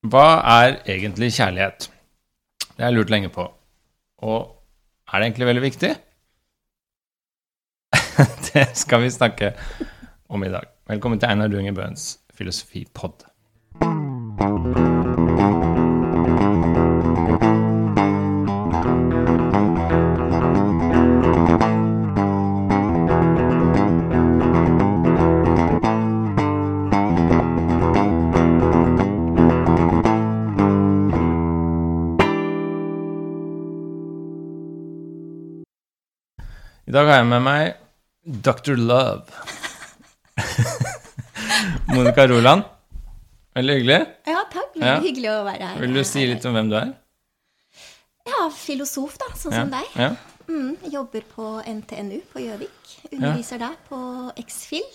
Hva er egentlig kjærlighet? Det har jeg lurt lenge på. Og er det egentlig veldig viktig? det skal vi snakke om i dag. Velkommen til Einar Dunge Bøhns filosofipod. Har jeg med meg Dr. Love. Monica Roland. Veldig hyggelig. Ja, takk. Ja. hyggelig å være her. Vil du si litt om hvem du er? Ja, filosof, da, sånn Ja. som deg. Ja. Mm, jobber på NTNU på Gjøvik. Underviser der på X-FIL.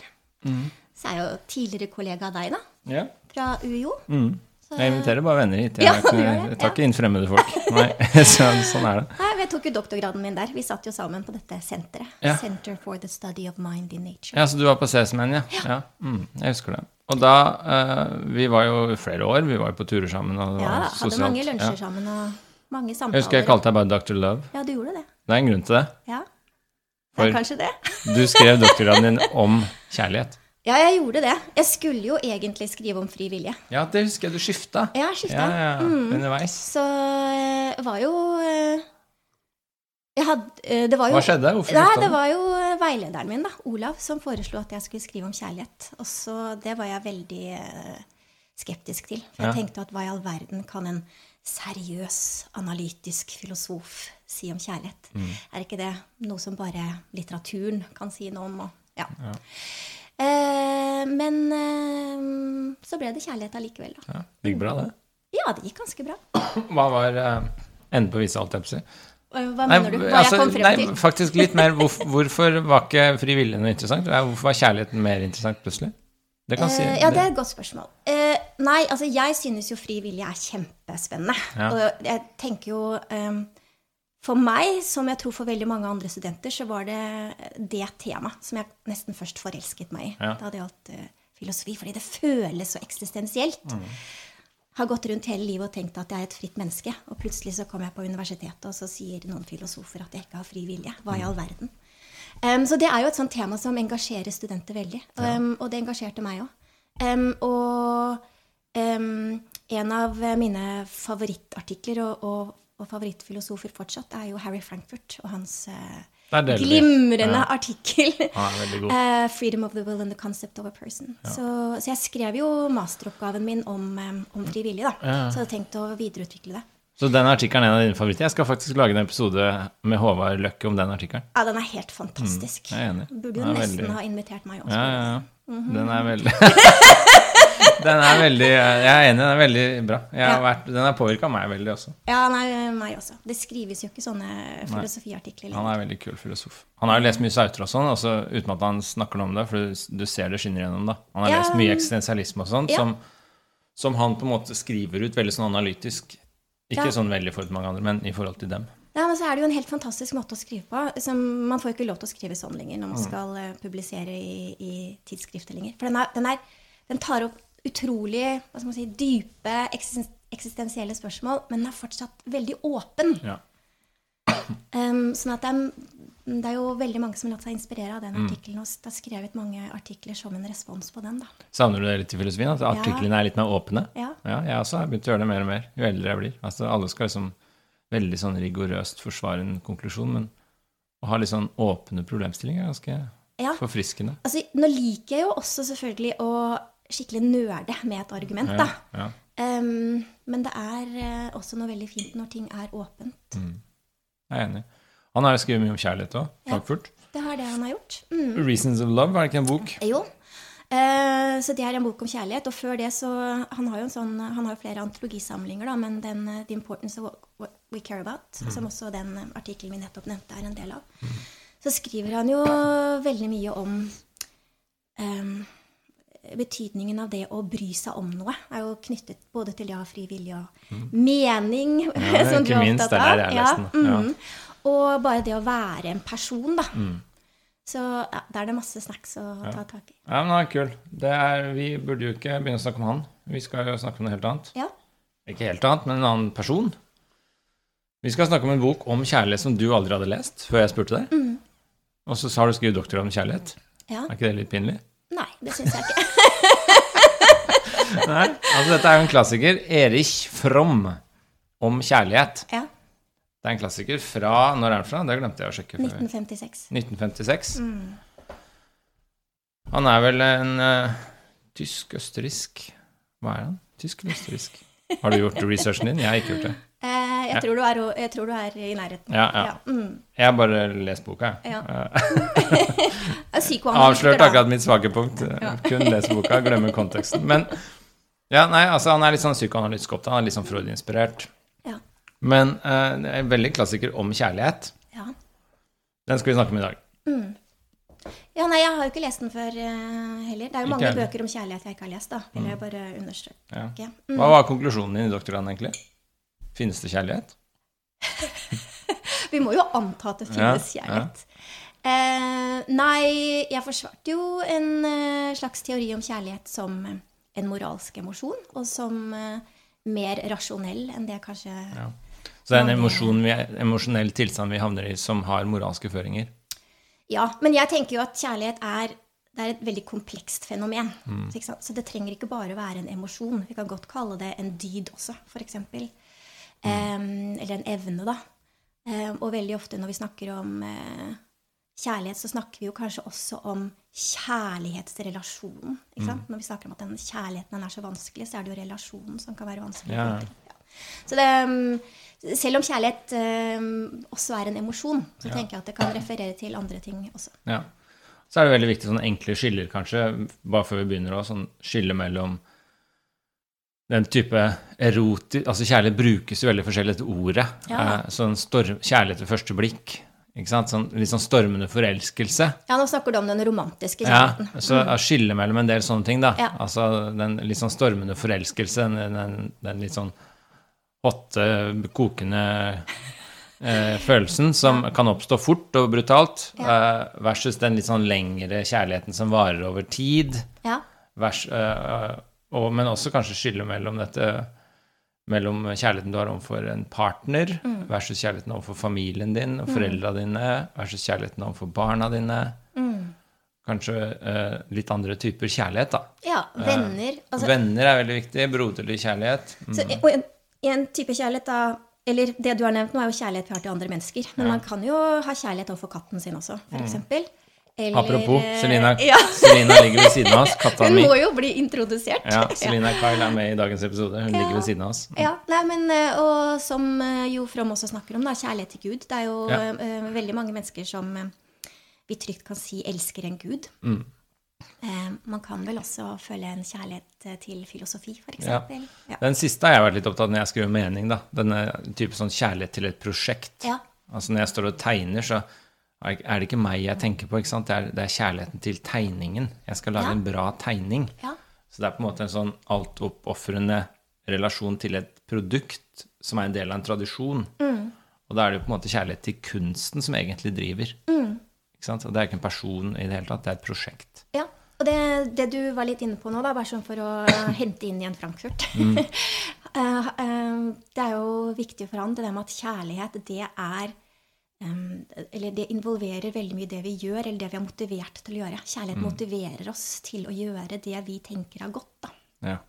Mm. Så er jeg jo tidligere kollega av deg, da, ja. fra UiO. Mm. Jeg inviterer bare venner hit. Jeg, Ja, ikke- jeg tar ja. ikke inn fremmede folk. Nei, så, sånn er det. Nei, jeg tok jo doktorgraden min der. Vi satt jo sammen på dette senteret. Ja. Center for the Study of Mind in Nature. Ja, Så du var på CSMN, ja? Ja. Mm, jeg husker det. Og da uh, Vi var jo flere år. Vi var jo på turer sammen. Og det Ja, var hadde mange lunsjer Ja. sammen og mange samtaler. Jeg husker jeg kalte deg bare Dr. Love. Ja, du gjorde det. Det er en grunn til det. Ja. Det For- er kanskje det. Du skrev doktorgraden din om kjærlighet. Ja, jeg gjorde det. Jeg skulle jo egentlig skrive om fri vilje. Ja, det husker jeg du skifta. Jeg har skifta. Ja, ja, underveis. Så eh, var jo eh, jeg hadde, eh, det var jo, Hva skjedde? Hvorfor Nei, det var jo veilederen min, da, Olav, som foreslo at jeg skulle skrive om kjærlighet. Og så Det var jeg veldig skeptisk til. For jeg Ja. tenkte at hva i all verden kan en seriøs, analytisk filosof si om kjærlighet? Mm. Er ikke det noe som bare litteraturen kan si noe om? Og, ja. Eh, men eh, så ble det kjærlighet allikevel, da. Ja, det gikk bra, det. Ja, det gikk ganske bra. Hva var uh, enden på visa, holdt jeg på å si? Eh, Hva mener du? Hva altså, jeg kom frem nei, faktisk litt mer. Hvorfor, hvorfor var ikke frivillig noe interessant? Hvorfor var kjærligheten mer interessant plutselig? Det kan si uh, ja, det er et godt spørsmål. Uh, nei, altså jeg synes jo frivillig er kjempespennende. Ja. Og jeg tenker jo eh, For meg, som jeg tror for veldig mange andre studenter, så var det det temaet som jeg nesten først forelsket meg i Ja. da det gjaldt uh, filosofi. Fordi det føles så eksistensielt. Mm. Har gått rundt hele livet og tenkt at jeg er et fritt menneske. Og plutselig så kommer jeg på universitetet, og så sier noen filosofer at jeg ikke har fri vilje. Hva i Mm. all verden? Um, så det er jo et sånt tema som engasjerer studenter veldig. Um, og det engasjerte meg òg. Um, og en av mine favorittartikler og, og, og favorittfilosofer fortsatt er jo Harry Frankfurt og hans vi. glimrende Ja. artikkel. God. Eh, 'Freedom of the will and the concept of a person'. Så, så jeg skrev jo masteroppgaven min om, um, om frivillig, da. Ja. Så jeg hadde tenkt å videreutvikle det. Så den artikkelen er en av dine favoritter. Jeg skal faktisk lage en episode med Håvard Løkke om den artikkelen. Ja, den er helt fantastisk. Mm, jeg er enig. Burde jo nesten veldig- ha invitert meg også. Ja, ja, ja. Mhm. Den er veldig Den er veldig Jeg er enig, den er veldig bra. Har Ja. vært, den har påvirka meg veldig også. Ja, nei, meg også. Det skrives jo ikke sånne filosofiartikler Han lenger. er veldig kul filosof. Han har jo lest mye Sauter og sånn, også uten at han snakker noe om det, for du, du ser det skinner gjennom det. Han har lest mye eksistensialisme og sånn, som, som han på en måte skriver ut veldig sånn analytisk. Ikke sånn veldig for mange andre, men i forhold til dem. Ja, men så er det jo en helt fantastisk måte å skrive på. Som, man får ikke lov til å skrive sånn lenger når man Mm. skal eh, publisere i, i tidsskrifter lenger. For den, er, den, er, den tar opp utrolig hva skal man si, dype eksisten- eksistensielle spørsmål, men den er fortsatt veldig åpen. Ja. Um, sånn at det er, det er jo veldig mange som har latt seg inspirere av den Mm. artikkelen. Og det er skrevet mange artikler som en respons på den. da. Savner du det litt i filosofien? At artiklene er litt mer åpne? Ja. Ja, jeg også har begynt å gjøre det mer og mer jo eldre jeg blir. Altså, alle skal liksom veldig sånn rigorøst forsvare en konklusjon, men å ha litt sånn åpne problemstillinger er ganske Ja. forfriskende. Altså, nå liker jeg jo også selvfølgelig å skikkelig nerde med et argument, da. Ja, Um, men det er eh, også noe veldig fint når ting er åpent. jeg er enig. Han har skrevet mye om kjærlighet òg, Ja. Frankfurt. Det har det han har gjort. Mm. 'Reasons of Love', er det ikke en bok? Jo. Uh, så det er en bok om kjærlighet. Og før det så Han har jo, en sånn, han har jo flere antologisamlinger, da, men den eh, 'The Importance of What- We Care About', som også den eh, artikkelen vi nettopp nevnte, er en del av, så skriver han jo veldig mye om em, betydningen av det å bry seg om noe. er jo knyttet både til ja, fri vilje og mening, Ja, som du er opptatt det er av. jeg Ja, mm, ja. Og bare det å være en person, da. Mm. Så ja, da er det masse snacks å ta tak i. Ja, men han er kul. Det er, vi burde jo ikke begynne å snakke om han. Vi skal jo snakke om noe helt annet. Ja. Ikke helt annet, men en annen person. Vi skal snakke om en bok om kjærlighet som du aldri hadde lest før jeg spurte deg. Mm. Og så har du skrevet doktorgrad om kjærlighet. Ja. Er ikke det litt pinlig? Nei, det syns jeg ikke. Nei, altså dette er jo en klassiker. Erich Fromm om kjærlighet. Ja. Det er en klassiker fra Når er den fra? Det glemte jeg å sjekke. 1956. 1956. Mm. Han er vel en uh, tysk-østerriksk Hva er han? Tysk eller østerriksk? Har du gjort researchen din? Jeg har ikke gjort det. Eh, jeg, tror du er, jeg tror du er i nærheten. Ja, ja. Mm. Jeg har bare lest boka, jeg. Avslørt akkurat mitt svake punkt. Kun lese boka, glemme konteksten. Men ja, nei, altså han er litt sånn psykoanalytisk opptatt. Han er litt sånn Freud-inspirert. Ja. Men uh, en veldig klassiker om kjærlighet. Ja. Den skal vi snakke om i dag. ja, nei, jeg har jo ikke lest den før uh, heller. Det er jo mange bøker om kjærlighet jeg ikke har lest, da. Vil jeg bare understreke. Ja. Mm. Hva var konklusjonen din i doktorgraden, egentlig? Finnes det kjærlighet? Vi må jo anta at det finnes Ja, ja. kjærlighet. Eh, nei, jeg forsvarte jo en eh, slags teori om kjærlighet som eh, en moralsk emosjon, og som eh, mer rasjonell enn det kanskje Ja. Så det er en emosjon vi, emosjonell tilstand vi havner i, som har moralske føringer. Ja, men jeg tenker jo at kjærlighet er, det er et veldig komplekst fenomen. Mm. Så det trenger ikke bare være en emosjon. Vi kan godt kalle det en dyd også, f.eks. Mm. Um, eller en evne, da. Og veldig ofte når vi snakker om eh, kjærlighet, så snakker vi jo kanskje også om kjærlighetsrelasjonen. Ikke Mm. Når vi snakker om at den kjærligheten den er så vanskelig, så er det jo relasjonen som kan være vanskelig. Ja. Ja. Så det, selv om kjærlighet um, også er en emosjon, så Ja. tenker jeg at det kan referere til andre ting også. Ja. Så er det veldig viktig sånne enkle skiller, kanskje, bare før vi begynner å sånn skille mellom den type erotisk Altså kjærlighet brukes jo veldig forskjellig etter ordet. Ja. Eh, Sånn storm, kjærlighet ved første blikk. Ikke sant? Sånn, litt sånn stormende forelskelse. Ja, nå snakker du om den romantiske Ja, kjærligheten. så mm. skille mellom en del sånne ting, da. Ja. Altså den litt sånn stormende forelskelse, den, den, den litt sånn hotte, kokende eh, følelsen som kan oppstå fort og brutalt, eh, versus den litt sånn lengre kjærligheten som varer over tid. Ja. Vers, eh, og, men også kanskje skille mellom dette mellom kjærligheten du har overfor en partner, Mm. versus kjærligheten overfor familien din og foreldra dine, versus kjærligheten overfor barna dine. Mm. Kanskje eh, litt andre typer kjærlighet, da. ja, venner. Altså, Venner er veldig viktig. Broderlig kjærlighet. Mm. så, og en, en type kjærlighet da Eller det du har nevnt nå, er jo kjærlighet vi har til andre mennesker. Men Ja. man kan jo ha kjærlighet overfor katten sin også, for eksempel. Eller, Apropos, eh, Selina, ja, Selina ligger ved siden av oss. Katta Hun mi. må jo bli introdusert. Ja, Selina Kyle er med i dagens episode. Hun Ja. ligger ved siden av oss. Ja, nei, men, eh, Og som eh, Jo From også snakker om, da, kjærlighet til Gud. Det er jo Ja. uh, veldig mange mennesker som uh, vi trygt kan si elsker en gud. Mm. Man kan vel også føle en kjærlighet til filosofi, f.eks. Ja. Ja. Ja. Den siste har jeg vært litt opptatt av når jeg skriver mening. da. Denne type sånn kjærlighet til et prosjekt. Ja. Altså Når jeg står og tegner, så er det ikke meg jeg tenker på. ikke sant? Det er, det er kjærligheten til tegningen. Jeg skal lage Ja. en bra tegning. Ja. Så det er på en måte en sånn altoppofrende relasjon til et produkt som er en del av en tradisjon. Mm. Og da er det jo på en måte kjærlighet til kunsten som egentlig driver. Mm. Ikke sant? Og det er ikke en person i det hele tatt, det er et prosjekt. Ja, og det, det du var litt inne på nå, da, bare sånn for å hente inn igjen Frankfurt Eh, eh, Det er jo viktig for han, det der med at kjærlighet, det er Eller det involverer veldig mye det vi gjør, eller det vi er motivert til å gjøre. Kjærlighet motiverer oss til å gjøre det vi tenker er godt, da. Ja.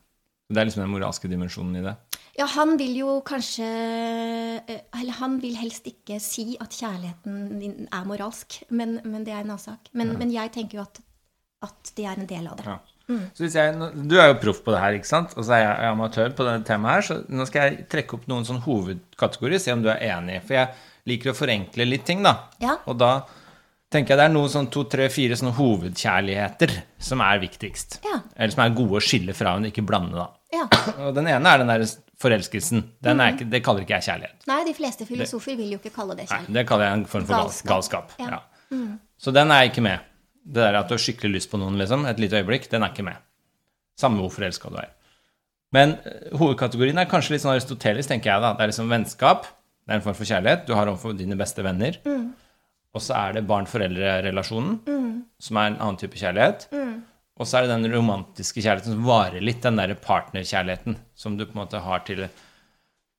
Det er liksom den moralske dimensjonen i det. Ja, han vil jo kanskje eh, Eller han vil helst ikke si at kjærligheten din er moralsk, men, men det er en annen sak. Men, men jeg tenker jo at, at det er en del av det. Ja. Så hvis jeg, du er jo proff på det her, ikke sant? og så er jeg amatør på dette temaet her, så nå skal jeg trekke opp noen sånn hovedkategorier, se om du er enig. For jeg liker å forenkle litt ting, da. Ja. Og da tenker jeg det er noen sånn to, tre, fire sånne hovedkjærligheter som er viktigst. Ja. Eller som er gode å skille fra, men ikke blande, da. Ja. Og den ene er den der forelskelsen. Den er ikke, det kaller ikke jeg kjærlighet. Nei, de fleste filosofer vil jo ikke kalle det kjærlighet. Nei, det kaller jeg en form for galskap. Galskap. Ja. Ja. Mm. Så den er ikke med. Det der at du har skikkelig lyst på noen, liksom, et lite øyeblikk, den er ikke med. Samme hvor forelska du er. Men eh, hovedkategorien er kanskje litt sånn aristotelisk, tenker jeg. da. Det er liksom vennskap. Det er en form for kjærlighet. Du har overfor dine beste venner. Mm. Og så er det barn-foreldre-relasjonen, som er en annen type kjærlighet. Mm. Og så er det den romantiske kjærligheten som varer litt, den derre partnerkjærligheten som du på en måte har til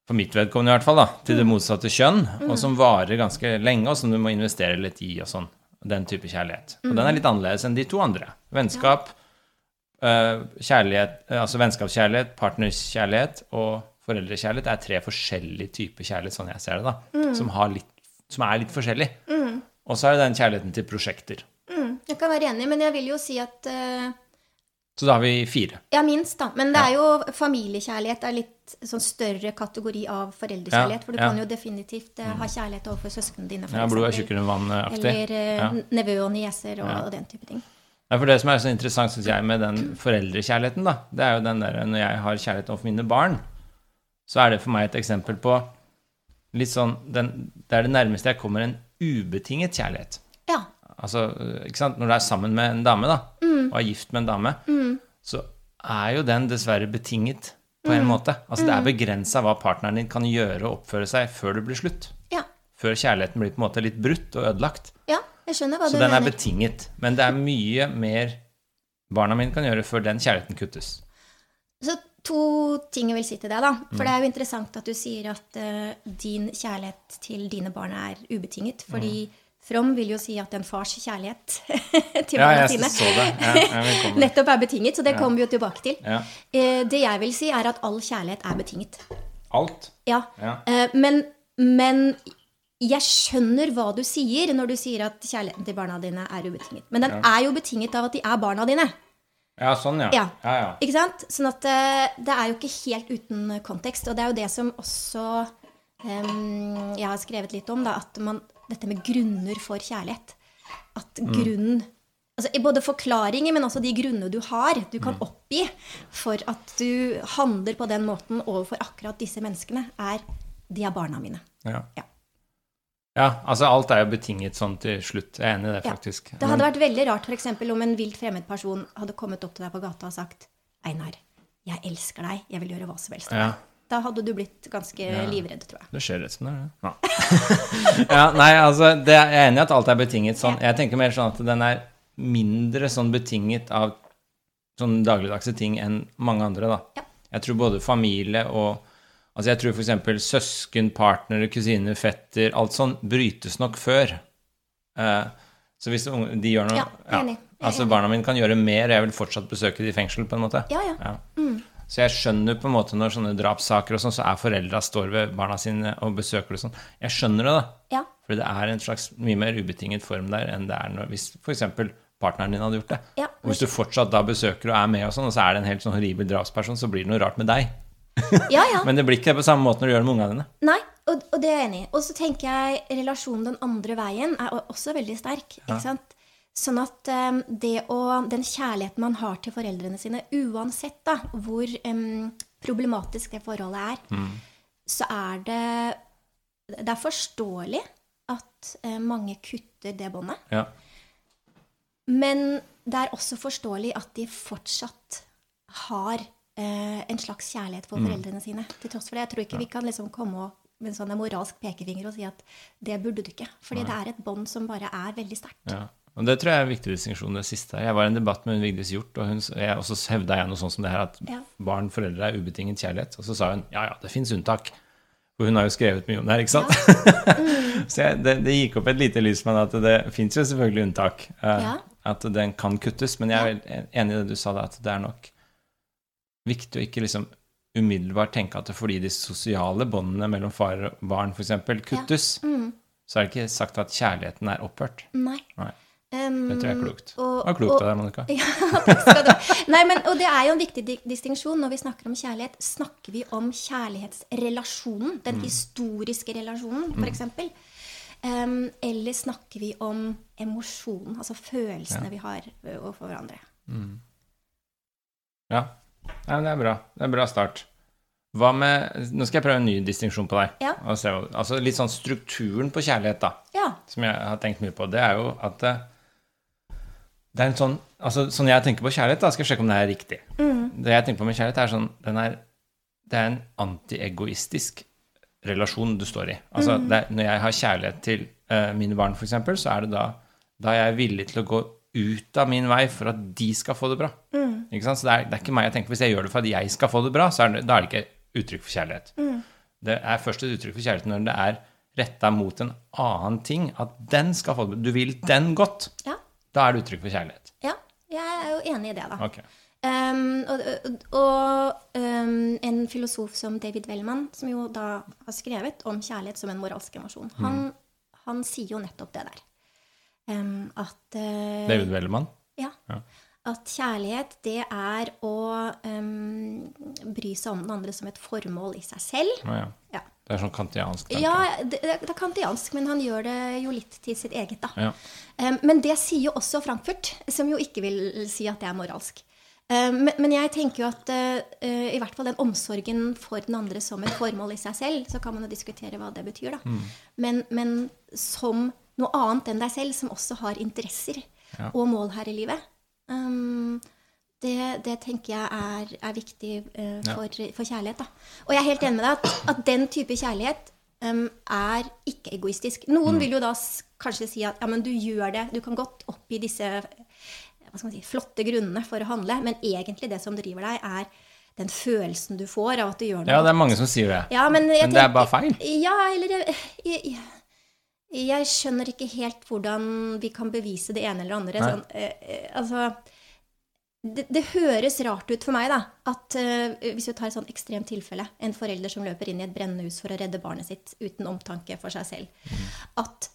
for mitt vedkommende i hvert fall, da, til det motsatte kjønn, og som varer ganske lenge, og som du må investere litt i og sånn. Den type kjærlighet. Og den er litt annerledes enn de to andre. Vennskap, eh, kjærlighet, eh, altså vennskapskjærlighet, partnerskjærlighet og foreldrekjærlighet er tre forskjellige typer kjærlighet, sånn jeg ser det, da, som, har litt, som er litt forskjellig. Og så er det den kjærligheten til prosjekter. Mm, jeg kan være enig, men jeg vil jo si at uh, Så da har vi fire. Ja, minst, da. Men det er jo familiekjærlighet er litt sånn større kategori av foreldrekjærlighet. Ja, For du ja. kan jo definitivt uh, ha kjærlighet overfor søsknene dine, for Ja, blod er tjukkere enn vann-aktig. Eller uh, Ja. nevø og nieser og, og den type ting. Ja, for Det som er så interessant synes jeg, med den foreldrekjærligheten, da, det er jo den der når jeg har kjærlighet overfor mine barn, så er det for meg et eksempel på litt sånn den, Det er det nærmeste jeg kommer en ubetinget kjærlighet. Ja. Altså, ikke sant? Når du er sammen med en dame, da, Mm. og er gift med en dame, så er jo den dessverre betinget på Mm. en måte. Altså, det er begrensa hva partneren din kan gjøre og oppføre seg før det blir slutt. ja. Før kjærligheten blir på en måte litt brutt og ødelagt. Ja, jeg skjønner hva Så du den er betinget. Men det er mye mer barna mine kan gjøre før den kjærligheten kuttes. Så to ting jeg vil si til deg, da. For Mm. det er jo interessant at du sier at uh, din kjærlighet til dine barn er ubetinget. Fordi From vil jo si at en fars kjærlighet til Mm. Ja, barna sine. Ja, nettopp er betinget. Så det kommer vi jo tilbake til. Ja. Uh, det jeg vil si, er at all kjærlighet er betinget. Alt. Ja. Ja. Eh, men, men jeg skjønner hva du sier når du sier at kjærligheten til barna dine er ubetinget. Men den er jo betinget av at de er barna dine. Ja, sånn, ja. Ja. ja, ja. Ikke sant? Sånn at eh, det er jo ikke helt uten kontekst. Og det er jo det som også um, jeg har skrevet litt om, da, at man, dette med grunner for kjærlighet. At grunnen altså Både forklaringer, men også de grunnene du har, du kan oppgi for at du handler på den måten overfor akkurat disse menneskene, er de er barna mine. Ja. Ja. Ja, altså alt er jo betinget sånn til slutt. Jeg er enig i det, Ja. faktisk. Det hadde vært veldig rart for eksempel, om en vilt fremmed person hadde kommet opp til deg på gata og sagt Einar, jeg elsker deg, jeg vil gjøre hva som helst. med Ja. deg». Da hadde du blitt ganske livredd, tror jeg. Det skjer rett som det er. det. Ja. ja, nei, altså, det er, jeg er enig i at alt er betinget sånn. Jeg tenker mer sånn at den er mindre sånn betinget av sånn dagligdagse ting enn mange andre, da. Ja. Jeg tror både familie og Altså, jeg tror eksempel søsken, partnere, kusiner, fetter Alt sånn brytes nok før. Eh, så hvis de gjør noe Ja, enig. Er Altså, barna mine kan gjøre mer, jeg vil fortsatt besøke de i fengsel, på en måte. Ja, ja. Ja. Så jeg skjønner på en måte når sånne drapssaker og sånn, så er foreldra står ved barna sine og besøker det sånn. Jeg skjønner det, da. Ja. For det er en slags mye mer ubetinget form der enn det er når, hvis f.eks. partneren din hadde gjort det. Ja, og hvis du fortsatt da besøker og er med og sånn, og så er det en helt sånn horribel drapsperson, så blir det noe rart med deg. ja, ja. Men det blir ikke det på samme måte når du gjør det med ungene dine. Nei, og, og det er jeg enig i. Og så tenker jeg relasjonen den andre veien er også veldig sterk. ikke sant? Sånn at um, det å, den kjærligheten man har til foreldrene sine, uansett da, hvor um, problematisk det forholdet er, så er det Det er forståelig at uh, mange kutter det båndet. Ja. Men det er også forståelig at de fortsatt har eh, en slags kjærlighet for foreldrene sine. Til tross for det. Jeg tror ikke vi kan liksom komme og, med en sånn moralsk pekefinger og si at det burde du ikke. Fordi det er et bånd som bare er veldig sterkt. Ja. Og det tror jeg er en viktig distinksjon, det siste. Jeg var i en debatt med hun Vigdis Hjort, og hun, jeg, også hevda jeg noe sånt som det her, at Ja. barn, foreldre er ubetinget kjærlighet. Og så sa hun ja, ja, det fins unntak. For hun har jo skrevet mye om det her, ikke sant? så jeg, det, det gikk opp et lite lys med at det fins jo selvfølgelig unntak. Uh, Ja. At den kan kuttes. Men jeg er enig i det du sa, da, at det er nok viktig å ikke liksom umiddelbart tenke at det fordi de sosiale båndene mellom far og barn f.eks. kuttes, Mm. så er det ikke sagt at kjærligheten er opphørt. Nei. Nei. Um, Det tror jeg er klokt. og- det var klokt av deg, Monica. Ja, takk skal du ha. Nei, men, og det er jo en viktig di- distinksjon når vi snakker om kjærlighet. Snakker vi om kjærlighetsrelasjonen, den historiske relasjonen, f.eks.? Um, eller snakker vi om emosjonen, altså følelsene vi har overfor hverandre? Ja. Men det er bra. Det er en bra start. Hva med Nå skal jeg prøve en ny distinksjon på deg. Ja. Se, altså litt sånn strukturen på kjærlighet, da, Ja. som jeg har tenkt mye på, det er jo at det, det er en sånn Altså sånn jeg tenker på kjærlighet, da skal jeg sjekke om det er riktig. Det jeg tenker på med kjærlighet, er sånn den er, Det er en antiegoistisk relasjon du står i. Altså det er, når jeg har kjærlighet til uh, mine barn, f.eks., så er det da da er villig til å gå ut av min vei for at de skal få det bra. Ikke sant? Så det er, det er ikke meg jeg tenker Hvis jeg gjør det for at jeg skal få det bra, så er det, da er det ikke uttrykk for kjærlighet. det er først et uttrykk for kjærlighet når det er retta mot en annen ting. At den skal få det bra. Du vil den godt. Ja. Da er det uttrykk for kjærlighet. ja. Jeg er jo enig i det, da. Ok. Um, og og um, en filosof som David Wellman, som jo da har skrevet om kjærlighet som en moralsk emosjon, han, han sier jo nettopp det der. Um, at uh, David Wellemann. Ja. Ja. At kjærlighet, det er å um, bry seg om den andre som et formål i seg selv. Å ja. Ja. Det er sånn kantiansk tanke. Ja, det, det er kantiansk, men han gjør det jo litt til sitt eget, da. Ja. Um, men det sier jo også Frankfurt, som jo ikke vil si at det er moralsk. Men, jeg tenker jo at uh, i hvert fall den omsorgen for den andre som et formål i seg selv, så kan man jo diskutere hva det betyr, da. Mm. Men, men som noe annet enn deg selv, som også har interesser Ja. og mål her i livet. Um, det, det tenker jeg er, er viktig uh, Ja. for, for kjærlighet. Da. Og jeg er helt enig med deg at, at den type kjærlighet um, er ikke egoistisk. Noen Mm. vil jo da kanskje si at ja, men du gjør det, du kan godt oppgi disse si, flotte grunnene for å handle, men egentlig det som driver deg, er den følelsen du får av at du gjør noe Ja, det er mange som sier det. Ja, men, Men det er bare feil. Ja, eller jeg, jeg, jeg skjønner ikke helt hvordan vi kan bevise det ene eller andre. Sånn, eh, eh, altså det, det høres rart ut for meg, da, at eh, hvis vi tar et sånn ekstremt tilfelle, en forelder som løper inn i et brennende hus for å redde barnet sitt uten omtanke for seg selv, at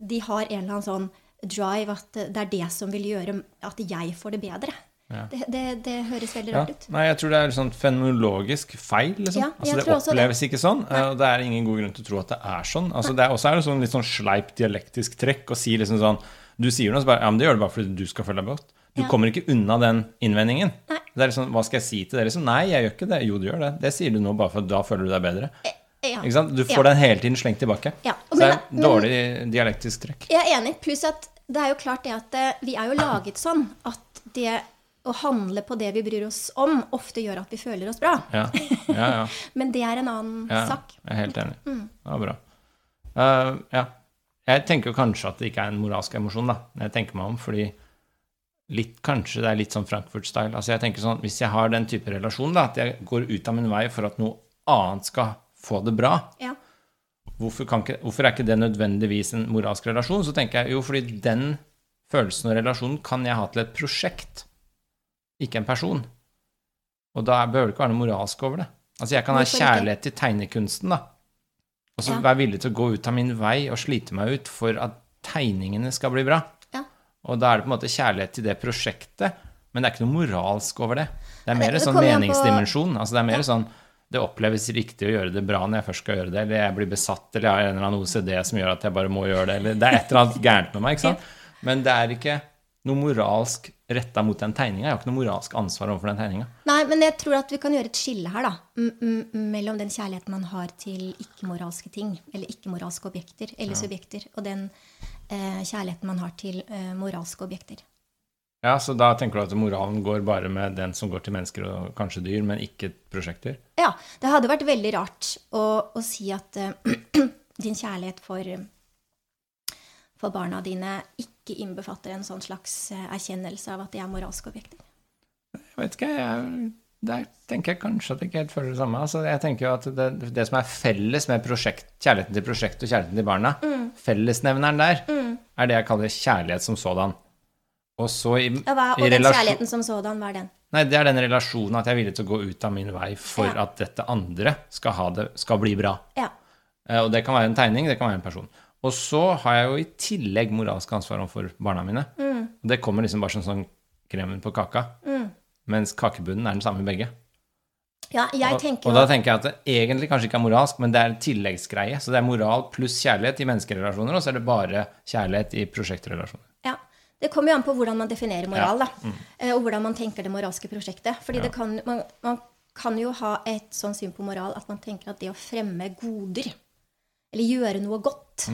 de har en eller annen sånn drive at det er det som vil gjøre at jeg får det bedre. Ja. Det, det, det høres veldig Ja. rart ut. Nei, jeg tror det er sånn fenomenologisk feil. Liksom. Ja, altså, det oppleves det. ikke sånn, Nei. og det er ingen god grunn til å tro at det er sånn. Altså, det er også er det sånn litt sånn sleip dialektisk trekk å si liksom sånn Du sier noe, så bare Ja, men det gjør du bare fordi du skal føle deg godt. Du Ja. kommer ikke unna den innvendingen. Nei. Det er liksom, Hva skal jeg si til dere? Liksom, Nei, jeg gjør ikke det. Jo, du gjør det. Det sier du nå bare for da føler du deg bedre. Ja. Ikke sant? Du får Ja. den hele tiden slengt tilbake. Ja. Så det er Men- men- dårlig dialektisk trekk. Jeg er enig. Pluss at det er jo klart det at eh, vi er jo laget sånn at det å handle på det vi bryr oss om, ofte gjør at vi føler oss bra. Ja, ja. ja. Men det er en annen sak. jeg er helt enig. Mm. Det var bra. Uh, ja. Jeg tenker kanskje at det ikke er en moralsk emosjon, da. når Jeg tenker meg om, fordi litt, kanskje det er litt sånn Frankfurt-style. Altså jeg tenker sånn, Hvis jeg har den type relasjon, da, at jeg går ut av min vei for at noe annet skal få det bra, Ja. hvorfor, kan ikke, hvorfor er ikke det nødvendigvis en moralsk relasjon? Så tenker jeg jo fordi den følelsen og relasjonen kan jeg ha til et prosjekt, ikke en person. Og da behøver det ikke være noe moralsk over det. Altså jeg kan ha kjærlighet til tegnekunsten, da. Og så Ja. være villig til å gå ut av min vei og slite meg ut for at tegningene skal bli bra. Ja. Og da er det på en måte kjærlighet til det prosjektet, men det er ikke noe moralsk over det. Det er mer en sånn meningsdimensjon. Altså det er mer sånn det oppleves riktig å gjøre det bra når jeg først skal gjøre det, eller jeg blir besatt, eller jeg har en eller annen OCD som gjør at jeg bare må gjøre det, eller det er et eller annet gærent med meg, ikke sant? Men det er ikke noe moralsk retta mot den tegninga. Jeg har ikke noe moralsk ansvar overfor den tegninga. Nei, men jeg tror at vi kan gjøre et skille her, da. Mellom den kjærligheten man har til ikke-moralske ting, eller ikke-moralske objekter, eller subjekter, og den eh, kjærligheten man har til eh, moralske objekter. Ja, så da tenker du at moralen går bare med den som går til mennesker og kanskje dyr, men ikke prosjekter? Ja, det hadde vært veldig rart å, å si at eh, din kjærlighet for, for barna dine ikke innbefatter en sånn slags eh, erkjennelse av at de er moralske objekter. Jeg vet ikke, jeg, der tenker jeg kanskje at jeg ikke helt føler det samme. Altså, jeg tenker jo at det, det som er felles med prosjekt, kjærligheten til prosjektet og kjærligheten til barna, fellesnevneren der, er det jeg kaller kjærlighet som sådan. Og så i, Ja, hva, i den kjærligheten som sådan, hva er den? Nei, det er den relasjonen at jeg er villig til å gå ut av min vei for Ja. at dette andre skal, ha det, skal bli bra. Ja. Eh, Og det kan være en tegning, det kan være en person. Og så har jeg jo i tillegg moralsk ansvar overfor barna mine. Mm. Og det kommer liksom bare som sånn kremen på kaka. Mens kakebunnen er den samme i begge. ja, jeg Og, tenker og da tenker jeg at det egentlig kanskje ikke er moralsk, men det er en tilleggsgreie. Så det er moral pluss kjærlighet i menneskerelasjoner, og så er det bare kjærlighet i prosjektrelasjoner. Ja. Det kommer jo an på hvordan man definerer moral, Ja. da. Mm. Og hvordan man tenker det moralske prosjektet. Fordi det kan, man, man kan jo ha et sånn syn på moral at man tenker at det å fremme goder, eller gjøre noe godt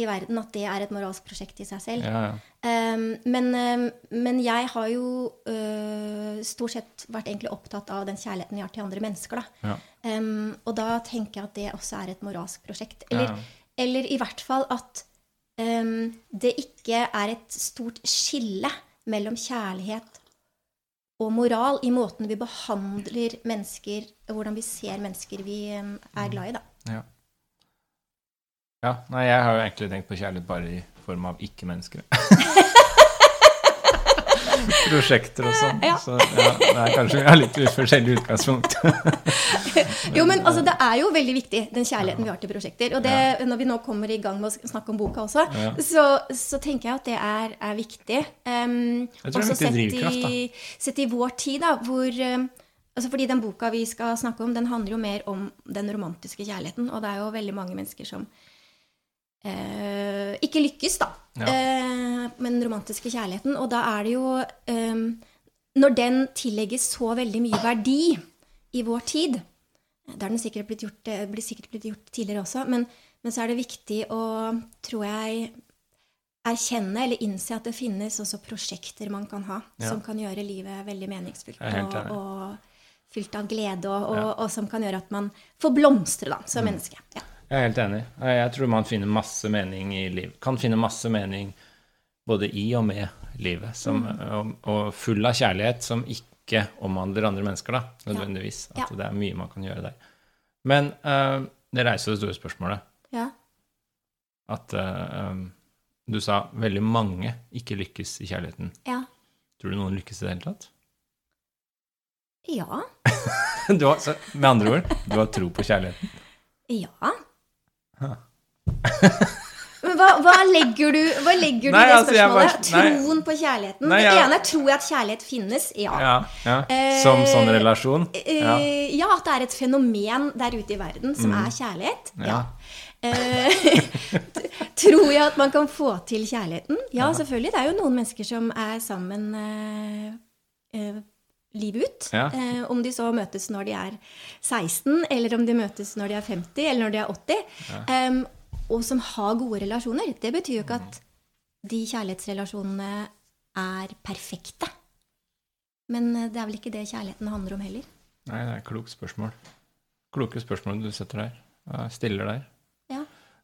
i verden, at det er et moralsk prosjekt i seg selv. Ja, ja. Um, men, um, men jeg har jo uh, stort sett vært egentlig opptatt av den kjærligheten vi har til andre mennesker. Da. Ja. Um, og da tenker jeg at det også er et moralsk prosjekt. Eller, eller i hvert fall at det ikke er et stort skille mellom kjærlighet og moral i måten vi behandler mennesker, hvordan vi ser mennesker vi er glad i, da. Ja. Ja. Nei, jeg har jo egentlig tenkt på kjærlighet bare i form av ikke-mennesker. Prosjekter og sånn. Ja. Så ja, det er kanskje vi har litt forskjellig utgangspunkt. Jo, men altså, det er jo veldig viktig, den kjærligheten vi har til prosjekter. Og det, når vi nå kommer i gang med å snakke om boka også, så, så tenker jeg at det er, er viktig. Um, Jeg tror det er viktig sett drivkraft, da. sett i vår tid, da, hvor um, altså Fordi den boka vi skal snakke om, den handler jo mer om den romantiske kjærligheten. Og det er jo veldig mange mennesker som eh, ikke lykkes, da. Ja. Eh, med den romantiske kjærligheten. Og da er det jo eh, Når den tillegges så veldig mye verdi i vår tid Det har den sikkert blitt gjort, blir sikkert blitt gjort tidligere også, men, men så er det viktig å, tror jeg, erkjenne eller innse at det finnes også prosjekter man kan ha, Ja. som kan gjøre livet veldig helt og, og fylt av glede, og, og, Ja. og som kan gjøre at man får blomstre da, som menneske. Ja. Jeg er helt enig. Jeg tror man finner masse mening i liv. Kan finne masse mening både i og med livet. Som, og, og full av kjærlighet som ikke omhandler andre mennesker, da, nødvendigvis. At Ja. det er mye man kan gjøre der. Men uh, det reiser det store spørsmålet. Ja. At uh, um, du sa veldig mange ikke lykkes i kjærligheten. ja. Tror du noen lykkes i det hele tatt? Ja. Du har, så, med andre ord, du har tro på kjærligheten? Ja. Ja. Men hva, hva legger du, hva legger du Nei, i det altså, spørsmålet? nei. Troen på kjærligheten? Nei, det ene er tror jeg at kjærlighet finnes. Ja. Ja. ja. Eh, Som sånn relasjon? Ja. Eh, ja, at det er et fenomen der ute i verden som er kjærlighet. Ja. Ja. Eh, tror jeg at man kan få til kjærligheten? Ja, selvfølgelig. Det er jo noen mennesker som er sammen livet ut. Ja. Eh, om de så møtes når de er 16, eller om de møtes når de er 50, eller når de er 80. Em, og som har gode relasjoner. Det betyr jo ikke at de kjærlighetsrelasjonene er perfekte. Men eh, det er vel ikke det kjærligheten handler om heller. Nei, det er et klokt spørsmål. Kloke spørsmål du setter der. Stiller der.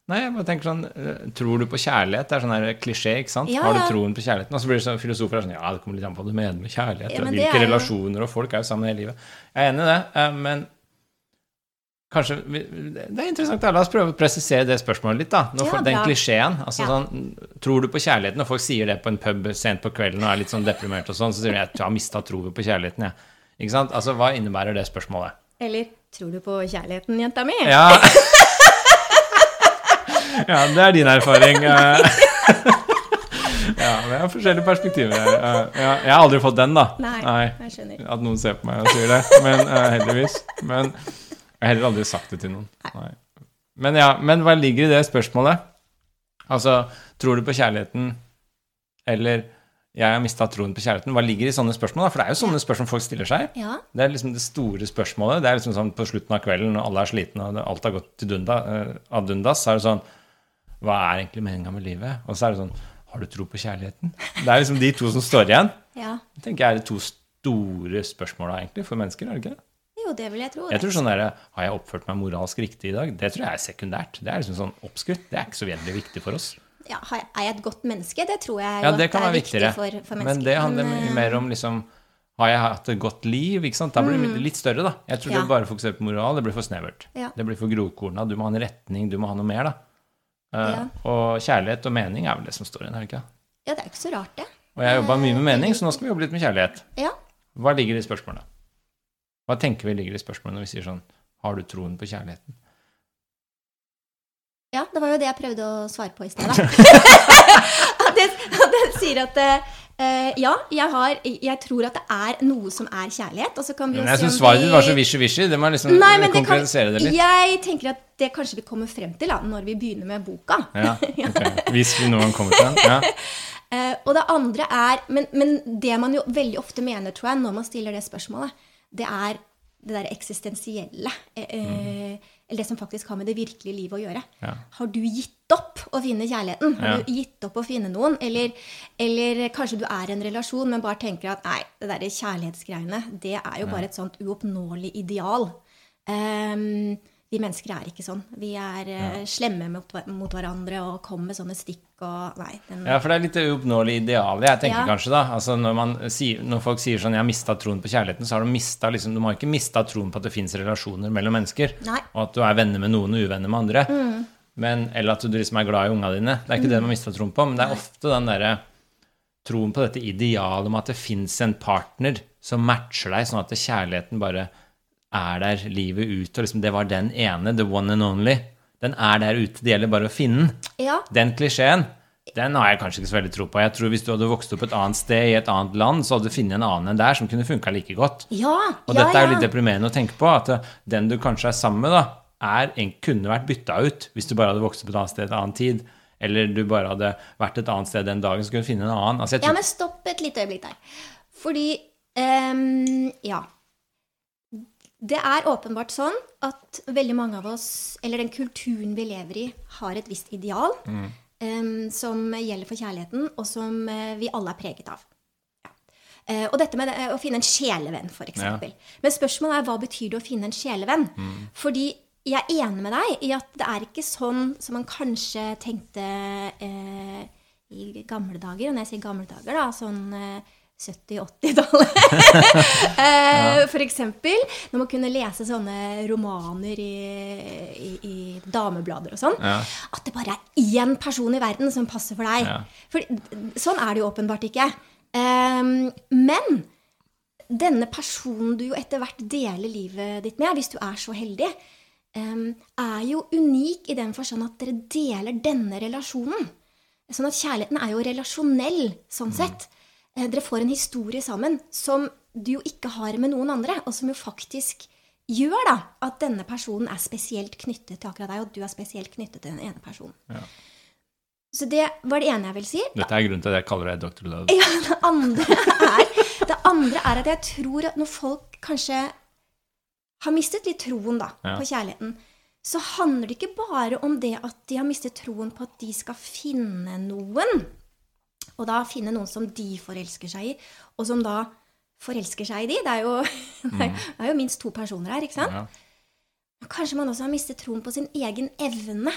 Ja. Nei, jeg bare tenker sånn eh, Tror du på kjærlighet? Det er sånn her klisjé, ikke sant? Ja, Har du troen på kjærligheten? Og så blir det sånn filosofer er sånn Ja, det kommer litt an på hva du mener med kjærlighet. Ja, og hvilke er relasjoner, og folk er jo sammen hele livet. Jeg er enig i det, eh, men kanskje Det er interessant. da. La oss prøve å presisere det spørsmålet litt, da. Når Ja, den klisjeen. Altså Ja. sånn Tror du på kjærligheten? Når folk sier det på en pub sent på kvelden og er litt sånn deprimert og sånn, så sier de jeg har mista troen på kjærligheten, jeg. Ikke sant? Altså, hva innebærer det spørsmålet? Eller tror du på kjærligheten, jenta mi? Ja. ja, det er din erfaring. eh. Ja, vi har forskjellige perspektiver her. Jeg har aldri fått den, da. Nei, jeg skjønner. At noen ser på meg og sier det. Men eh, heldigvis. Men jeg har heller aldri sagt det til noen. Nei. Men ja, men hva ligger i det spørsmålet? Altså, tror du på kjærligheten, eller jeg har mista troen på kjærligheten? Hva ligger i sånne spørsmål? da? For det er jo sånne spørsmål folk stiller seg. Ja. Det er liksom det store spørsmålet. Det er liksom sånn på slutten av kvelden når alle er slitne og alt har gått til dunda, eh, ad undas, så er det sånn Hva er egentlig meninga med livet? Og så er det sånn Har du tro på kjærligheten? Det er liksom de to som står igjen. ja. Det tenker jeg er de to store spørsmåla egentlig for mennesker. er det ikke det? Jo, det vil jeg tro. Jeg tror sånn der, Har jeg oppført meg moralsk riktig i dag? Det tror jeg er sekundært. Det er liksom sånn oppskrytt. Det er ikke så veldig viktig for oss. ja, er jeg et godt menneske? Det tror jeg Ja, jo det kan være viktig for, for mennesker. Men det handler mer om liksom Har jeg hatt et godt liv? ikke sant? Da blir det litt større, da. Jeg tror Ja. det bare fokuserer på moral. Det blir for snevert. Ja. Det blir for grovkorna. Du må ha en retning, du må ha noe mer, da. Eh, Ja. Og kjærlighet og mening er vel det som står igjen, er det ikke? Ja, det er ikke så rart, det. Og jeg har jobba mye med mening, så nå skal vi jobbe litt med kjærlighet. Ja. Hva ligger i spørsmålene? Hva tenker vi ligger i spørsmålene når vi sier sånn Har du troen på kjærligheten? Ja, det var jo det jeg prøvde å svare på i sted. da. At jeg, at jeg sier at eh, ja, jeg, har, jeg tror at det er noe som er kjærlighet. Og så kan vi Men jeg syns svaret ditt var så wishy-wishy. Det må liksom Nei, men det kan, konkretisere det litt. jeg tenker at det kanskje vi kommer frem til da, når vi begynner med boka. Ja, okay. Hvis vi noen kommer til den. Ja. Uh, og det andre er men, men det man jo veldig ofte mener, tror jeg, når man stiller det spørsmålet, det er det der eksistensielle. Uh, eh, eller det som faktisk har med det virkelige livet å gjøre. Ja. Har du gitt opp å finne kjærligheten? Har Ja. du gitt opp å finne noen? Eller, eller kanskje du er i en relasjon, men bare tenker at nei, det der kjærlighetsgreiene, det er jo bare et sånt uoppnåelig ideal. Ehm, vi mennesker er ikke sånn. Vi er eh, slemme mot, mot hverandre og kommer med sånne stikk og Nei. Den, Ja, for det er litt uoppnåelig ideal, jeg tenker Ja. kanskje, da. Altså når, man sier, når folk sier sånn 'jeg har mista troen på kjærligheten', så har de mista liksom De har ikke mista troen på at det fins relasjoner mellom mennesker, Nei. og at du er venner med noen og uvenner med andre. Men, eller at du liksom er glad i unga dine. Det er ikke det man mista troen på, men det er ofte den derre troen på dette idealet om at det fins en partner som matcher deg, sånn at kjærligheten bare er der livet ut, og liksom det var den ene, the one and only. Den er der ute, det gjelder bare å finne den. Ja, Den klisjeen, den har jeg kanskje ikke så veldig tro på. Jeg tror Hvis du hadde vokst opp et annet sted i et annet land, så hadde du funnet en annen enn der som kunne funka like godt. ja, Og ja, dette er jo litt deprimerende å tenke på, at eh, den du kanskje er sammen med, da, er, en, kunne vært bytta ut hvis du bare hadde vokst opp et annet sted et annet tid. Eller du bare hadde vært et annet sted den dagen, så kunne du finne en annen. Altså, jeg Ja, men stopp et lite øyeblikk der. Fordi um, Ja. Det er åpenbart sånn at veldig mange av oss, eller den kulturen vi lever i, har et visst ideal ehm, som gjelder for kjærligheten, og som eh, vi alle er preget av. Ja. Uh, og dette med det, å finne en sjelevenn, f.eks. eksempel. Men spørsmålet er hva betyr det å finne en sjelevenn? Fordi jeg er enig med deg i at det er ikke sånn som man kanskje tenkte uh, i gamle dager. Og når jeg sier gamle dager, da, sånn eh, 70-80-tallet. ja. For eksempel når man kunne lese sånne romaner i, i, i dameblader og sånn. Ja. At det bare er én person i verden som passer for deg. Ja. For sånn er det jo åpenbart ikke. Um, men denne personen du jo etter hvert deler livet ditt med, hvis du er så heldig, um, er jo unik i den forstand at dere deler denne relasjonen. Sånn at kjærligheten er jo relasjonell sånn sett. Eh, Dere får en historie sammen som du jo ikke har med noen andre, og som jo faktisk gjør da at denne personen er spesielt knyttet til akkurat deg, og du er spesielt knyttet til den ene personen. Så det var det ene jeg vil si. dette er grunnen til at jeg kaller deg Dr. Love. Ja, det andre er, det andre er at jeg tror at når folk kanskje har mistet litt troen da, Ja. på kjærligheten, så handler det ikke bare om det at de har mistet troen på at de skal finne noen, og da finne noen som de forelsker seg i, og som da forelsker seg i de. Det er jo, det er, jo minst to personer her, ikke sant? Ja. Kanskje man også har mistet troen på sin egen evne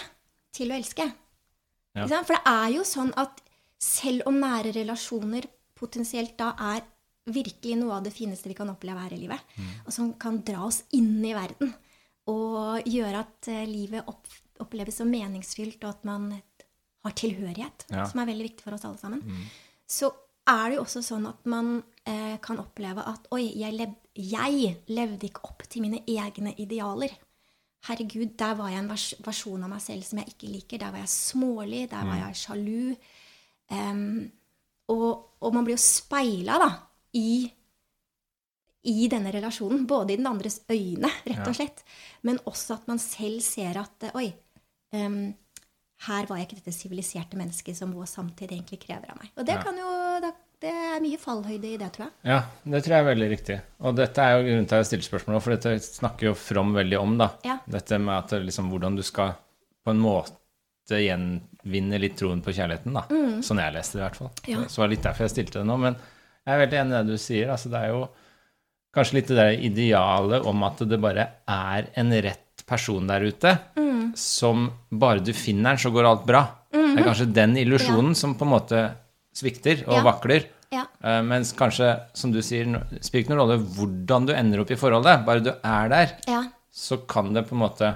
til å elske. Ja. Ikke sant? For det er jo sånn at selv om nære relasjoner potensielt da er virkelig noe av det fineste vi kan oppleve her i livet, Mm. og som kan dra oss inn i verden og gjøre at eh, livet opp, oppleves som meningsfylt, og at man har tilhørighet, Ja. som er veldig viktig for oss alle sammen, så er det jo også sånn at man eh, kan oppleve at oi, jeg, lev, jeg levde ikke opp til mine egne idealer. Herregud, der var jeg en vers versjon av meg selv som jeg ikke liker. Der var jeg smålig, der var jeg sjalu. Um, og, og man blir jo speila da, i, i denne relasjonen. Både i den andres øyne, rett og slett, men også at man selv ser at oi, em, her var jeg ikke dette siviliserte mennesket som vår samtid egentlig krever av meg. Og det Ja. kan jo Det er mye fallhøyde i det, tror jeg. Ja, det tror jeg er veldig riktig. Og dette er jo grunnen til at jeg stiller spørsmål, for dette snakker jo From veldig om, da. Ja. Dette med at liksom, hvordan du skal på en måte gjenvinne litt troen på kjærligheten, da. Sånn jeg leste det, i hvert fall. Mm. Ja. Så det var litt derfor jeg stilte det nå. Men jeg er veldig enig i det du sier. Altså, det er jo kanskje litt det der idealet om at det bare er en rett person der ute, Mm. som bare du finner den, så går alt bra. Det er kanskje den illusjonen som på en måte svikter og. Ja. vakler. Ja. Uh, Mens kanskje, som du sier, spiller ikke noen rolle hvordan du ender opp i forholdet. Bare du er der, Ja. så kan det på en måte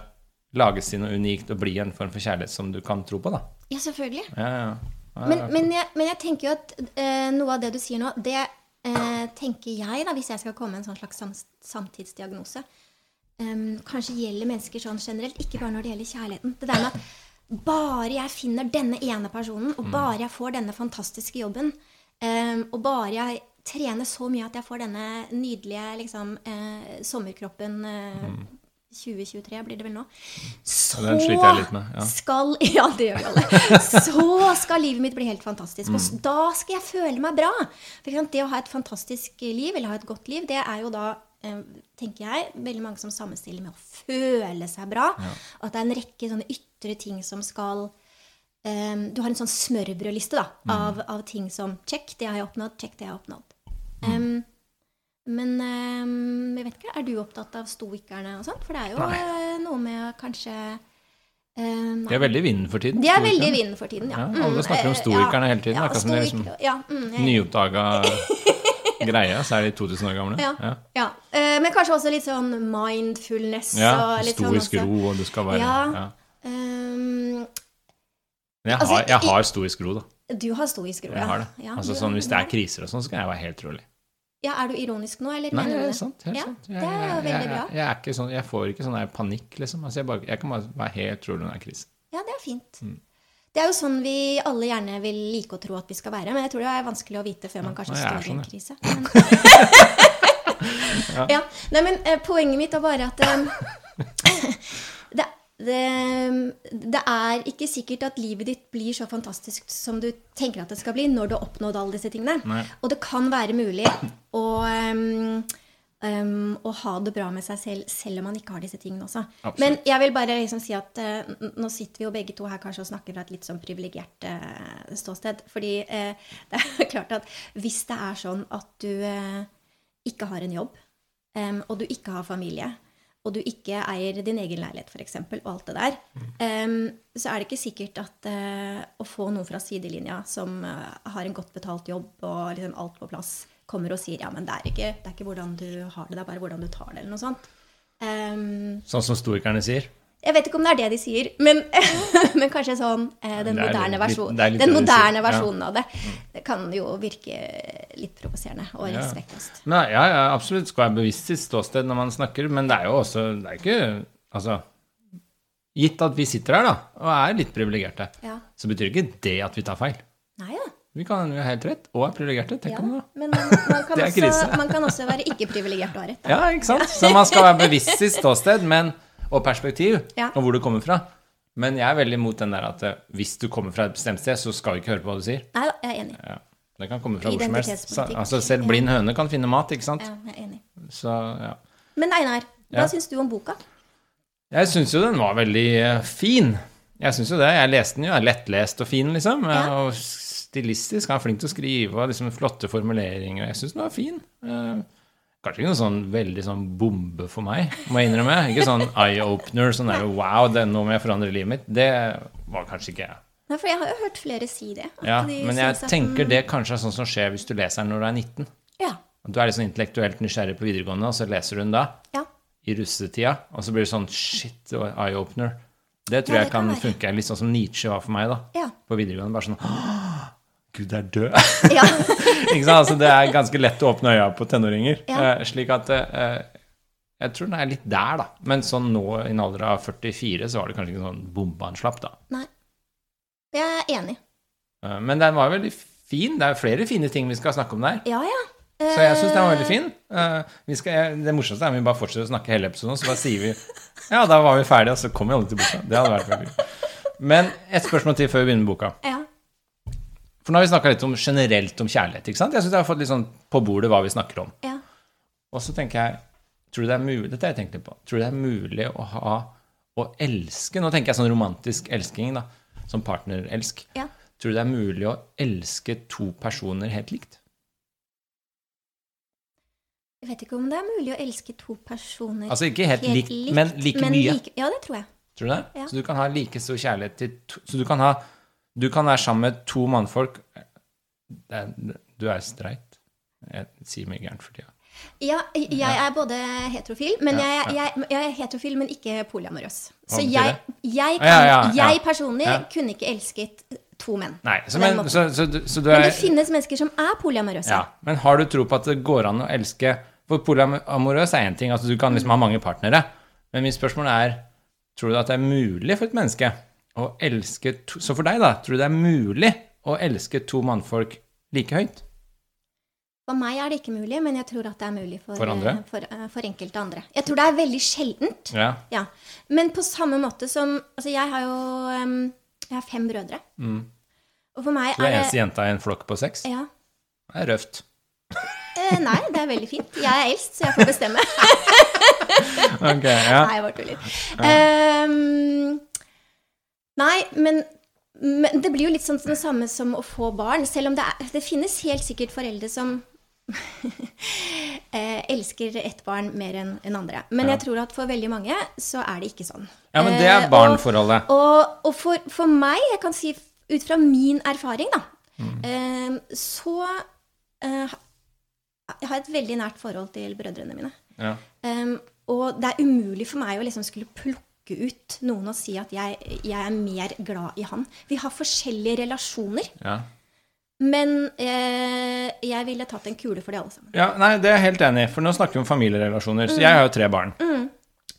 lages til noe unikt og bli en form for kjærlighet som du kan tro på, da. ja, selvfølgelig. Ja, ja. ja. Men, men, jeg, men jeg tenker jo at uh, noe av det du sier nå, det uh, tenker jeg, da, hvis jeg skal komme med en sånn slags samtidsdiagnose, em, kanskje gjelder mennesker sånn generelt, ikke bare når det gjelder kjærligheten. Det der med at bare jeg finner denne ene personen, og bare jeg får denne fantastiske jobben, um, og bare jeg trener så mye at jeg får denne nydelige liksom, uh, sommerkroppen uh, 2023 blir det vel nå. Så den sliter jeg litt med, ja. skal Ja, det gjør vi alle. Så skal livet mitt bli helt fantastisk. Og da skal jeg føle meg bra. For det å ha et fantastisk liv, eller ha et godt liv, det er jo da eh, tenker jeg, veldig mange som sammenstiller med å føle seg bra. At det er en rekke sånne ytre ting som skal um, Du har en sånn smørbrødliste da, av, av ting som Check, det har jeg oppnådd. Check, det har jeg oppnådd. Em, Men um, jeg vet ikke, er du opptatt av stoikerne og sånt? For det er jo Nei. eh, noe med kanskje ehm, De er veldig i vinden for tiden. De er veldig i vinden for tiden, ja. Ja, alle snakker om eh, stoikerne ja, hele tiden, Ja, akkurat som de er liksom ja, mm, jeg- Nyoppdaga greie, så er de 2000 år gamle. Ja. Ja. Eh, men kanskje også litt sånn mindfulness Ja, og litt sånn ro, og du skal være Ja. Ehm, Men jeg Altså, har, jeg har stoisk ro, da. du har stoisk ro, Jeg har det. Ja, altså sånn, Hvis det er kriser og sånn, så kan jeg være helt rolig. Ja, er du ironisk nå, eller Nei, det er sant. Helt sant. Jeg, det er jo veldig bra. jeg, er ikke sånn, jeg får ikke sånn panikk, liksom. Altså, jeg, bare, jeg kan bare være helt rolig når det er krise. Ja, det er fint. Mm. Det er jo sånn vi alle gjerne vil like å tro at vi skal være, men jeg tror det er vanskelig å vite før man kanskje er står i en sånn, krise. Men, ja. Nei, men eh, poenget mitt er bare at um, det, det, det er ikke sikkert at livet ditt blir så fantastisk som du tenker at det skal bli når du har oppnådd alle disse tingene. Nei. Og det kan være mulig å um, um, å ha det bra med seg selv selv om man ikke har disse tingene også. Absolutt. Men jeg vil bare liksom si at uh, nå sitter vi jo begge to her kanskje og snakker fra et litt sånn privilegert uh, ståsted. Fordi uh, det er klart at hvis det er sånn at du ikke har en jobb, um, og du ikke har familie, og du ikke eier din egen leilighet f.eks., og alt det der, um, så er det ikke sikkert at å få noen fra sidelinja som har en godt betalt jobb og liksom alt på plass, kommer og sier ja, men det er ikke, det er ikke hvordan du har det, det er bare hvordan du tar det, eller noe sånt. Um, Sånn som storikerne sier. jeg vet ikke om det er det de sier, men, men kanskje sånn eh, den er moderne, versjon, er litt den moderne sier, ja. versjonen av det. Det kan jo virke litt provoserende og respektløst. Ja. ja, ja, absolutt skal være bevisst sitt ståsted når man snakker, men det er jo også Det er ikke Altså Gitt at vi sitter her, da, og er litt privilegerte, Ja. så betyr ikke det at vi tar feil. Nei da. Vi kan ha helt rett, og er privilegerte. Tenk Ja, om det, men man, man, kan Det også, man kan også være ikke-privilegert og ha rett. Da. Ja, ikke sant? Så man skal være bevisst sitt ståsted men, og perspektiv, Ja. og hvor du kommer fra. Men jeg er veldig imot den der at eh, hvis du kommer fra et bestemt sted, så skal vi ikke høre på hva du sier. Nei jeg er enig. Ja. Det kan komme fra hvor som helst. Så, altså, selv blind høne kan finne mat, ikke sant? Ja, jeg er enig. Så ja. Men Einar, hva Ja. syns du om boka? Jeg syns jo den var veldig eh, fin. Jeg syns jo det. Jeg leste den jo, er lettlest og fin, liksom. Ja. Og stilistisk. Han er flink til å skrive, og liksom flotte formuleringer. Jeg syns den var fin. Uh, Kanskje ikke noe sånn veldig sånn bombe for meg, må jeg innrømme. Ikke sånn eye-opener, sånn der wow, det, nå må jeg forandre livet mitt. Det var kanskje ikke jeg. Nei, for jeg har jo hørt flere si det. Ja, de men jeg at tenker det kanskje er sånn som skjer hvis du leser den når du er 19. Ja. Du er sånn intellektuelt nysgjerrig på videregående, og så leser du den da. ja. i russetida, og så blir det sånn shit, det eye-opener. Det tror Ja, jeg kan kan funke litt sånn som Nietzsche var for meg, da. Ja. På videregående. Bare sånn «Åh, Gud er død. ja. ikke sant? Altså, det er ganske lett å åpne øya på tenåringer. Ja. Eh, slik at eh, Jeg tror den er litt der, da. Men sånn nå i en alder av 44 så var det kanskje ikke sånn bombeanslapp, da. Nei. Jeg er enig. Eh, men den var veldig fin. Det er flere fine ting vi skal snakke om der. Ja, ja. Så jeg syns den var veldig fin. Vi skal, det morsomste er om vi bare fortsetter å snakke hele episoden, så bare sier vi Ja, da var vi ferdige, og så kommer vi alle til boka. Det hadde vært veldig Men et spørsmål til før vi begynner med boka. ja. For nå har vi snakka litt om generelt om kjærlighet. ikke sant? Jeg syns jeg har fått litt sånn på bordet hva vi snakker om. ja. Og så tenker jeg Tror du det er mulig Dette har jeg tenkt litt på. Tror du det er mulig å ha Å elske Nå tenker jeg sånn romantisk elsking, da. Som partnerelsk. ja. Tror du det er mulig å elske to personer helt likt? Jeg vet ikke om det er mulig å elske to personer Altså ikke helt, likt, men like mye. like- ja, det tror jeg. Tror du det? Ja. Så du kan ha like stor kjærlighet til to, Så du kan ha Du kan være sammen med to mannfolk er, Du er streit. Jeg sier mye gærent for tida. Ja, jeg er både heterofil, men Ja, jeg, jeg, jeg er heterofil, men ikke polyamorøs. Så jeg, jeg, kan, Ja, ja, ja. jeg personlig Ja. kunne ikke elsket to menn. Nei, så, men, så, så, du- du Men er det finnes mennesker som er polyamorøse. ja, Men har du tro på at det går an å elske For polyamorøs er én ting, altså du kan liksom ha mange partnere. Men mitt spørsmål er Tror du at det er mulig for et menneske å elske to, Så for deg, da. Tror du det er mulig å elske to mannfolk like høyt? For meg er det ikke mulig, men jeg tror at det er mulig for, For andre? eh, for, eh, for enkelte andre. Jeg tror det er veldig sjeldent. Ja. Ja. Men på samme måte som Altså, jeg har jo Jeg har fem brødre. Og for meg Mm. Du er er eneste jenta i en flokk på seks? ja. Det er røft. Eh, nei, det er veldig fint. Jeg er eldst, så jeg får bestemme. Ok, ja. Nei, jeg bare tuller. Ehm, nei, men, men det blir jo litt sånn det samme som å få barn. Selv om det, er, det finnes helt sikkert foreldre som eh, elsker ett barn mer enn en andre. Men Ja. jeg tror at for veldig mange så er det ikke sånn. Ja, men det Eh, er og- barnforholdet. Og, og for, for meg, jeg kan si ut fra min erfaring, da, Mm. eh, så eh, Jeg har et veldig nært forhold til brødrene mine. Ja. Um, og det er umulig for meg å liksom skulle plukke ut noen og si at jeg, jeg er mer glad i han. Vi har forskjellige relasjoner, Ja. men eh, jeg ville tatt en kule for de alle sammen. ja, nei, det er jeg helt enig i, for nå snakker vi om familierelasjoner. Så jeg har jo tre barn.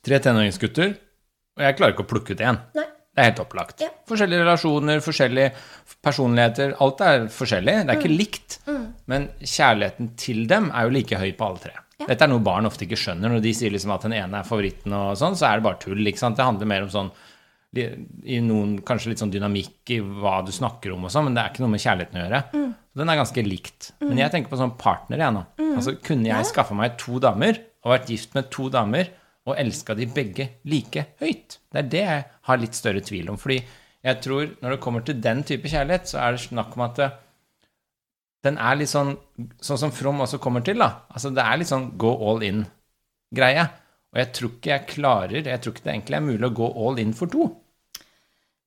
Tre tenåringsgutter, og jeg klarer ikke å plukke ut én. Nei. Det er helt opplagt. Ja. Forskjellige relasjoner, forskjellige personligheter. Alt er forskjellig. Det er ikke likt. Men kjærligheten til dem er jo like høy på alle tre. Ja. Dette er noe barn ofte ikke skjønner. Når de sier liksom at den ene er favoritten, og sånn, så er det bare tull. ikke sant? Det handler mer om sånn i noen kanskje litt sånn dynamikk i hva du snakker om og sånn, men det er ikke noe med kjærligheten å gjøre. Den er ganske likt. Men jeg tenker på sånn partner, jeg nå. Altså, kunne jeg skaffa meg to damer og vært gift med to damer og elska de begge like høyt? Det er det jeg har litt større tvil om. Fordi jeg tror når det kommer til den type kjærlighet, så er det snakk om at den er litt sånn Sånn som From også kommer til, da. Altså det er litt sånn go all in-greie. Og jeg tror ikke jeg klarer Jeg tror ikke det egentlig er mulig å gå all in for to.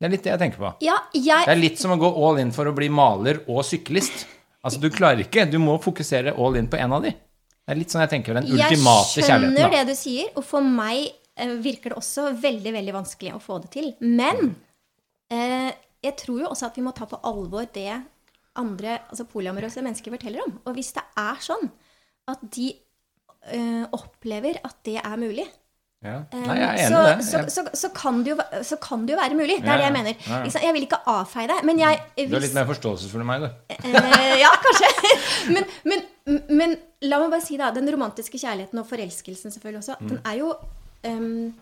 Det er litt det jeg tenker på. Ja, Det er litt som å gå all in for å bli maler og syklist. Altså, du klarer ikke. Du må fokusere all in på én av de. Det er litt sånn jeg tenker den ultimate kjærligheten. Jeg skjønner Da. det du sier, og for meg eh, virker det også veldig, veldig vanskelig å få det til. Men eh, jeg tror jo også at vi må ta på alvor det andre altså polyamorøse mennesker forteller om. Og hvis det er sånn at de øh, opplever at det er mulig, Ja. eh, Nei, jeg er enig så, i det. så, så, så, kan det jo, så kan det jo være mulig. Det Ja, er det jeg mener. Ja, ja. Jeg vil ikke avfeie deg, men jeg du er litt mer forståelsesfull enn meg, du. Eh, ja, kanskje. Men, men, men la meg bare si, da. Den romantiske kjærligheten og forelskelsen selvfølgelig også, den er jo um,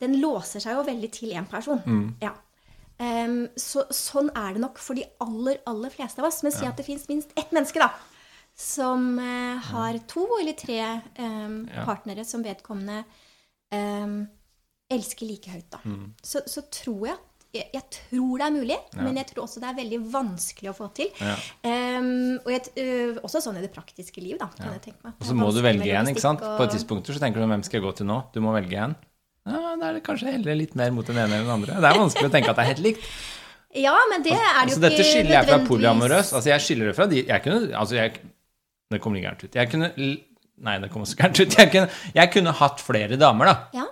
Den låser seg jo veldig til én person. Ja. Ehm, så, sånn er det nok for de aller, aller fleste av oss. Men si at det fins minst ett menneske, da. Som uh, har to eller tre um, Ja. partnere som vedkommende um, elsker like høyt, da. Så, så tror jeg jeg, jeg tror det er mulig, men jeg tror også det er veldig vanskelig å få til. Ja. Og jeg, uh, også sånn i det praktiske liv, da. kan jeg tenke meg. Og så må du velge en, ikke sant? Og- På et tidspunkt så tenker du hvem skal jeg gå til nå? Du må velge en. Ja, da er det kanskje heller litt mer mot den ene eller den andre. Det er vanskelig å tenke at det er helt likt. Ja, men det er det Altså, jo dette skiller jeg fra polyamorøs. Altså, jeg skiller det fra de Jeg kunne Altså, jeg Det kommer litt gærent ut. Jeg kunne Nei, det kommer også gærent ut. Jeg kunne, jeg kunne hatt flere damer, da. Ja.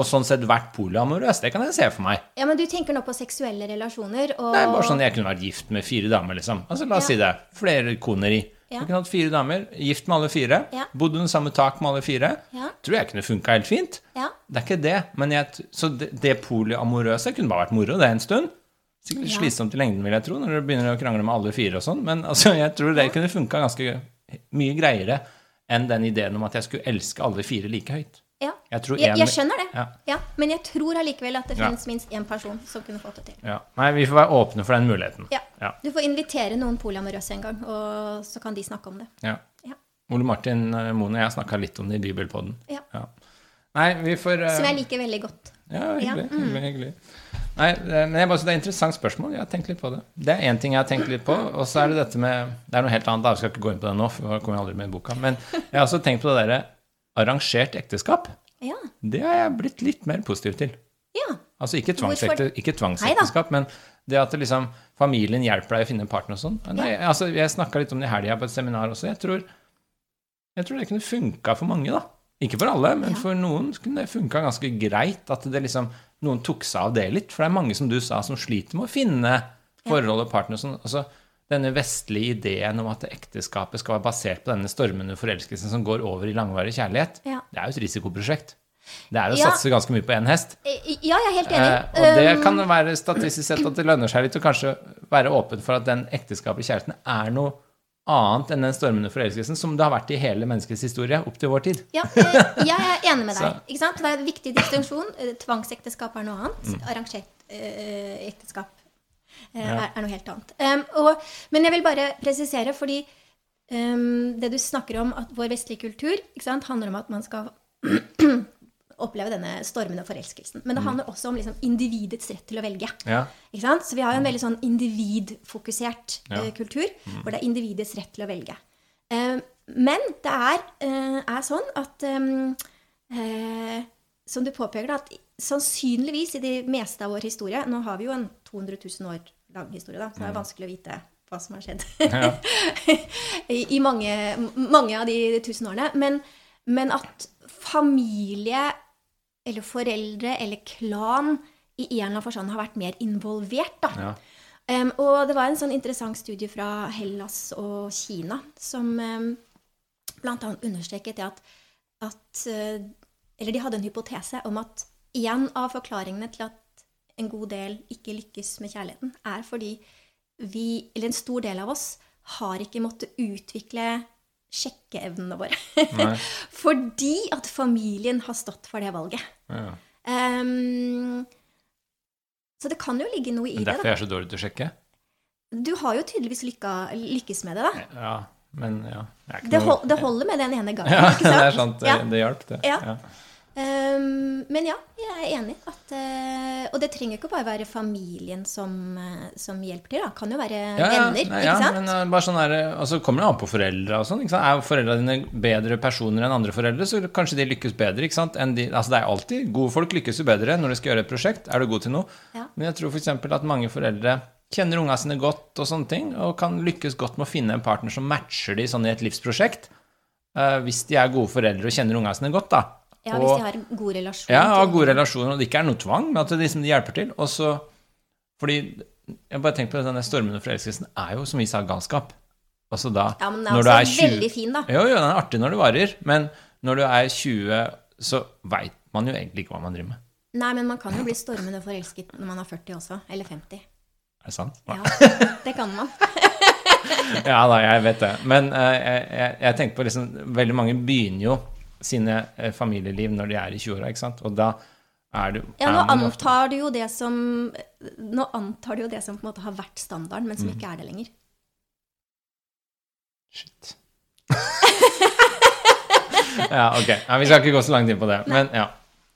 Og sånn sett vært polyamorøs. Det kan jeg se for meg. ja, men du tenker nå på seksuelle relasjoner og Det er bare sånn jeg kunne vært gift med fire damer, liksom. Altså, la oss si det. Flere koneri. Ja. Kunne hatt fire damer, gift med alle fire, Ja. bodd under samme tak med alle fire. Ja. Tror jeg kunne funka helt fint. Ja. Det er ikke det. Men jeg, så det, det polyamorøse kunne bare vært moro, det en stund. Sikkert slitsomt i lengden, vil jeg tro, når du begynner å krangle med alle fire og sånn. Men altså, jeg tror det kunne funka ganske mye greiere enn den ideen om at jeg skulle elske alle fire like høyt. Ja. Jeg tror Jeg, en- jeg skjønner det. Ja. Ja. Men jeg tror allikevel at det finnes minst én person som kunne fått det til. Ja. Nei, vi får være åpne for den muligheten. Du får invitere noen polyamorøse en gang, og så kan de snakke om det. Ja. Ja. Ole Martin eh, Moen og jeg snakka litt om det i Bibelpodden. Ja. Nei, vi får uh... Som jeg liker veldig godt. Ja, hyggelig. Mm. hyggelig, hyggelig. Nei, det, men jeg bare det er et interessant spørsmål. Jeg har tenkt litt på det. Det er én ting jeg har tenkt litt på, og så er det dette med Det er noe helt annet, da. Jeg skal ikke gå inn på det nå, for vi kommer aldri med i boka. Men jeg har også tenkt på det derre arrangert ekteskap. Ja. Det har jeg blitt litt mer positiv til. ja. Altså ikke, tvangsekte, ikke tvangsekteskap, men det at det liksom, familien hjelper deg å finne en partner og sånn. Nei, altså, jeg snakka litt om det i helga på et seminar også. Jeg tror, jeg tror det kunne funka for mange, da. Ikke for alle, men Ja. for noen kunne det funka ganske greit. At det liksom, noen tok seg av det litt. For det er mange, som du sa, som sliter med å finne forhold og partner og sånn. Altså, denne vestlige ideen om at ekteskapet skal være basert på denne stormende forelskelsen som går over i langvarig kjærlighet, Ja. det er jo et risikoprosjekt. Det er å Ja. satse ganske mye på én hest. Eh, Ja, jeg er helt enig. Eh, og det Um, kan være statistisk sett at det lønner seg litt å kanskje være åpen for at den ekteskapelige kjærligheten er noe annet enn den stormende forelskelsen som det har vært i hele menneskets historie opp til vår tid. Ja, eh, jeg er enig med deg. Ikke sant? Det er en viktig distinksjon. Eh, Tvangsekteskap er noe annet. Mm. Arrangert eh, ekteskap. Er, er noe helt annet. Um, og, men jeg vil bare presisere, fordi um, det du snakker om, at vår vestlige kultur ikke sant, handler om at man skal oppleve denne stormende forelskelsen. Mm. Men det handler også om liksom, individets rett til å velge. Ja. Så vi har jo en veldig sånn individfokusert Ja. uh, kultur, hvor det er individets rett til å velge. Uh, men det er, uh, er sånn at um, eh, Som du påpeker, at sannsynligvis i det meste av vår historie Nå har vi jo en 200 000 år lang historie, da, så det er vanskelig å vite hva som har skjedd Ja. i, i mange, mange av de tusen årene. Men, men at familie eller foreldre eller klan i en eller annen forstand har vært mer involvert. da. Ja. Um, og det var en sånn interessant studie fra Hellas og Kina som um, annet understreket det at, at uh, Eller de hadde en hypotese om at en av forklaringene til at en god del ikke lykkes med kjærligheten, er fordi vi, eller en stor del av oss, har ikke måttet utvikle sjekkeevnene våre. Fordi at familien har stått for det valget. Ja. Um, så det kan jo ligge noe i Men det. derfor da. jeg er så dårlig til å sjekke? Du har jo tydeligvis lykka, lykkes med det, da. Ja, men ja. er Det, noe- hold, det holder med den ene gangen, Ja, ikke sant? det er sant. Det, Ja. det hjalp, det. Ja. Ja. Um, men ja, jeg er enig. At, uh, og det trenger ikke bare være familien som, eh, som hjelper til. Da. Kan jo være Ja, ja, venner. nei, ikke ja, sant? men uh, bare sånn er altså, kommer det an på foreldre og sånn. Er foreldra dine bedre personer enn andre foreldre, så kanskje de lykkes bedre. ikke sant? De, altså det er alltid, Gode folk lykkes jo bedre når de skal gjøre et prosjekt. Er du god til noe? Ja. Men jeg tror f.eks. at mange foreldre kjenner unga sine godt og sånne ting, og kan lykkes godt med å finne en partner som matcher de sånn i et livsprosjekt. Uh, hvis de er gode foreldre og kjenner unga sine godt, da. Ja, og, Hvis de har en god relasjon. ja, har gode relasjoner, og det ikke er noe tvang, men at det liksom de hjelper til. Og så Fordi jeg bare tenker på denne stormen og forelskelsen er jo, som vi sa, galskap. Altså da Ja, men den er også er 20 veldig fin, da. Jo, jo, den er artig når det varer, men når du er 20, så veit man jo egentlig ikke hva man driver med. Nei, men man kan jo bli stormende forelsket når man er 40 også. Eller 50. Er det sant? Ja, det kan man. Ja da, jeg vet det. Men uh, jeg, jeg, jeg tenker på liksom Veldig mange begynner jo sine eh, familieliv når de er i 20-åra, ikke sant? Og da er du Ja, nå er antar du jo det som Nå antar du jo det som på en måte har vært standarden, men som Mm. ikke er det lenger. Shit. ja, ok. Ja, vi skal ikke gå så langt inn på det. Men ja.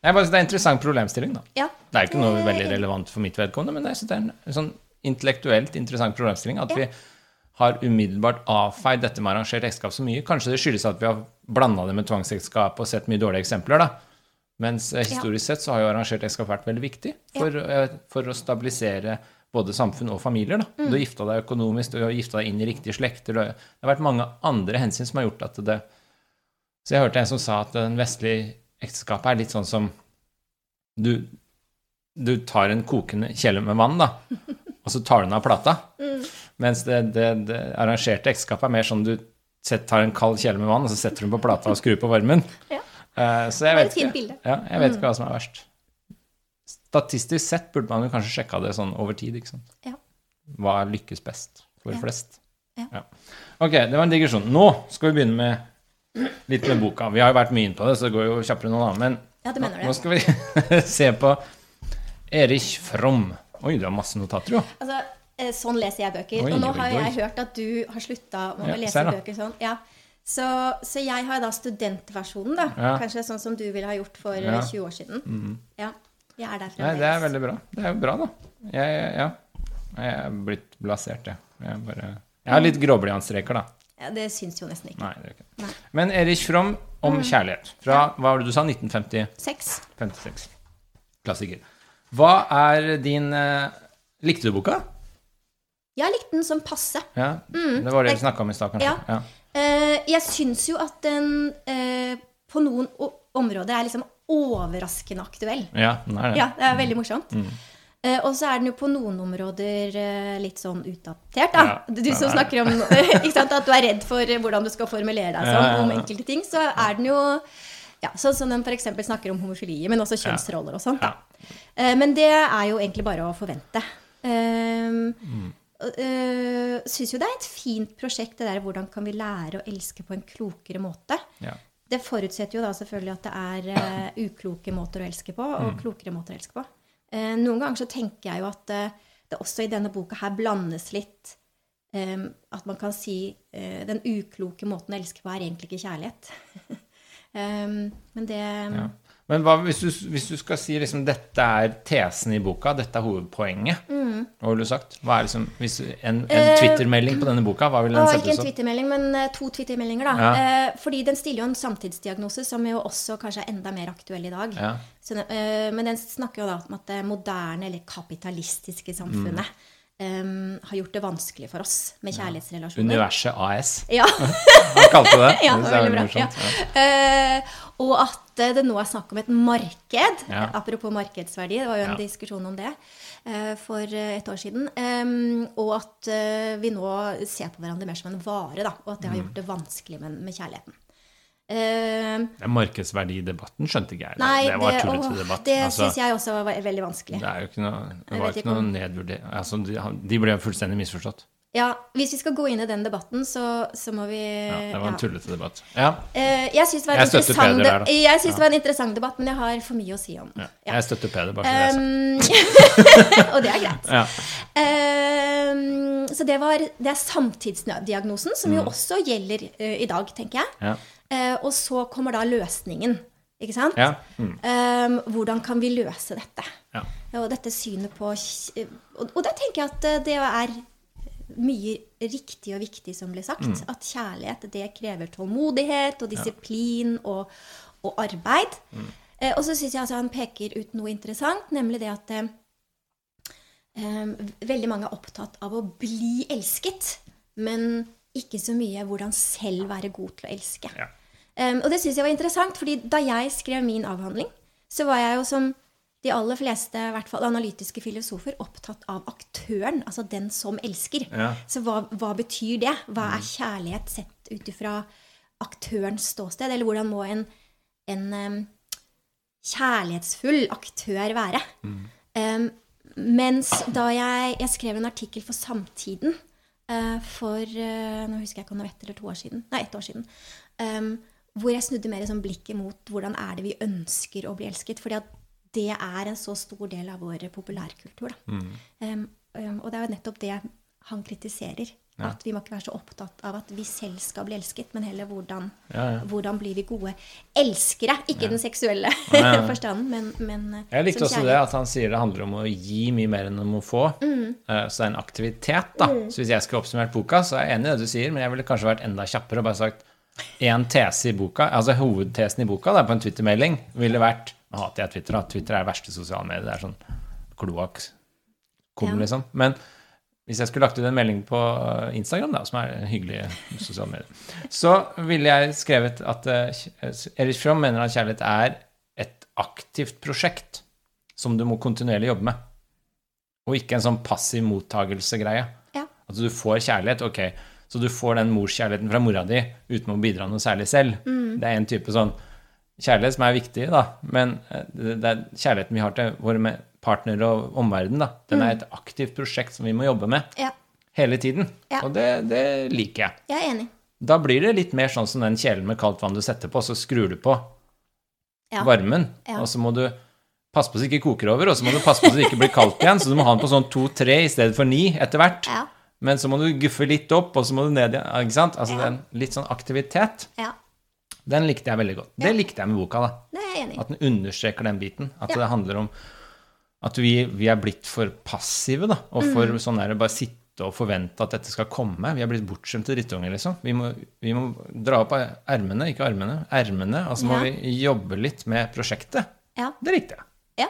Jeg bare Det er en interessant problemstilling. da. Ja. Det er ikke noe veldig relevant for mitt vedkommende, men jeg synes det er en sånn intellektuelt interessant problemstilling. At Ja. vi har umiddelbart avfeid dette med arrangert ekteskap så mye. Kanskje det skyldes at vi har blanda det med tvangsekteskap og sett mye dårlige eksempler. da. Mens eh, historisk sett så har jo arrangert ekteskap vært veldig viktig for, ja. for å stabilisere både samfunn og familier. da. Mm. Du har gifta deg økonomisk, du har gifta deg inn i riktige slekter. Det har vært mange andre hensyn som har gjort at det Så jeg hørte en som sa at den vestlige ekteskapet er litt sånn som du, du tar en kokende kjele med vann, da, og så tar du den av plata. Mm. Mens det, det, det arrangerte ekteskapet er mer sånn du tar en kald kjele med vann, og så setter du den på plata og skrur på varmen. Ja. Uh, så jeg vet ikke. Ja, jeg vet ikke hva som er verst. Statistisk sett burde man jo kanskje sjekka det sånn over tid. ikke sant? Ja. Hva lykkes best for flest? Ja. Ok, det var en digresjon. Nå skal vi begynne med litt med boka. Vi har jo vært mye inn på det, så det går jo kjappere nå, da. Men Ja, du nå, nå skal vi se på Erich Fromm. Oi, du har masse notater, jo. Altså, sånn leser jeg bøker. Oi, og nå har oi. jeg hørt at du har slutta Ja, å lese bøker sånn. Ja. Så, så jeg har da studentversjonen, da. Ja. Kanskje sånn som du ville ha gjort for eh, Ja. 20 år siden. Ja. Jeg er der Nei, det er veldig bra. Det er jo bra, da. Jeg, ja. Jeg er blitt blasert, jeg. Jeg, bare, jeg har litt gråblyantstreker, da. Ja, det syns jo nesten ikke. Nei, det er ikke Nei. Men Erich Fromm om kjærlighet. Fra hva var det du sa? 1956. Sex. Klassiker. Hva er din eh, Likte du boka? Jeg likte den som passe. Ja, Det var det vi snakka om i stad, kanskje? Ja. Eh, jeg syns jo at den uh, på noen områder er liksom overraskende aktuell. ja, den er det. Ja, det er veldig morsomt. Mm. Uh, og så er den jo på noen områder litt sånn utdatert, da. Ja, du som er snakker om sant, at du er redd for hvordan du skal formulere deg sånn, Ja, om enkelte ting, så er den jo ja, sånn som den f.eks. snakker om homofili, men også kjønnsroller og sånt. Ja. Da. Men det er jo egentlig bare å forvente. Um, Mm. Uh, Syns jo det er et fint prosjekt, det der hvordan kan vi lære å elske på en klokere måte. Ja. Det forutsetter jo da selvfølgelig at det er øh, ukloke måter å elske på, og klokere måter å elske på. Eh, noen ganger så tenker jeg jo at eh, det også i denne boka her blandes litt eh, At man kan si eh, den ukloke måten å elske på er egentlig ikke kjærlighet. um, men det Ja. Men hva, hvis, du, hvis du skal si liksom dette er tesen i boka, dette er hovedpoenget, Mm. Hva ville du sagt? Hva er liksom, hvis en, en Twitter-melding på denne boka, hva ville den Og ikke en? Twitter-melding, men eh, to Twitter-meldinger, da. Ja. Eh, fordi den stiller jo en samtidsdiagnose som jo også kanskje er enda mer aktuell i dag. Ja. Så, eh, men den snakker jo da om at det moderne eller kapitalistiske samfunnet Mm. Eh, har gjort det vanskelig for oss med kjærlighetsrelasjoner. Universet AS. Ja. Han kalte det. ja, det er veldig bra. Ja. Uh, og at eh, det nå er snakk om et marked. Ja. Apropos markedsverdi, det var jo en Ja. diskusjon om det uh, for et år siden. Um, og at uh, vi nå ser på hverandre mer som en vare, da. Og at det har Mm. gjort det vanskelig med, med kjærligheten. Den markedsverdidebatten skjønte ikke jeg. nei, det var tullete debatt. det Altså, syns jeg også var veldig vanskelig. det ikke noe, det var ikke noe nedvurdering. Altså, de, de ble fullstendig misforstått. Ja, Hvis vi skal gå inn i den debatten, så, så må vi Ja, det var en ja. tullete debatt. Ja, Uh, Jeg syns det synes det var en interessant debatt, men jeg har for mye å si om den. ja. Jeg støtter Peder, bare så det er sagt. Um, og det er greit. Ja. Um, så det, var, det er samtidsdiagnosen, som Mm. jo også gjelder eh, i dag, tenker jeg. Ja. Eh, og så kommer da løsningen. Ikke sant? Ja. Mm. Um, hvordan kan vi løse dette? Ja. Og dette synet på Og, og der tenker jeg at eh, det er mye riktig og viktig som ble sagt. Mm. At kjærlighet det krever tålmodighet og disiplin og, og arbeid. Mm. Eh, og så syns jeg altså han peker ut noe interessant, nemlig det at eh, eh, veldig mange er opptatt av å bli elsket, men ikke så mye hvordan selv være god til å elske. Ja. Um, og det syns jeg var interessant, fordi da jeg skrev min avhandling, så var jeg jo som de aller fleste, i hvert fall analytiske filosofer, opptatt av aktøren, altså den som elsker. Ja. Så hva, hva betyr det? Hva er kjærlighet sett ut ifra aktørens ståsted? Eller hvordan må en, en um, kjærlighetsfull aktør være? Um, mens da jeg, jeg skrev en artikkel for Samtiden for eh, Nå husker jeg ikke om det var ett eller to år siden. Nei, ett år siden. Um, hvor jeg snudde mer sånn blikket mot hvordan er det vi ønsker å bli elsket. fordi at det er en så stor del av vår populærkultur. Da. Um, um, og det er jo nettopp det han kritiserer. At vi må ikke være så opptatt av at vi selv skal bli elsket, men heller hvordan, Ja, ja. hvordan blir vi gode elskere. Ikke den seksuelle Ja, ja. forstanden, men, men eh, Jeg likte også det at han sier det handler om å gi mye mer enn om å få. Mm. Eh, Så det er en aktivitet, da. Så hvis jeg skulle oppsummert boka, så er jeg enig i det du sier, men jeg ville kanskje vært enda kjappere og bare sagt én tese i boka, altså hovedtesen i boka da, på en Twitter-melding, ville vært Nå hater jeg Twitter, da. Twitter er det verste sosiale mediet. Det er sånn kloakk kom, Ja. liksom. Men hvis jeg skulle lagt ut en melding på Instagram, da, som er en hyggelig sosiale medier, så ville jeg skrevet at uh, Erich Fromm mener at kjærlighet er et aktivt prosjekt som du må kontinuerlig jobbe med. Og ikke en sånn passiv mottagelsegreie. Ja. At du får kjærlighet, ok, så du får den morskjærligheten fra mora di uten å bidra noe særlig selv. Det er en type sånn kjærlighet som er viktig, da. Men eh, det det er kjærligheten vi har til våre partnere og omverden. da. Den er et aktivt prosjekt som vi må jobbe med Ja, hele tiden. Ja. Og det, det liker jeg. jeg er enig. Da blir det litt mer sånn som den kjelen med kaldt vann du setter på, så skrur du på Ja. varmen, og så må du passe på så det ikke koker over, og så må du passe på så det ikke blir kaldt igjen, så du må ha den på sånn to-tre i stedet for ni etter hvert. Ja. Men så må du guffe litt opp, og så må du ned igjen. Ikke sant? Altså Ja. den litt sånn aktivitet, ja. den likte jeg veldig godt. Det likte jeg med boka, da. Det er jeg enig. At den understreker den biten. At det handler om at vi, vi er blitt for passive, da. Og for Mm. sånn der bare sitte og forvente at dette skal komme. Vi er blitt bortskjemte drittunger, liksom. Vi må, vi må dra opp ermene, ikke armene, ermene, og så må Ja. vi jobbe litt med prosjektet. Ja. Det likte jeg. Ja,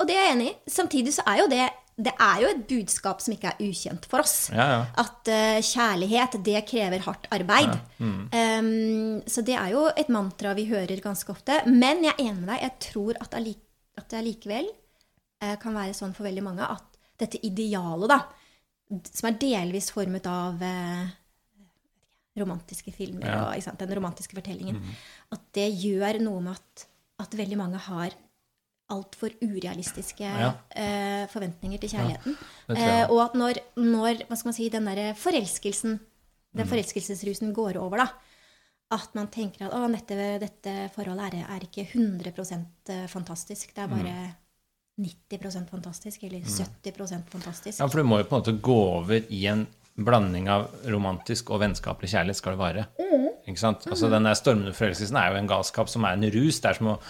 og det er jeg enig i. Samtidig så er jo det det er jo et budskap som ikke er ukjent for oss. Ja, ja. At uh, kjærlighet, det krever hardt arbeid. mm. Um, så det er jo et mantra vi hører ganske ofte. Men jeg er enig med deg. Jeg tror at, at det allikevel eh, kan være sånn for veldig mange at dette idealet, da, som er delvis formet av eh, romantiske filmer Ja. og sant, den romantiske fortellingen, at det gjør noe med at, at veldig mange har altfor urealistiske Ja. eh, forventninger til kjærligheten. Ja, eh, og at når, når hva skal man si, den der forelskelsen, Mm. den forelskelsesrusen går over, da, at man tenker at dette, dette forholdet er, er ikke 100% fantastisk, det er bare 90% fantastisk, eller 70% fantastisk. Mm. Ja, for du må jo på en måte gå over i en blanding av romantisk og vennskapelig kjærlighet skal det vare. Mm. Ikke sant? Altså Den der stormende forelskelsen er jo en galskap som er en rus. Det er som å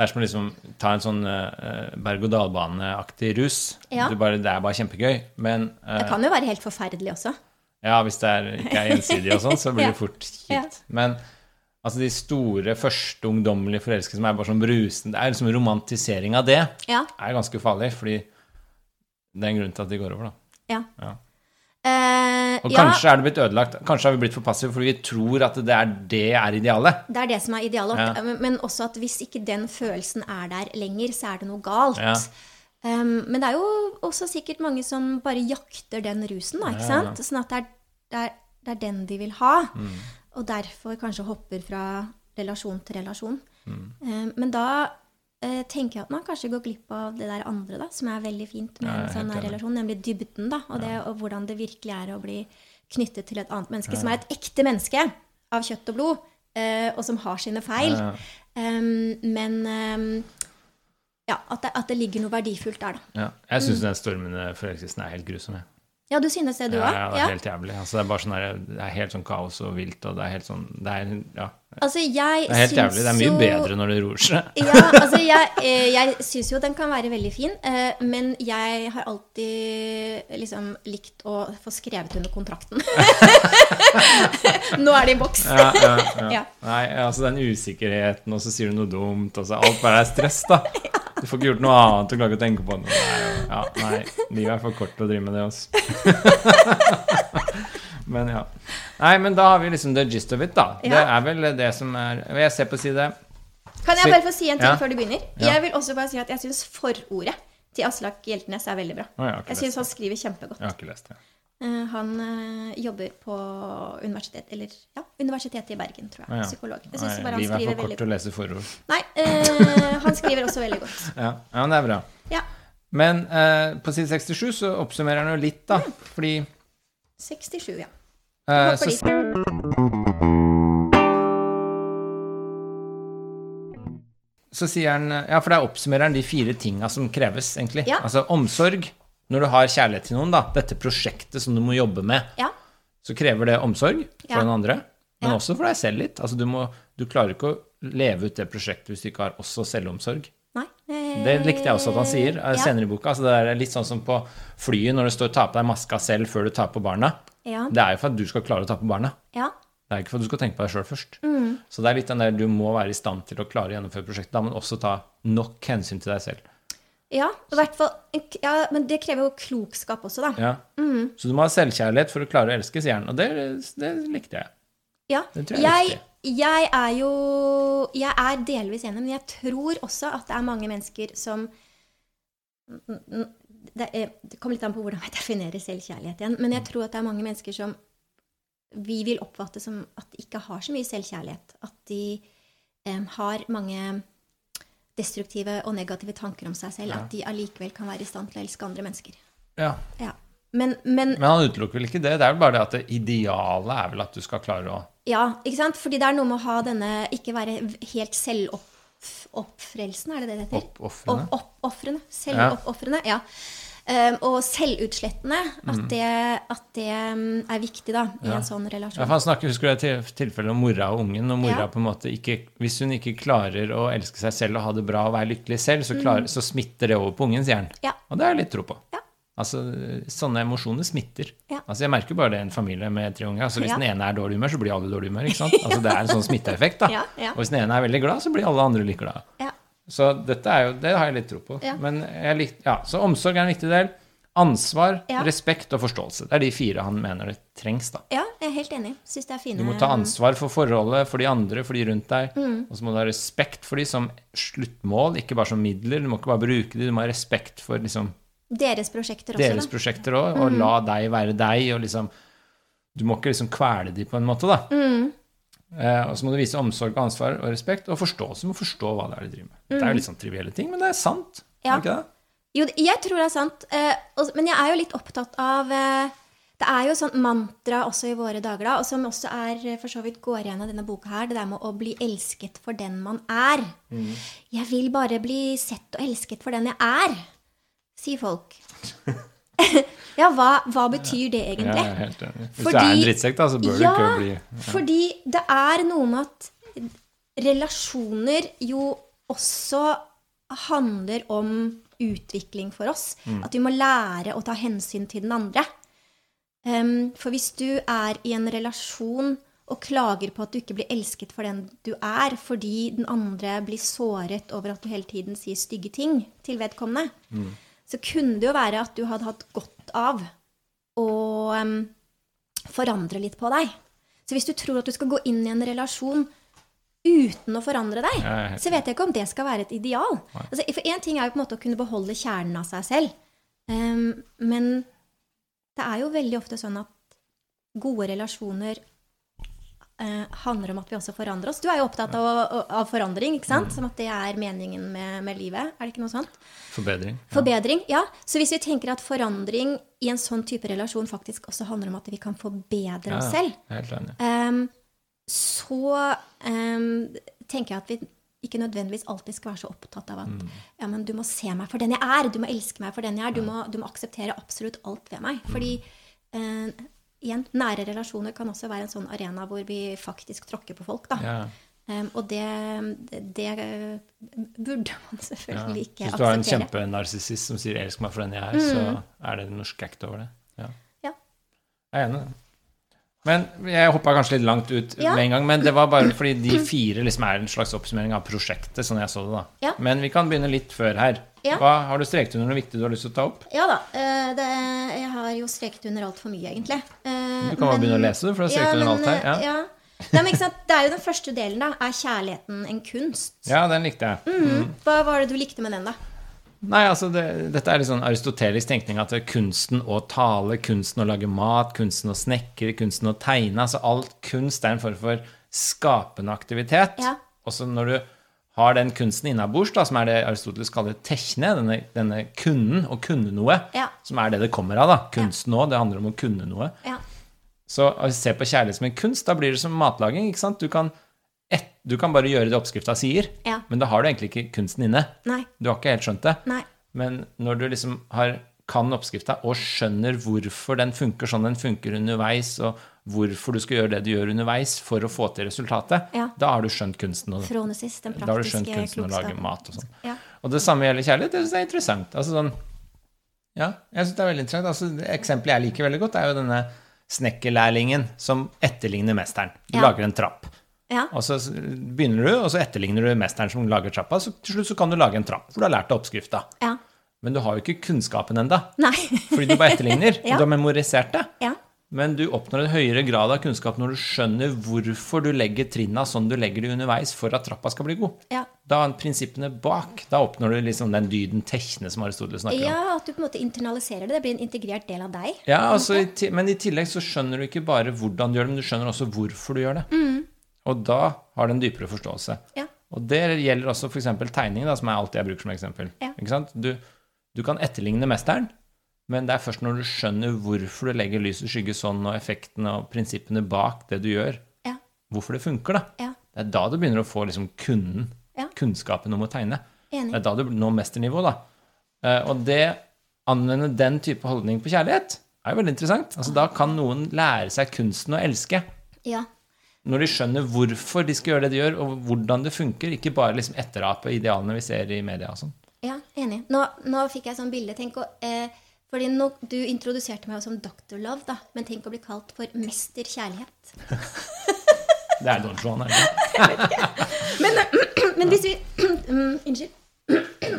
er som å liksom ta en sånn uh, berg-og-dal-bane-aktig rus. Ja. Bare, det er bare kjempegøy. Men uh, Det kan jo være helt forferdelig også. ja, hvis det er, ikke er gjensidig og sånn, så blir det fort Ja. kjipt. Men altså de store, første ungdommelige forelskede som er bare sånn brusende Det er liksom romantisering av det Ja. er ganske farlig, fordi det er en grunn til at de går over, da. ja. Ja. Eh, Og ja, kanskje er det blitt ødelagt. Kanskje har vi blitt for passive fordi vi tror at det er det er idealet. det er det som er idealet. Ja. Men- Men også at hvis ikke den følelsen er der lenger, så er det noe galt. Ja. Um, men det er jo også sikkert mange som bare jakter den rusen, da, ikke Ja, ja. sant? Sånn at det er, det, er, det er den de vil ha. Mm. Og derfor kanskje hopper fra relasjon til relasjon. Mm. Eh, men da eh, tenker jeg at man kanskje går glipp av det der andre, da, som er veldig fint med Ja, en sånn relasjon, nemlig dybden, da. Og, det, og hvordan det virkelig er å bli knyttet til et annet menneske, som er et ekte menneske av kjøtt og blod, eh, og som har sine feil. Ja. Um, men um, ja, at det, at det ligger noe verdifullt der, da. Ja. Jeg syns den stormende forelskelsen er helt grusom. Jeg. Ja, du synes det, du Ja, òg? ja, det er helt jævlig. Altså, det er bare sånn her, det er helt sånn kaos og vilt, og det er helt sånn Det er, ja, Altså, jeg det er helt jævlig. Det er mye bedre når det roer seg. Ja, altså jeg, eh, jeg syns jo den kan være veldig fin, eh, men jeg har alltid liksom likt å få skrevet under kontrakten. Nå er det i boks. Ja, ja, ja. Nei, altså den usikkerheten, og så sier du noe dumt, og så alt bare er stress, da. Du får ikke gjort noe annet du klarer ikke å tenke på noe. Nei, nei, livet er for kort til å drive med det, altså. Men ja. Nei, men da har vi liksom the gist of it, da. Det er vel det som er Jeg ser på side Kan jeg bare få si en ting Ja. før du begynner? Ja. Jeg vil også bare si at jeg syns forordet til Aslak Hjeltnes er veldig bra. Jeg Jeg syns han skriver kjempegodt. Jeg har ikke lest det. Eh, Han eh, jobber på universitet, eller, ja, Universitetet i Bergen, tror jeg. Å, ja. Psykolog. Jeg synes bare han livet er for kort til å lese forord. Nei, eh, han skriver også veldig godt. Ja, ja, men det er bra. Ja. Men eh, på side 67 så oppsummerer han jo litt, da. Fordi 67, ja. Eh, så, så sier han Ja, for der oppsummerer han de fire tinga som kreves, egentlig. Ja. Altså omsorg. Når du har kjærlighet til noen, da, dette prosjektet som du må jobbe med, Ja. så krever det omsorg for den andre, men også for deg selv litt. Altså du, må, du klarer ikke å leve ut det prosjektet hvis du ikke har også selvomsorg. Nei. Det likte jeg også at han sier eh, senere i boka. Altså det er litt sånn som på flyet når det står 'ta på deg maska selv før du tar på barna'. Ja. Det er jo for at du skal klare å ta på barna. ja. Det er ikke for at du skal tenke på deg sjøl først. Mm. Så det er litt den der du må være i stand til å klare å gjennomføre prosjektet, men også ta nok hensyn til deg selv. Ja, fall ja, Men det krever jo klokskap også, da. Ja. Mm. Så du må ha selvkjærlighet for å klare å elske, sier han. Og det, det likte jeg. Ja. Det tror jeg Jeg, jeg er jo Jeg er delvis enig, men jeg tror også at det er mange mennesker som Det, er, det kommer litt an på hvordan jeg definerer selvkjærlighet igjen, men jeg tror at det er mange mennesker som vi vil oppfatte som at de ikke har så mye selvkjærlighet. At de um, har mange destruktive og negative tanker om seg selv. Ja. At de allikevel kan være i stand til å elske andre mennesker. Ja. Ja. Men, men Men han utelukker vel ikke det. Det er vel bare det at det idealet er vel at du skal klare å Ja, ikke sant? Fordi det er noe med å ha denne Ikke være helt selvoppfrelsen, er det det det heter? Oppofrende. Opp- opp, Selvoppofrende, ja. Um, og selvutslettende. At, det, at det um, er viktig da, i Mm. Ja. en sånn Ja, relasjon. for han snakker, Husker du til- tilfellet om mora og ungen? Og mora Ja. på en måte ikke, Hvis hun ikke klarer å elske seg selv og ha det bra og være lykkelig selv, så, klarer, så smitter det over på ungen, sier han. Mm. Ja. Og det har jeg litt tro på. Ja. Altså, Sånne emosjoner smitter. Ja. Altså, Jeg merker bare det i en familie med tre unger. Altså, Hvis Ja. den ene er dårlig humør, så blir alle dårlig humør. ikke sant? Altså, Det er en sånn smitteeffekt. da. Ja, ja. Og hvis den ene er veldig glad, så blir alle andre like glade. Så dette er jo, det har jeg litt tro på. Ja. Men jeg lik, ja, Så omsorg er en viktig del. Ansvar, Ja. respekt og forståelse. Det er de fire han mener det trengs. da. ja, jeg er helt enig. Synes det er fine Du må ta ansvar for forholdet, for de andre, for de rundt deg. Mm. Og så må du ha respekt for de som sluttmål, ikke bare som midler. Du må ikke bare bruke de, du må ha respekt for liksom, Deres prosjekter også, deres da. Mm. prosjekter også, og la deg være deg. og liksom, Du må ikke liksom kvele de på en måte, da. Mm. Eh, og så må du vise omsorg, ansvar og respekt, og forståelse. Du må forstå hva det er de driver med. Det er jo litt sånn trivielle ting, men det er sant. Mm. Ja. Er det ikke det? Jo, jeg tror det er sant. eh, men jeg er jo litt opptatt av eh, Det er jo sånn mantra også i våre dager, da, og som også er for så vidt går igjen av denne boka her, det der med å bli elsket for den man er. Mm. Jeg vil bare bli sett og elsket for den jeg er, sier folk. ja, hva, hva betyr det egentlig? er helt enig. Hvis Fordi- er en drittsekk, da, så bør Ja, ikke bli fordi det er noe med at relasjoner jo også handler om utvikling for oss. At vi må lære å ta hensyn til den andre. Um, for hvis du er i en relasjon og klager på at du ikke blir elsket for den du er, fordi den andre blir såret over at du hele tiden sier stygge ting til vedkommende, så kunne det jo være at du hadde hatt godt av å um, forandre litt på deg. Så hvis du tror at du skal gå inn i en relasjon uten å forandre deg, så vet jeg ikke om det skal være et ideal. Altså, for én ting er jo på en måte å kunne beholde kjernen av seg selv. um, men det er jo veldig ofte sånn at gode relasjoner eh, handler om at vi også forandrer oss. Du er jo opptatt av, av forandring, ikke Mm. sant? Som at det er meningen med, med livet. Er det ikke noe sånt? Forbedring. Ja. Forbedring, ja. Så hvis vi tenker at forandring i en sånn type relasjon faktisk også handler om at vi kan forbedre oss selv, er helt enig. Um, så um, tenker jeg at vi ikke nødvendigvis alltid skal være så opptatt av at ja, men du må se meg for den jeg er, du må elske meg for den jeg er, du må, du må akseptere absolutt alt ved meg. Fordi eh, igjen, nære relasjoner kan også være en sånn arena hvor vi faktisk tråkker på folk. da. Ja. Um, og det, det burde man Ja. selvfølgelig ikke Hvis du har en akseptere. kjempenarsissist som sier 'elsk meg for den jeg er', så er det noe skækt over det. Ja. Ja. Jeg er enig. Men jeg hoppa kanskje litt langt ut Ja. med en gang. Men det var bare fordi de fire liksom er en slags oppsummering av prosjektet, sånn jeg så det. da. Ja. Men vi kan begynne litt før her. Ja. Hva Har du streket under noe viktig du har lyst til å ta opp? Ja da. eh, det, jeg har jo streket under altfor mye, egentlig. Eh, Du kan bare begynne å lese, for du har streket under alt her. Ja. Ja. Nei, men ikke sant? Det er jo den første delen, da. Er kjærligheten en kunst? ja, den likte jeg. Mm. Hva var det du likte med den, da? Nei, altså det, Dette er litt sånn aristotelisk tenkning at kunsten å tale, kunsten å lage mat, kunsten å snekre, kunsten å tegne. altså Alt kunst er en form for skapende aktivitet. Ja. Også når du har den kunsten innabords, som er det Aristoteles kaller tekne, denne, denne kunnen, å kunne noe, Ja. som er det det kommer av. da, Kunsten òg, det handler om å kunne noe. Ja. Så å se på kjærlighet som en kunst, da blir det som matlaging. ikke sant? Du kan, et, du kan bare gjøre det oppskrifta sier, Ja. men da har du egentlig ikke kunsten inne. Nei. Du har ikke helt skjønt det. Nei. Men når du liksom har, kan oppskrifta og skjønner hvorfor den funker sånn den funker underveis, og hvorfor du skal gjøre det du gjør underveis for å få til resultatet, Ja. da har du skjønt kunsten. Og, Fronesis, den da har du skjønt kunsten å lage mat og sånn. Ja. Og det samme gjelder kjærlighet. Det syns jeg er interessant. Altså sånn, ja, jeg synes det er veldig interessant. Altså, eksempelet jeg liker veldig godt, er jo denne snekkerlærlingen som etterligner mesteren. Du Ja. lager en trapp. Ja. Og så begynner du, og så etterligner du mesteren som lager trappa. Så til slutt så kan du lage en trapp, for du har lært deg oppskrifta. ja. Men du har jo ikke kunnskapen enda, Nei. fordi du bare etterligner. Ja. og Du har memorisert det. ja. Men du oppnår en høyere grad av kunnskap når du skjønner hvorfor du legger trinna sånn du legger det underveis for at trappa skal bli god. Ja. Da er prinsippene bak. Da oppnår du liksom den dyden tekne som Aristoteles snakker om. ja, at du på en måte internaliserer det. Det blir en integrert del av deg. Ja, altså, Men i tillegg så skjønner du ikke bare hvordan du gjør det, men du skjønner også hvorfor du gjør det. Og da har du en dypere forståelse. Ja. Og det gjelder også f.eks. tegning, da, som er alt jeg bruker som eksempel. Ja. Du, du kan etterligne mesteren, men det er først når du skjønner hvorfor du legger lys og skygge sånn, og effektene og prinsippene bak det du gjør, Ja. hvorfor det funker, da. Ja. Det er da du begynner å få liksom kunden, Ja. kunnskapen om å tegne. Enig. Det er da du når mesternivå, da. Eh, Og det anvende den type holdning på kjærlighet er jo veldig interessant. Altså, da kan noen lære seg kunsten å elske. Ja. Når de skjønner hvorfor de skal gjøre det de gjør, og hvordan det funker. Ikke bare liksom etterape idealene vi ser i media og sånn. Ja, enig. Nå, nå fikk jeg sånn bilde. Tenk å, eh, fordi nå, Du introduserte meg som Dr. Love, da, men tenk å bli kalt for Mester Kjærlighet. Det er Don Juan, er det ikke? Men hvis vi mm, Unnskyld.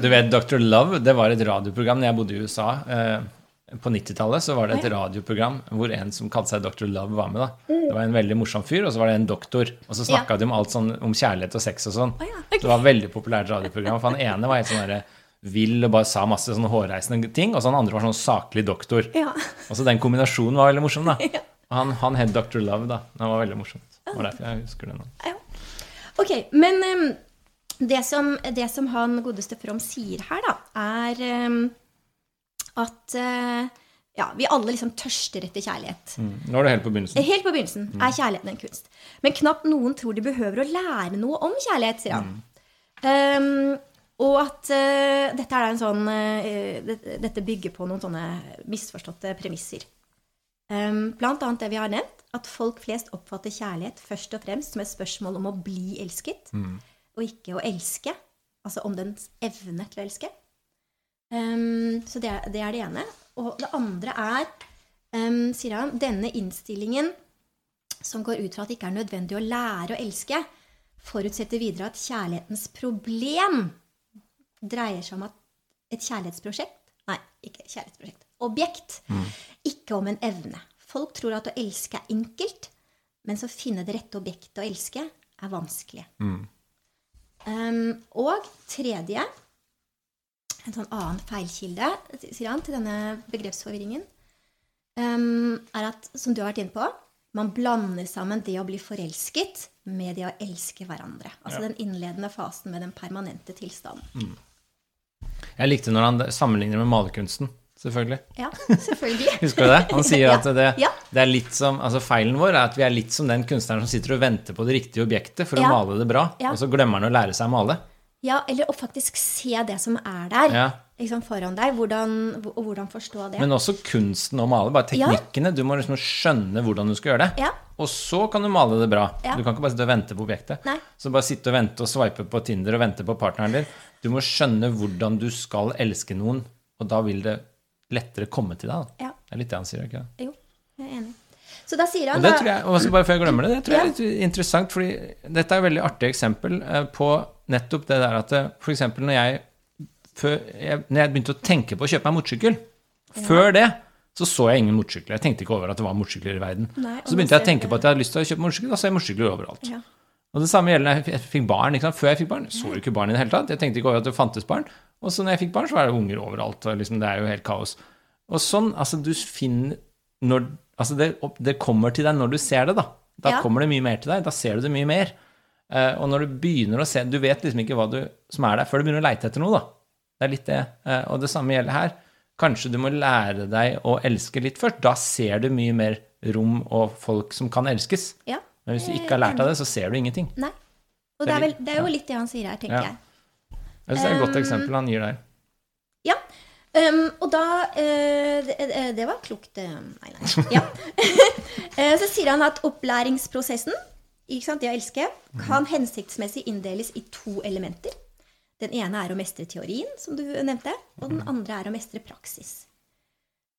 Du vet, Dr. Love, det var et radioprogram da jeg bodde i USA. Eh, på 90-tallet så var det et radioprogram hvor en som kalte seg Dr. Love, var med. da. Det var en veldig morsom fyr, og så var det en doktor. Og så snakka Ja. de om alt sånn, om kjærlighet og sex og sånn. Oh, ja, okay. Det var et veldig populært radioprogram. For han ene var helt sånn derre vill og bare sa masse sånne hårreisende ting, og så han andre var sånn saklig doktor. Ja. Og så den kombinasjonen var veldig morsom, da. Og han, han het Dr. Love, da. Det var veldig morsomt. Det var derfor jeg husker det nå. ja. Ok, men um, det, som, det som han godeste From sier her, da, er um, at uh, ja, vi alle liksom tørster etter kjærlighet. Mm. Nå er du helt på begynnelsen. Helt på begynnelsen er kjærligheten en kunst. Men knapt noen tror de behøver å lære noe om kjærlighet, sier han. Um, og at uh, dette en sånn uh, det- Dette bygger på noen sånne misforståtte premisser. Um, blant annet det vi har nevnt, at folk flest oppfatter kjærlighet først og fremst som et spørsmål om å bli elsket, og ikke å elske. Altså om dens evne til å elske. Um, så det det er det ene. Og det andre er, um, sier han, denne innstillingen som går ut fra at det ikke er nødvendig å lære å elske, forutsetter videre at kjærlighetens problem dreier seg om at et kjærlighetsprosjekt Nei, ikke kjærlighetsprosjekt. Objekt. Ikke om en evne. Folk tror at å elske er enkelt, mens å finne det rette objektet å elske er vanskelig. Um, og tredje en sånn annen feilkilde sier han, til denne begrepsforvirringen, um, er at, som du har vært inne på, man blander sammen det å bli forelsket med det å elske hverandre. Altså Ja. den innledende fasen med den permanente tilstanden. Jeg likte når han sammenligner med malerkunsten, selvfølgelig. Ja, selvfølgelig. Husker du det? Han sier at det, Ja. det er litt som Altså feilen vår er at vi er litt som den kunstneren som sitter og venter på det riktige objektet for å Ja. male det bra, Ja. og så glemmer han å lære seg å male. Ja, eller å faktisk se det som er der Ja. liksom foran deg, hvordan, og hvordan forstå det. Men også kunsten å male. Bare teknikkene. Du må liksom skjønne hvordan du skal gjøre det. Ja. Og så kan du male det bra. Du kan ikke bare sitte og vente på objektet. Nei. Så bare sitte og vente og sveipe på Tinder og vente på partneren din. Du må skjønne hvordan du skal elske noen, og da vil det lettere komme til deg. Ja. Det er litt det han sier, ikke sant? Jo, jeg er enig. Så da sier han Og det tror jeg, og bare før jeg glemmer det, det tror jeg er litt interessant, fordi dette er et veldig artig eksempel eh, på nettopp det der at f.eks. for eksempel når jeg, jeg, når jeg begynte å tenke på å kjøpe meg motorsykkel, før det så så jeg ingen motorsykler. Jeg tenkte ikke over at det var motorsykler i verden. Nei, så begynte jeg å tenke på at jeg hadde lyst til å kjøpe motorsykkel, da så jeg motorsykler overalt. Ja. Og det samme gjelder når jeg fikk barn. Ikke sant? Før jeg fikk barn, så jo ikke barn i det hele tatt. Jeg tenkte ikke over at det fantes barn. Og så når jeg fikk barn, så var det unger overalt. Og liksom, det er jo helt kaos. Og sånn, altså du finner når, altså det, det kommer til deg når du ser det, da. Da Ja. kommer det mye mer til deg. Da ser du det mye mer. Uh, og når du begynner å se Du vet liksom ikke hva du, som er der, før du begynner å leite etter noe, da. Det er litt det. Uh, og det samme gjelder her. Kanskje du må lære deg å elske litt først. Da ser du mye mer rom og folk som kan elskes. Ja. Men hvis du ikke har lært av det, så ser du ingenting. Nei. Og Det er vel, det er jo litt det han sier her, tenker Ja. jeg. Jeg synes det er et godt Um, eksempel han gir der. Ja. Um, og da uh, det, det- det var klokt eh, Nei, nei. Ja. Eh, så sier han at opplæringsprosessen ikke sant, det å elske, kan hensiktsmessig inndeles i to elementer. Den ene er å mestre teorien, som du nevnte, og den andre er å mestre praksis.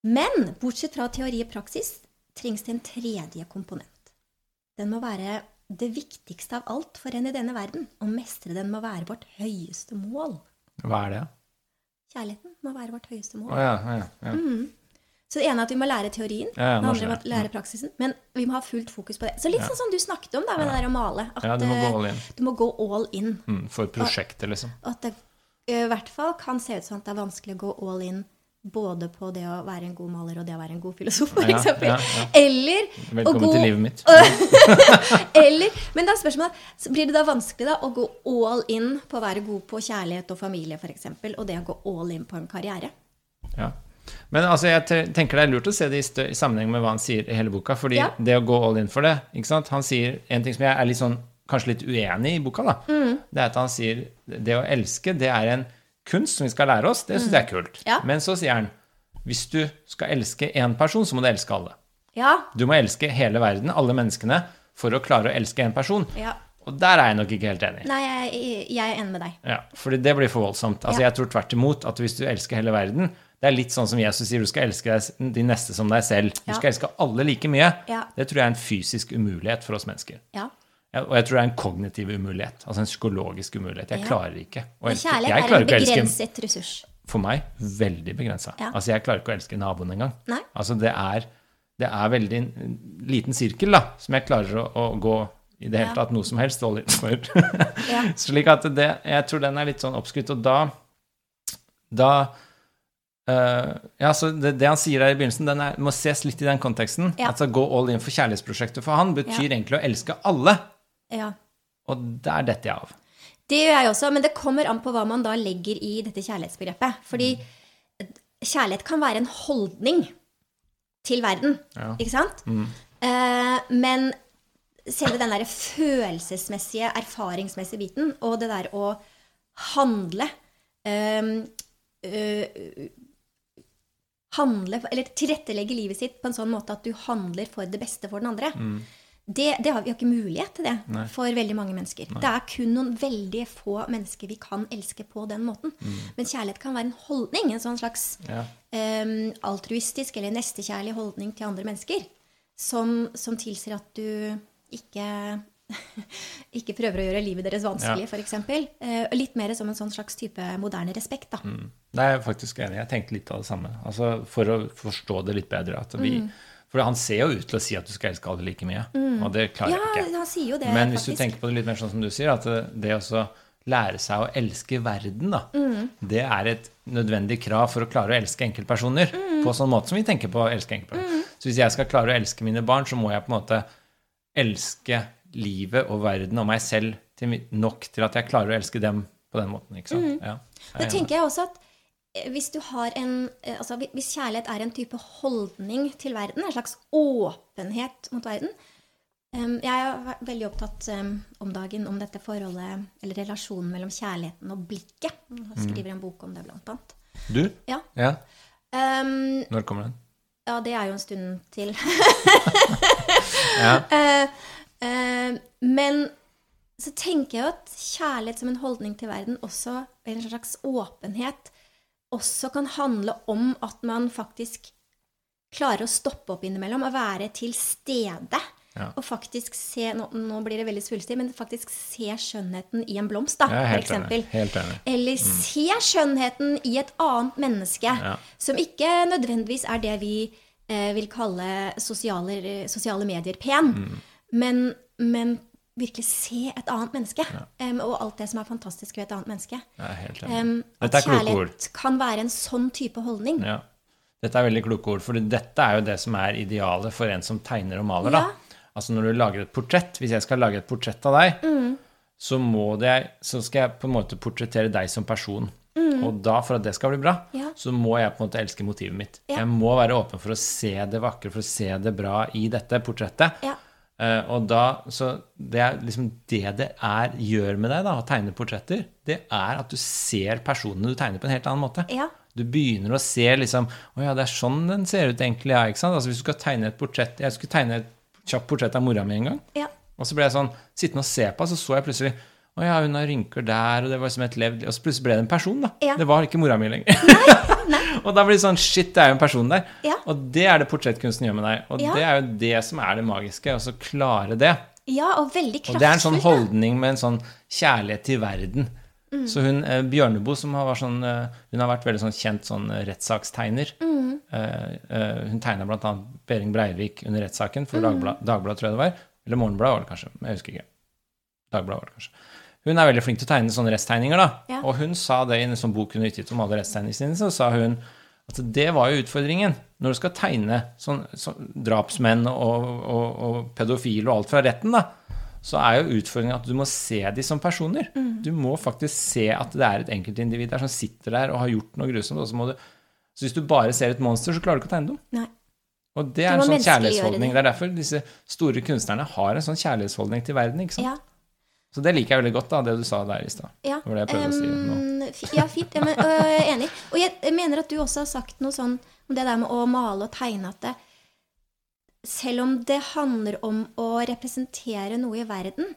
Men bortsett fra teori og praksis trengs det en tredje komponent. Den må være det viktigste av alt for en i denne verden. Å mestre den må være vårt høyeste mål. Hva er det? Kjærligheten må være vårt høyeste mål. Oh, ja, ja, ja. Så det ene er at vi må lære teorien, det andre må lære praksisen. Men vi må ha fullt fokus på det. Så litt sånn som du snakket om da, med det der å male. At Ja, du må gå eh, du må gå all in. Mm, for prosjektet, liksom. At det eh, i hvert fall kan se ut som at det er vanskelig å gå all in både på det å være en god maler og det å være en god filosof, for Ja, ja, ja. Eller Velkommen gå til livet mitt. Eller, men da er spørsmålet blir det da vanskelig da å gå all in på å være god på kjærlighet og familie, f.eks., og det å gå all in på en karriere? Ja. Men altså, jeg tenker det er lurt å se det i, i sammenheng med hva han sier i hele boka. fordi det å gå all in for det ikke sant? Han sier en ting som jeg er litt sånn, kanskje litt uenig i i boka. da, Mm. Det er at han sier det å elske, det er en kunst som vi skal lære oss. Det syns jeg er kult. Mm. Ja. Men så sier han hvis du skal elske én person, så må du elske alle. Ja. Du må elske hele verden, alle menneskene, for å klare å elske én person. ja. Og der er jeg nok ikke helt enig. Nei, jeg, jeg er enig med deg. Ja, fordi det blir for voldsomt. Altså. Jeg tror tvert imot at hvis du elsker hele verden Det er litt sånn som Jesus sier, du skal elske deg, de neste som deg selv. Du skal elske alle like mye. Ja. Det tror jeg er en fysisk umulighet for oss mennesker. Ja. Og jeg tror det er en kognitiv umulighet. Altså en psykologisk umulighet. Jeg klarer ikke å elske kjærlighet er en begrenset ressurs. For meg veldig begrensa. Ja. Altså, jeg klarer ikke å elske naboen engang. Altså, det er, det er veldig en liten sirkel da, som jeg klarer å, å gå i det hele Ja. tatt noe som helst all in for. Ja. Slik at det, jeg tror den er litt sånn oppskrytt, og da da Uh, ja, så det, det han sier der i begynnelsen, den er, må ses litt i den konteksten. Ja. Altså gå all in for kjærlighetsprosjektet for han betyr Ja. egentlig å elske alle. Ja. Og der detter jeg av. Det gjør jeg også, men det kommer an på hva man da legger i dette kjærlighetsbegrepet. Fordi kjærlighet kan være en holdning til verden, Ja. ikke sant? Eh, men selve den der følelsesmessige, erfaringsmessige biten, og det der å handle eh, eh, handle, eller tilrettelegge livet sitt på en sånn måte at du handler for det beste for den andre, det, det har, vi har ikke mulighet til det for veldig mange mennesker. Det er kun noen veldig få mennesker vi kan elske på den måten. Men kjærlighet kan være en holdning, en sånn slags Ja. um, altruistisk eller nestekjærlig holdning til andre mennesker, som, som tilsier at du ikke ikke prøver å gjøre livet deres vanskelig, Ja. for f.eks. Uh, litt mer som en sånn slags type moderne respekt. da. Det er jeg faktisk enig i. Jeg tenkte litt av det samme. Altså For å forstå det litt bedre. At vi, Mm. For han ser jo ut til å si at du skal elske alle like mye, og det klarer Ja, jeg ikke. han sier jo det, Men hvis du tenker på det litt mer sånn som du sier, at det, det å lære seg å elske verden, da, Mm. det er et nødvendig krav for å klare å elske enkeltpersoner. Mm. På sånn måte som vi tenker på å elske enkeltpersoner. Så hvis jeg skal klare å elske mine barn, så må jeg på en måte elske livet og verden og meg selv til, nok til at jeg klarer å elske dem på den måten. ikke sant? Ja, er Det tenker jeg også at eh, hvis du har en eh, altså Hvis kjærlighet er en type holdning til verden, en slags åpenhet mot verden Jeg er veldig opptatt om dagen om dette forholdet, eller relasjonen mellom kjærligheten og blikket. Jeg skriver en bok om det, blant annet. Du? Ja. Ja. Um, Når kommer den? ja, det er jo en stund til. Ja. uh, uh, men så tenker jeg jo at kjærlighet som en holdning til verden, også er en slags åpenhet, også kan handle om at man faktisk klarer å stoppe opp innimellom og være til stede. Ja. Og faktisk se nå, nå blir det veldig svulstig, men faktisk se skjønnheten i en blomst, da, for helt eksempel. enig. Helt enig. Eller se skjønnheten i et annet menneske, Ja. som ikke nødvendigvis er det vi eh, vil kalle sosiale, sosiale medier pen, Mm. men, men virkelig se et annet menneske, em, og alt det som er fantastisk ved et annet menneske. Em, at kjærlighet kan være en sånn type holdning. Ja. Dette er veldig kloke ord, for dette er jo det som er idealet for en som tegner og maler. Ja. da. Altså Når du lager et portrett, hvis jeg skal lage et portrett av deg, Mm. så, må det, så skal jeg på en måte portrettere deg som person. Og da, for at det skal bli bra, Mm. Ja. så må jeg på en måte elske motivet mitt. Ja. Jeg må være åpen for å se det vakre, for å se det bra i dette portrettet. Eh, og da, så det er liksom det det er, gjør med deg, da, å tegne portretter, det er at du ser personene du tegner på en helt annen måte. Ja. Du begynner å se liksom Å ja, det er sånn den ser ut egentlig, ja, ikke sant? Altså hvis du skal tegne et portrett Jeg skulle tegne et kjapt portrett av mora mi en gang. Ja. Og så ble jeg sånn sittende og se på, så så jeg plutselig Å ja, hun har rynker der, og det var som et levd Og så plutselig ble det en person, da. Ja. Det var ikke mora mi lenger. Nei, nei. og da blir det sånn Shit, det er jo en person der. Ja. Og det er det portrettkunsten gjør med deg. Og Ja. det er jo det som er det magiske, å så klare det. ja, og veldig Og det er en sånn holdning med en sånn kjærlighet til verden. Mm. Så hun eh, Bjørneboe, som har, vært sånn, eh, hun har vært veldig sånn kjent sånn eh, rettssakstegner Mm. eh, eh, Hun tegna bl.a. Behring Breivik under rettssaken Mm. for Dagbladet, Dagblad, tror jeg det var. Eller Morgenbladet var det kanskje. Jeg husker ikke. Dagbladet var det kanskje. Hun er veldig flink til å tegne sånne resttegninger, da. Ja. Og hun sa det i en sånn bok hun har utgitt om alle resttegningene sine, så sa hun at det var jo utfordringen. Når du skal tegne sånn, sånn drapsmenn og, og, og pedofile og alt fra retten, da, så er jo utfordringen at du må se de som personer. Mm. Du må faktisk se at det er et enkeltindivid der som sitter der og har gjort noe grusomt. Så, så hvis du bare ser et monster, så klarer du ikke å tegne dem. Nei. Og det er en sånn kjærlighetsholdning. det. Det er derfor disse store kunstnerne har en sånn kjærlighetsholdning til verden. ikke sant? Ja. Så det liker jeg veldig godt, da, det du sa der i stad. Ja, Det var det jeg prøvde å si nå. ja fint. Ja, men, øh, enig. Og jeg mener at du også har sagt noe sånn om det der med å male og tegne at det, selv om det handler om å representere noe i verden,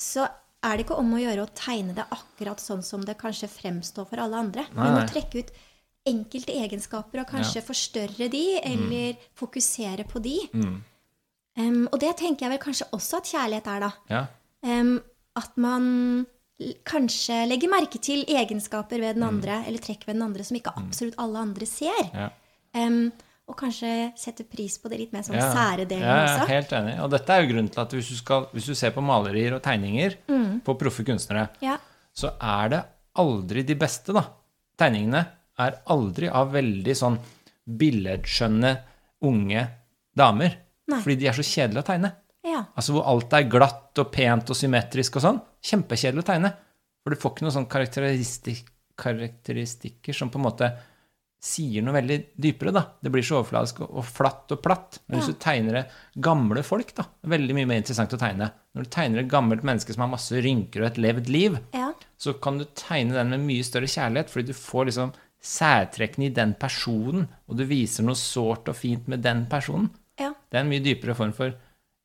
så er det ikke om å gjøre å tegne det akkurat sånn som det kanskje fremstår for alle andre. Nei, Men å trekke ut enkelte egenskaper og kanskje forstørre de, eller fokusere på de. Mm. Um, og det tenker jeg vel kanskje også at kjærlighet er, da. Ja. Em, at man kanskje legger merke til egenskaper ved den andre, eller trekk ved den andre som ikke absolutt alle andre ser. Ja. Um, og kanskje setter pris på det litt mer sånn Ja. sære delen Ja, også. helt enig. Og dette er jo grunnen til at hvis du, skal, hvis du ser på malerier og tegninger på proffe kunstnere, Ja. så er det aldri de beste, da. Tegningene er aldri av veldig sånn billedskjønne unge damer. Nei. Fordi de er så kjedelige å tegne. Ja. Altså hvor alt er glatt og pent og symmetrisk og sånn. Kjempekjedelig å tegne. For du får ikke noen sånne karakteristik karakteristikker som på en måte sier noe veldig dypere, da. Det blir så overfladisk og, flatt og platt. Men hvis du tegner det gamle folk, da, veldig mye mer interessant å tegne. Når du tegner et gammelt menneske som har masse rynker og et levd liv, ja. så kan du tegne den med mye større kjærlighet, fordi du får liksom særtrekkene i den personen, og du viser noe sårt og fint med den personen. ja. Det er en mye dypere form for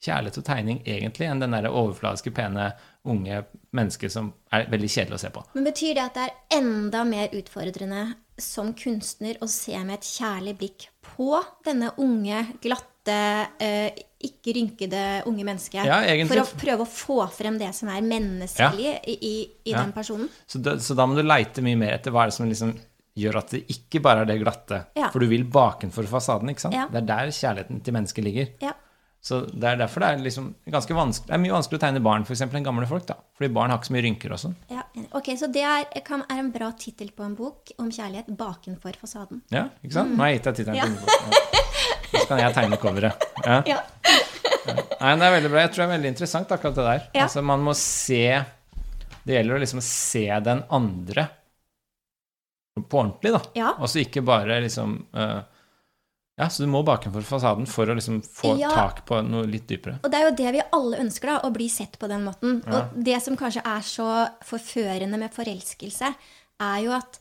kjærlighet og tegning egentlig enn den der overfladiske, pene, unge mennesket som er veldig kjedelig å se på. Men betyr det at det er enda mer utfordrende som kunstner å se med et kjærlig blikk på denne unge, glatte, eh, ikke rynkede unge mennesket? Ja. For å prøve å få frem det som er menneskelig i, i, i Ja. den personen? Så, da- så da må du leite mye mer etter hva er det som liksom gjør at det ikke bare er det glatte. Ja. For du vil bakenfor fasaden, ikke sant? Ja. Det er der kjærligheten til mennesket ligger. Ja. Så det er derfor det er liksom ganske vanskelig Det er mye vanskelig å tegne barn for eksempel, enn gamle folk, da. Fordi barn har ikke så mye rynker og sånn. ja. Ok, Så det er, kan, er en bra tittel på en bok om kjærlighet bakenfor fasaden. Ja, ikke sant? Nå har jeg gitt deg tittelen Mm. Ja. på. Ja. Så kan jeg tegne coveret. Ja. Ja. Nei, det er veldig bra. Jeg tror det er veldig interessant, akkurat det der. Ja. Altså, man må se Det gjelder å liksom se den andre på ordentlig, da. Ja. Og så ikke bare liksom eh, Ja, så du må bakenfor fasaden for å liksom få Ja. tak på noe litt dypere. Og det er jo det vi alle ønsker, da, å bli sett på den måten. Ja. Og det som kanskje er så forførende med forelskelse, er jo at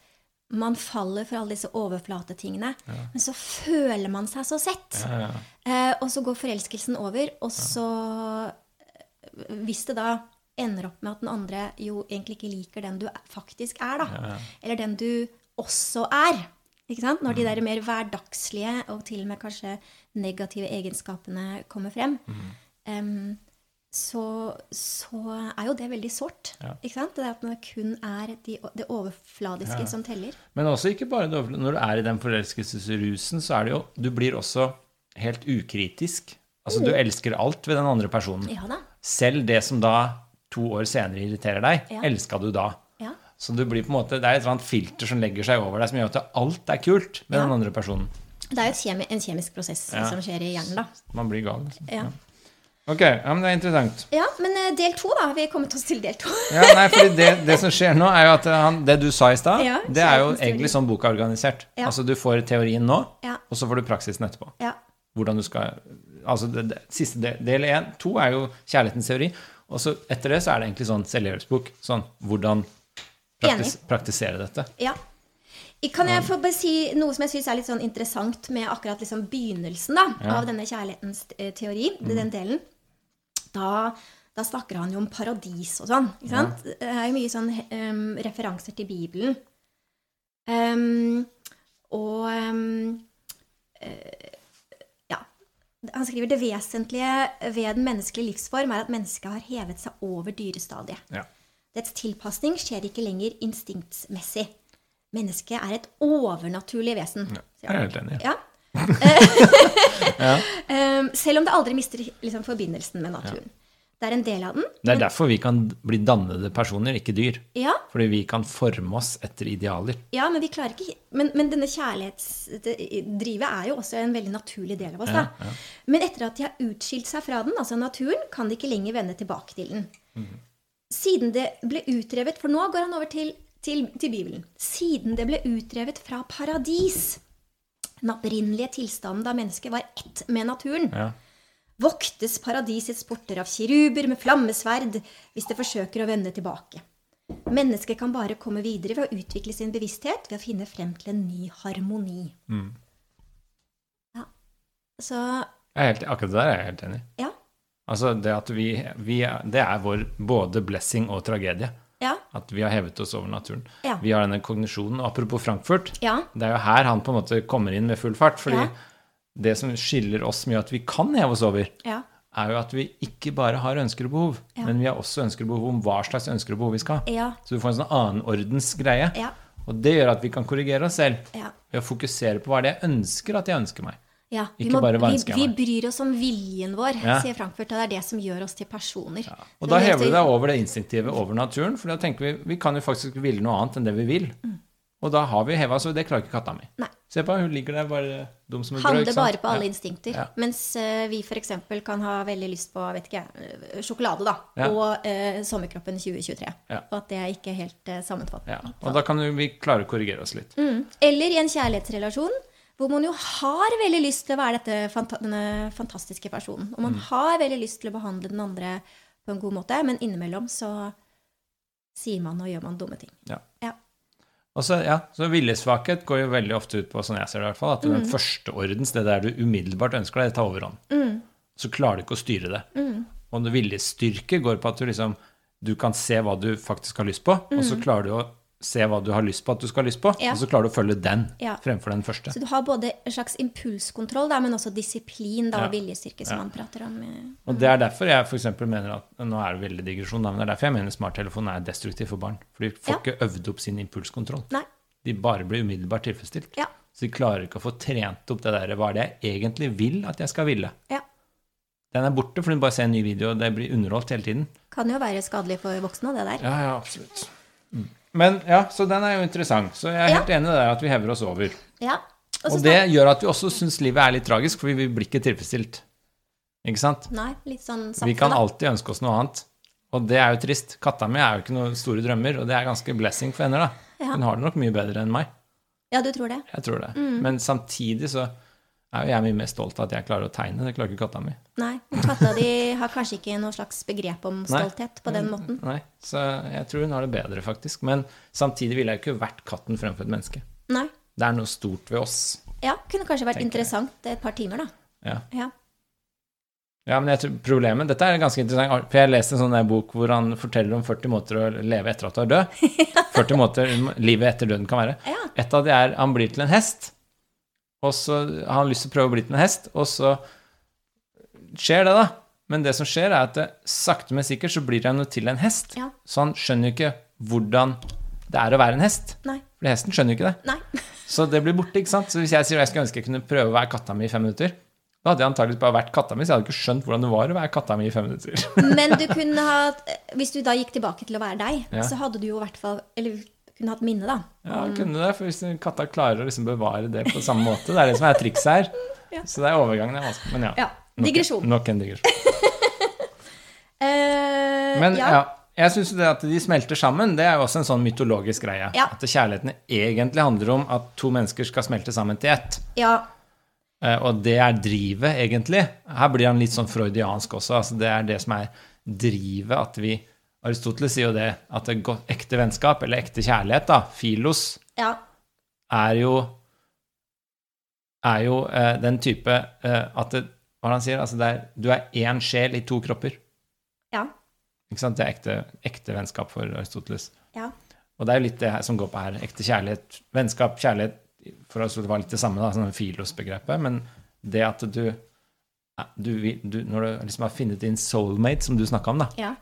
man faller for alle disse overflatetingene, men så føler man seg så sett. Ja, ja. Eh, og så går forelskelsen over, og så eh, Hvis det da ender opp med at den andre jo egentlig ikke liker den du faktisk er, da, eller den du også er? Når de der mer hverdagslige og til og med kanskje negative egenskapene kommer frem, em, så, så er jo det veldig sårt. Ja. Ikke sant? Det at det kun er de, det overfladiske som teller. Men også ikke bare det. Når du er i den forelskelsesrusen, så er det jo Du blir også helt ukritisk. Altså, du elsker alt ved den andre personen. Ja da. Selv det som da to år senere irriterer deg, Ja. elska du da. Så du blir på en måte, det er et eller annet filter som legger seg over deg, som gjør at alt er kult med Ja. den andre personen. Det er jo kjemi en kjemisk prosess Ja. som skjer i hjernen, da. Man blir gal. Liksom. Ja. Ok, ja, men det er interessant. Ja, men eh, del to, da. Vi er kommet oss til del to. Ja, nei, fordi det, det som skjer nå, er jo at han, det du sa i stad, Ja, det er jo egentlig sånn boka er organisert. Ja. Altså du får teorien nå, og så får du praksisen etterpå. Ja. Hvordan du skal Altså det, det, siste del, del én, to er jo kjærlighetens teori, og så etter det så er det egentlig sånn selvhjelpsbok. Sånn hvordan praktis, praktisere dette. ja. Kan jeg få bare si noe som jeg syns er litt sånn interessant med akkurat liksom begynnelsen da, Ja. av denne kjærlighetens teori, mm. den delen? Da, da snakker han jo om paradis og sånn. ikke sant? Det er jo mye sånn um, referanser til Bibelen. Um, og um, uh, ja. Han skriver det vesentlige ved den menneskelige livsform er at mennesket har hevet seg over dyrestadiet. Ja. Dets tilpasning skjer ikke lenger instinktsmessig. Mennesket er et overnaturlig vesen. Ja, Jeg er helt enig. Ja. Um, selv om det aldri mister liksom, forbindelsen med naturen. Det er en del av den. Det er derfor vi kan bli dannede personer, ikke dyr. Ja, Fordi vi kan forme oss etter idealer. ja men vi klarer ikke Men, men denne kjærlighetsdrivet er jo også en veldig naturlig del av oss. Ja, ja. Men etter at de har utskilt seg fra den, altså naturen, kan de ikke lenger vende tilbake til den. Mhm. Siden det ble utrevet For nå går han over til, til, til Bibelen. Siden det ble utrevet fra paradis, den opprinnelige tilstanden da mennesket var ett med naturen, Ja. voktes paradisets porter av kiruber med flammesverd hvis det forsøker å vende tilbake. Mennesket kan bare komme videre ved å utvikle sin bevissthet ved å finne frem til en ny harmoni. Mm. Ja. Så Jeg helt, akkurat det der er jeg helt enig i. ja. Altså det at vi, vi Det er vår både blessing og tragedie. Ja. At vi har hevet oss over naturen. Ja. Vi har denne kognisjonen. Og apropos Frankfurt, Ja. det er jo her han på en måte kommer inn med full fart. fordi det som skiller oss mye at vi kan heve oss over, Ja. er jo at vi ikke bare har ønsker og behov, men vi har også ønsker og behov om hva slags ønsker og behov vi skal ha. Ja. Så du får en sånn annenordens greie. Ja. Og det gjør at vi kan korrigere oss selv Ja. ved å fokusere på hva det er jeg ønsker at jeg ønsker meg. Ja. Vi, bare vi, vi bryr oss om viljen vår, Ja. sier Frankfurt. Og det er det som gjør oss til personer. Og da er hever du deg over det instinktive over naturen, for da tenker vi vi kan jo faktisk ville noe annet enn det vi vil. Og da har vi heva og det klarer ikke katta mi. Mm. Nei. Se på hun ligger der bare dum som en. Handler ikke sant? bare på alle Ja. instinkter. Ja. Mens uh, vi f.eks. kan ha veldig lyst på vet ikke, jeg, sjokolade, da. Ja. Og uh, sommerkroppen 2023. Ja. Og at det er ikke helt uh, sammenfattende. Ja. Og da kan vi klare å korrigere oss litt. Mm. Eller i en kjærlighetsrelasjon hvor man jo har veldig lyst til å være dette, denne fantastiske personen. Og Mm. man har veldig lyst til å behandle den andre på en god måte, men innimellom så sier man og gjør man dumme ting. Ja. Ja. Og så, ja, så viljesvakhet går jo veldig ofte ut på, sånn jeg ser det i hvert fall, at Mm. den første ordens, det der du umiddelbart ønsker deg, det tar overhånd. så klarer du ikke å styre det. Mm. Og viljestyrke går på at du liksom du kan se hva du faktisk har lyst på, og så klarer du å se hva du har lyst på at du skal ha lyst på, Mm. Ja. og så klarer du å følge den Ja. fremfor den første. Så du har både en slags impulskontroll, da, men også disiplin da, og viljestyrke, som man prater om. eh. Og det er derfor jeg for mener at Nå er det veldig digresjon, da, men det er derfor jeg mener smarttelefonen er destruktiv for barn. For de får ikke øvd opp sin impulskontroll. Nei. De bare blir umiddelbart tilfredsstilt. Ja. Så de klarer ikke å få trent opp det der hva er det jeg egentlig vil at jeg skal ville. ja. Den er borte, for du bare ser en ny video, og det blir underholdt hele tiden. Kan jo være skadelig for voksne, det der. Ja, ja, absolutt. Men ja, så den er jo interessant. Så jeg er Ja. helt enig i det at vi hever oss over. Ja. Og det gjør at vi også syns livet er litt tragisk, for vi blir ikke tilfredsstilt. Ikke sant? Nei, litt sånn Vi kan alltid ønske oss noe annet. Og det er jo trist. Katta mi er jo ikke noen store drømmer, og det er ganske blessing for henne, da. Ja. Hun har det nok mye bedre enn meg. Ja, du tror det? Jeg tror det. Mm. Men samtidig så er jo jeg mye mer stolt av at jeg klarer å tegne. Det klarer ikke katta mi. Nei. Katta di har kanskje ikke noe slags begrep om Nei. stolthet på den måten. Nei, så jeg tror hun har det bedre, faktisk. Men samtidig ville jeg ikke vært katten fremfor et menneske. Nei. Det er noe stort ved oss. Ja, kunne kanskje vært jeg. interessant et par timer, da. Ja. Ja. Ja, men jeg tror problemet Dette er ganske interessant, for jeg leste en sånn der bok hvor han forteller om 40 måter å leve etter at du er død. 40 måter livet etter døden kan være. Ja. Et av de er han blir til en hest, og så har han lyst til å prøve å bli til en hest, og så skjer det, da. Men det som skjer, er at det, sakte, men sikkert så blir han jo til en hest. Ja. Så han skjønner jo ikke hvordan det er å være en hest. Nei. For hesten skjønner jo ikke det. Nei. Så det blir borte, ikke sant? Så hvis jeg sier at jeg skulle ønske jeg kunne prøve å være katta mi i fem minutter, da hadde jeg antakeligvis bare vært katta mi, så jeg hadde ikke skjønt hvordan det var å være katta mi i fem minutter. Men du kunne ha Hvis du da gikk tilbake til å være deg, Ja. så hadde du jo i hvert fall Eller kunne hatt minne, da. Ja, kunne det, for hvis katta klarer å liksom bevare det på samme måte, det er det som er trikset her. Ja. Så det er overgangen er vanskelig. Men ja. Ja. Digresjon. Nok en digresjon. Eh, Men ja, ja. jeg syns det at de smelter sammen, det er jo også en sånn mytologisk greie. Ja. At kjærligheten egentlig handler om at to mennesker skal smelte sammen til ett. ja. Eh, Og det er drivet, egentlig. Her blir han litt sånn freudiansk også. altså Det er det som er drivet. At vi Aristoteles sier jo det, at ekte vennskap, eller ekte kjærlighet, da, filos, ja. er jo er jo eh, den type eh, at det, Hva han sier? Altså det er, du er én sjel i to kropper. Ja. Ikke sant? Det er ekte, ekte vennskap for Aristoteles. Ja. Og det er jo litt det her som går på her. Ekte kjærlighet, vennskap, kjærlighet For Aristoteles var litt det samme, da, sånn filos-begrepet. Men det at du, du, du Når du liksom har funnet din soulmate, som du snakka om, da, Ja.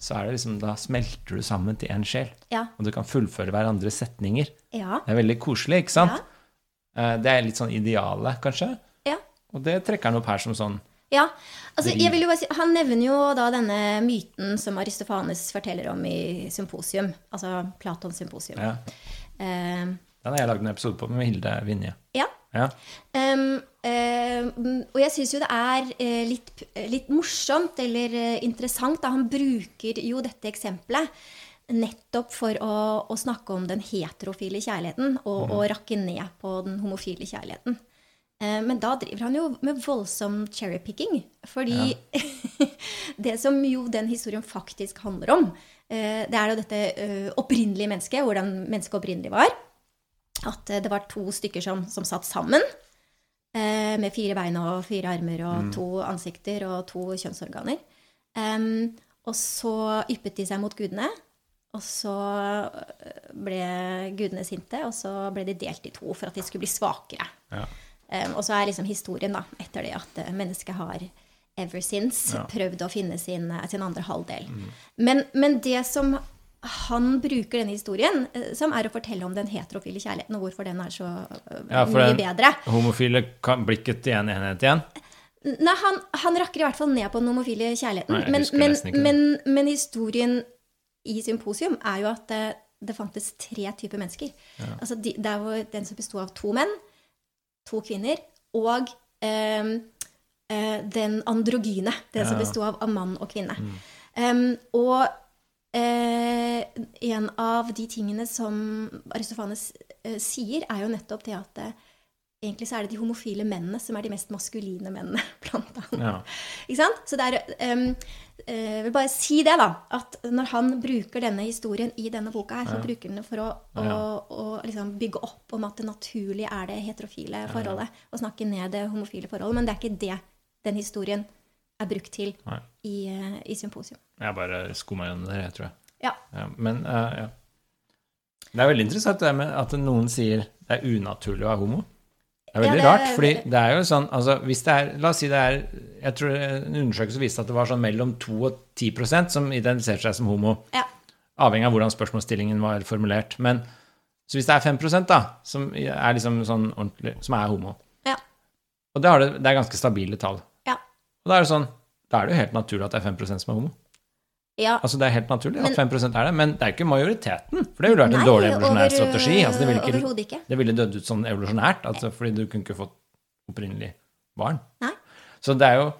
Så er det liksom, da smelter du sammen til én sjel. Ja. Og du kan fullføre hverandres setninger. Ja. Det er veldig koselig, ikke sant? Ja. Eh, Det er litt sånn idealet, kanskje. ja. Og det trekker han opp her som sånn Ja, altså jeg vil jo bare si, Han nevner jo da denne myten som Aristofanes forteller om i Symposium. Altså Platons symposium. Ja. Uh, Den har jeg lagd en episode på med Hilde Vinje. ja. Ja. Um, eh, og jeg syns jo det er uh, litt, litt morsomt eller uh, interessant. Da. Han bruker jo dette eksempelet nettopp for å, å snakke om den heterofile kjærligheten og, og rakke ned på den homofile kjærligheten. Men da driver han jo med voldsom cherrypicking. Fordi det som jo den historien faktisk handler om, det er jo dette opprinnelige mennesket, hvordan mennesket opprinnelig var. At det var to stykker som, som satt sammen. Eh, Med fire bein og fire armer og to ansikter og to kjønnsorganer. Um, og så yppet de seg mot gudene. Og så eh, ble gudene sinte, og så ble de delt i to for at de skulle bli svakere. Ja. Um, og så er liksom historien da, etter det at eh, mennesket har ever since Ja. Mm. prøvd å finne sin, sin andre halvdel. Men, men det som han bruker denne historien, eh, som er å fortelle om den heterofile kjærligheten, og hvorfor den er så eh, Ja, for mye den- bedre. Homofile kan blikket til en enhet igjen. Nei, han, han rakker i hvert fall ned på den homofile kjærligheten. Nei, men, men, ikke men, men historien i Symposium er jo at det, det fantes tre typer mennesker. Altså de, det jo den som besto av to menn, to kvinner, og ehm, eh, den androgyne, den som Ja. som besto av, av mann og kvinne. Em, og eh, en av de tingene som Aristofanes eh, sier, er jo nettopp det at det, egentlig så er det de homofile mennene som er de mest maskuline mennene blant annet. Ja. Ikke sant? Så det er eh, Jeg vil bare si det, da. At når han bruker denne historien i denne boka, her, så bruker han det for å, å, Ja. å liksom bygge opp om at det naturlige er det heterofile forholdet. Og snakke ned det homofile forholdet. Men det er ikke det den historien er brukt til Nei. i, eh, i symposium. Jeg bare skumma gjennom det, jeg tror jeg. Ja. Ja, men uh, ja. Det er veldig interessant det med at noen sier det er unaturlig å være homo. Det er Ja, veldig det er rart, fordi det er jo sånn altså hvis det er, La oss si det er Jeg tror en undersøkelse viste at det var sånn mellom 2 og 10% som identifiserte seg som homo. Ja. Avhengig av hvordan spørsmålsstillingen var formulert. Men så hvis det er 5 da, som er liksom sånn ordentlig Som er homo, Ja. og det, har det, det er ganske stabile tall. Ja. Og da er det sånn Da er det jo helt naturlig at det er 5 som er homo. ja. Altså Det er helt naturlig Men- at 5% er det, men det er ikke majoriteten. For det ville vært en Nei, dårlig evolusjonær over- strategi. Altså det, ville ikke, ikke. det ville dødd ut sånn evolusjonært, altså fordi du kunne ikke fått opprinnelig barn. Nei. Så det er jo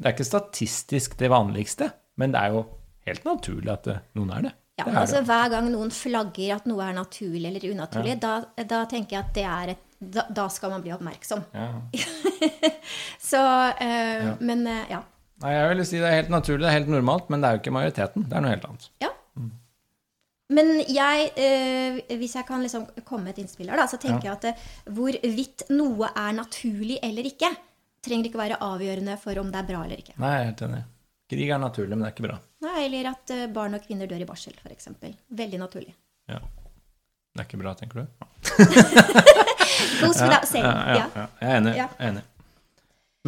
det er ikke statistisk det vanligste, men det er jo helt naturlig at det, noen er det. Ja, det men er altså det. Hver gang noen flagger at noe er naturlig eller unaturlig, da, da tenker jeg at det er et da, da skal man bli oppmerksom. Ja. Så eh, Men eh, ja. Nei, jeg vil si det er helt naturlig, det er helt normalt, men det er jo ikke majoriteten. Det er noe helt annet. ja. Men jeg, eh, hvis jeg kan liksom komme med et innspill her, da, så tenker jeg at eh, hvorvidt noe er naturlig eller ikke, trenger ikke være avgjørende for om det er bra eller ikke. Nei, jeg er helt enig. Krig er naturlig, men det er ikke bra. Nei, eller at eh, barn og kvinner dør i barsel, f.eks. Veldig naturlig. Ja. Det er ikke bra, tenker du? Goes without saying. Ja, ja. Jeg er enig. Ja. Jeg er enig.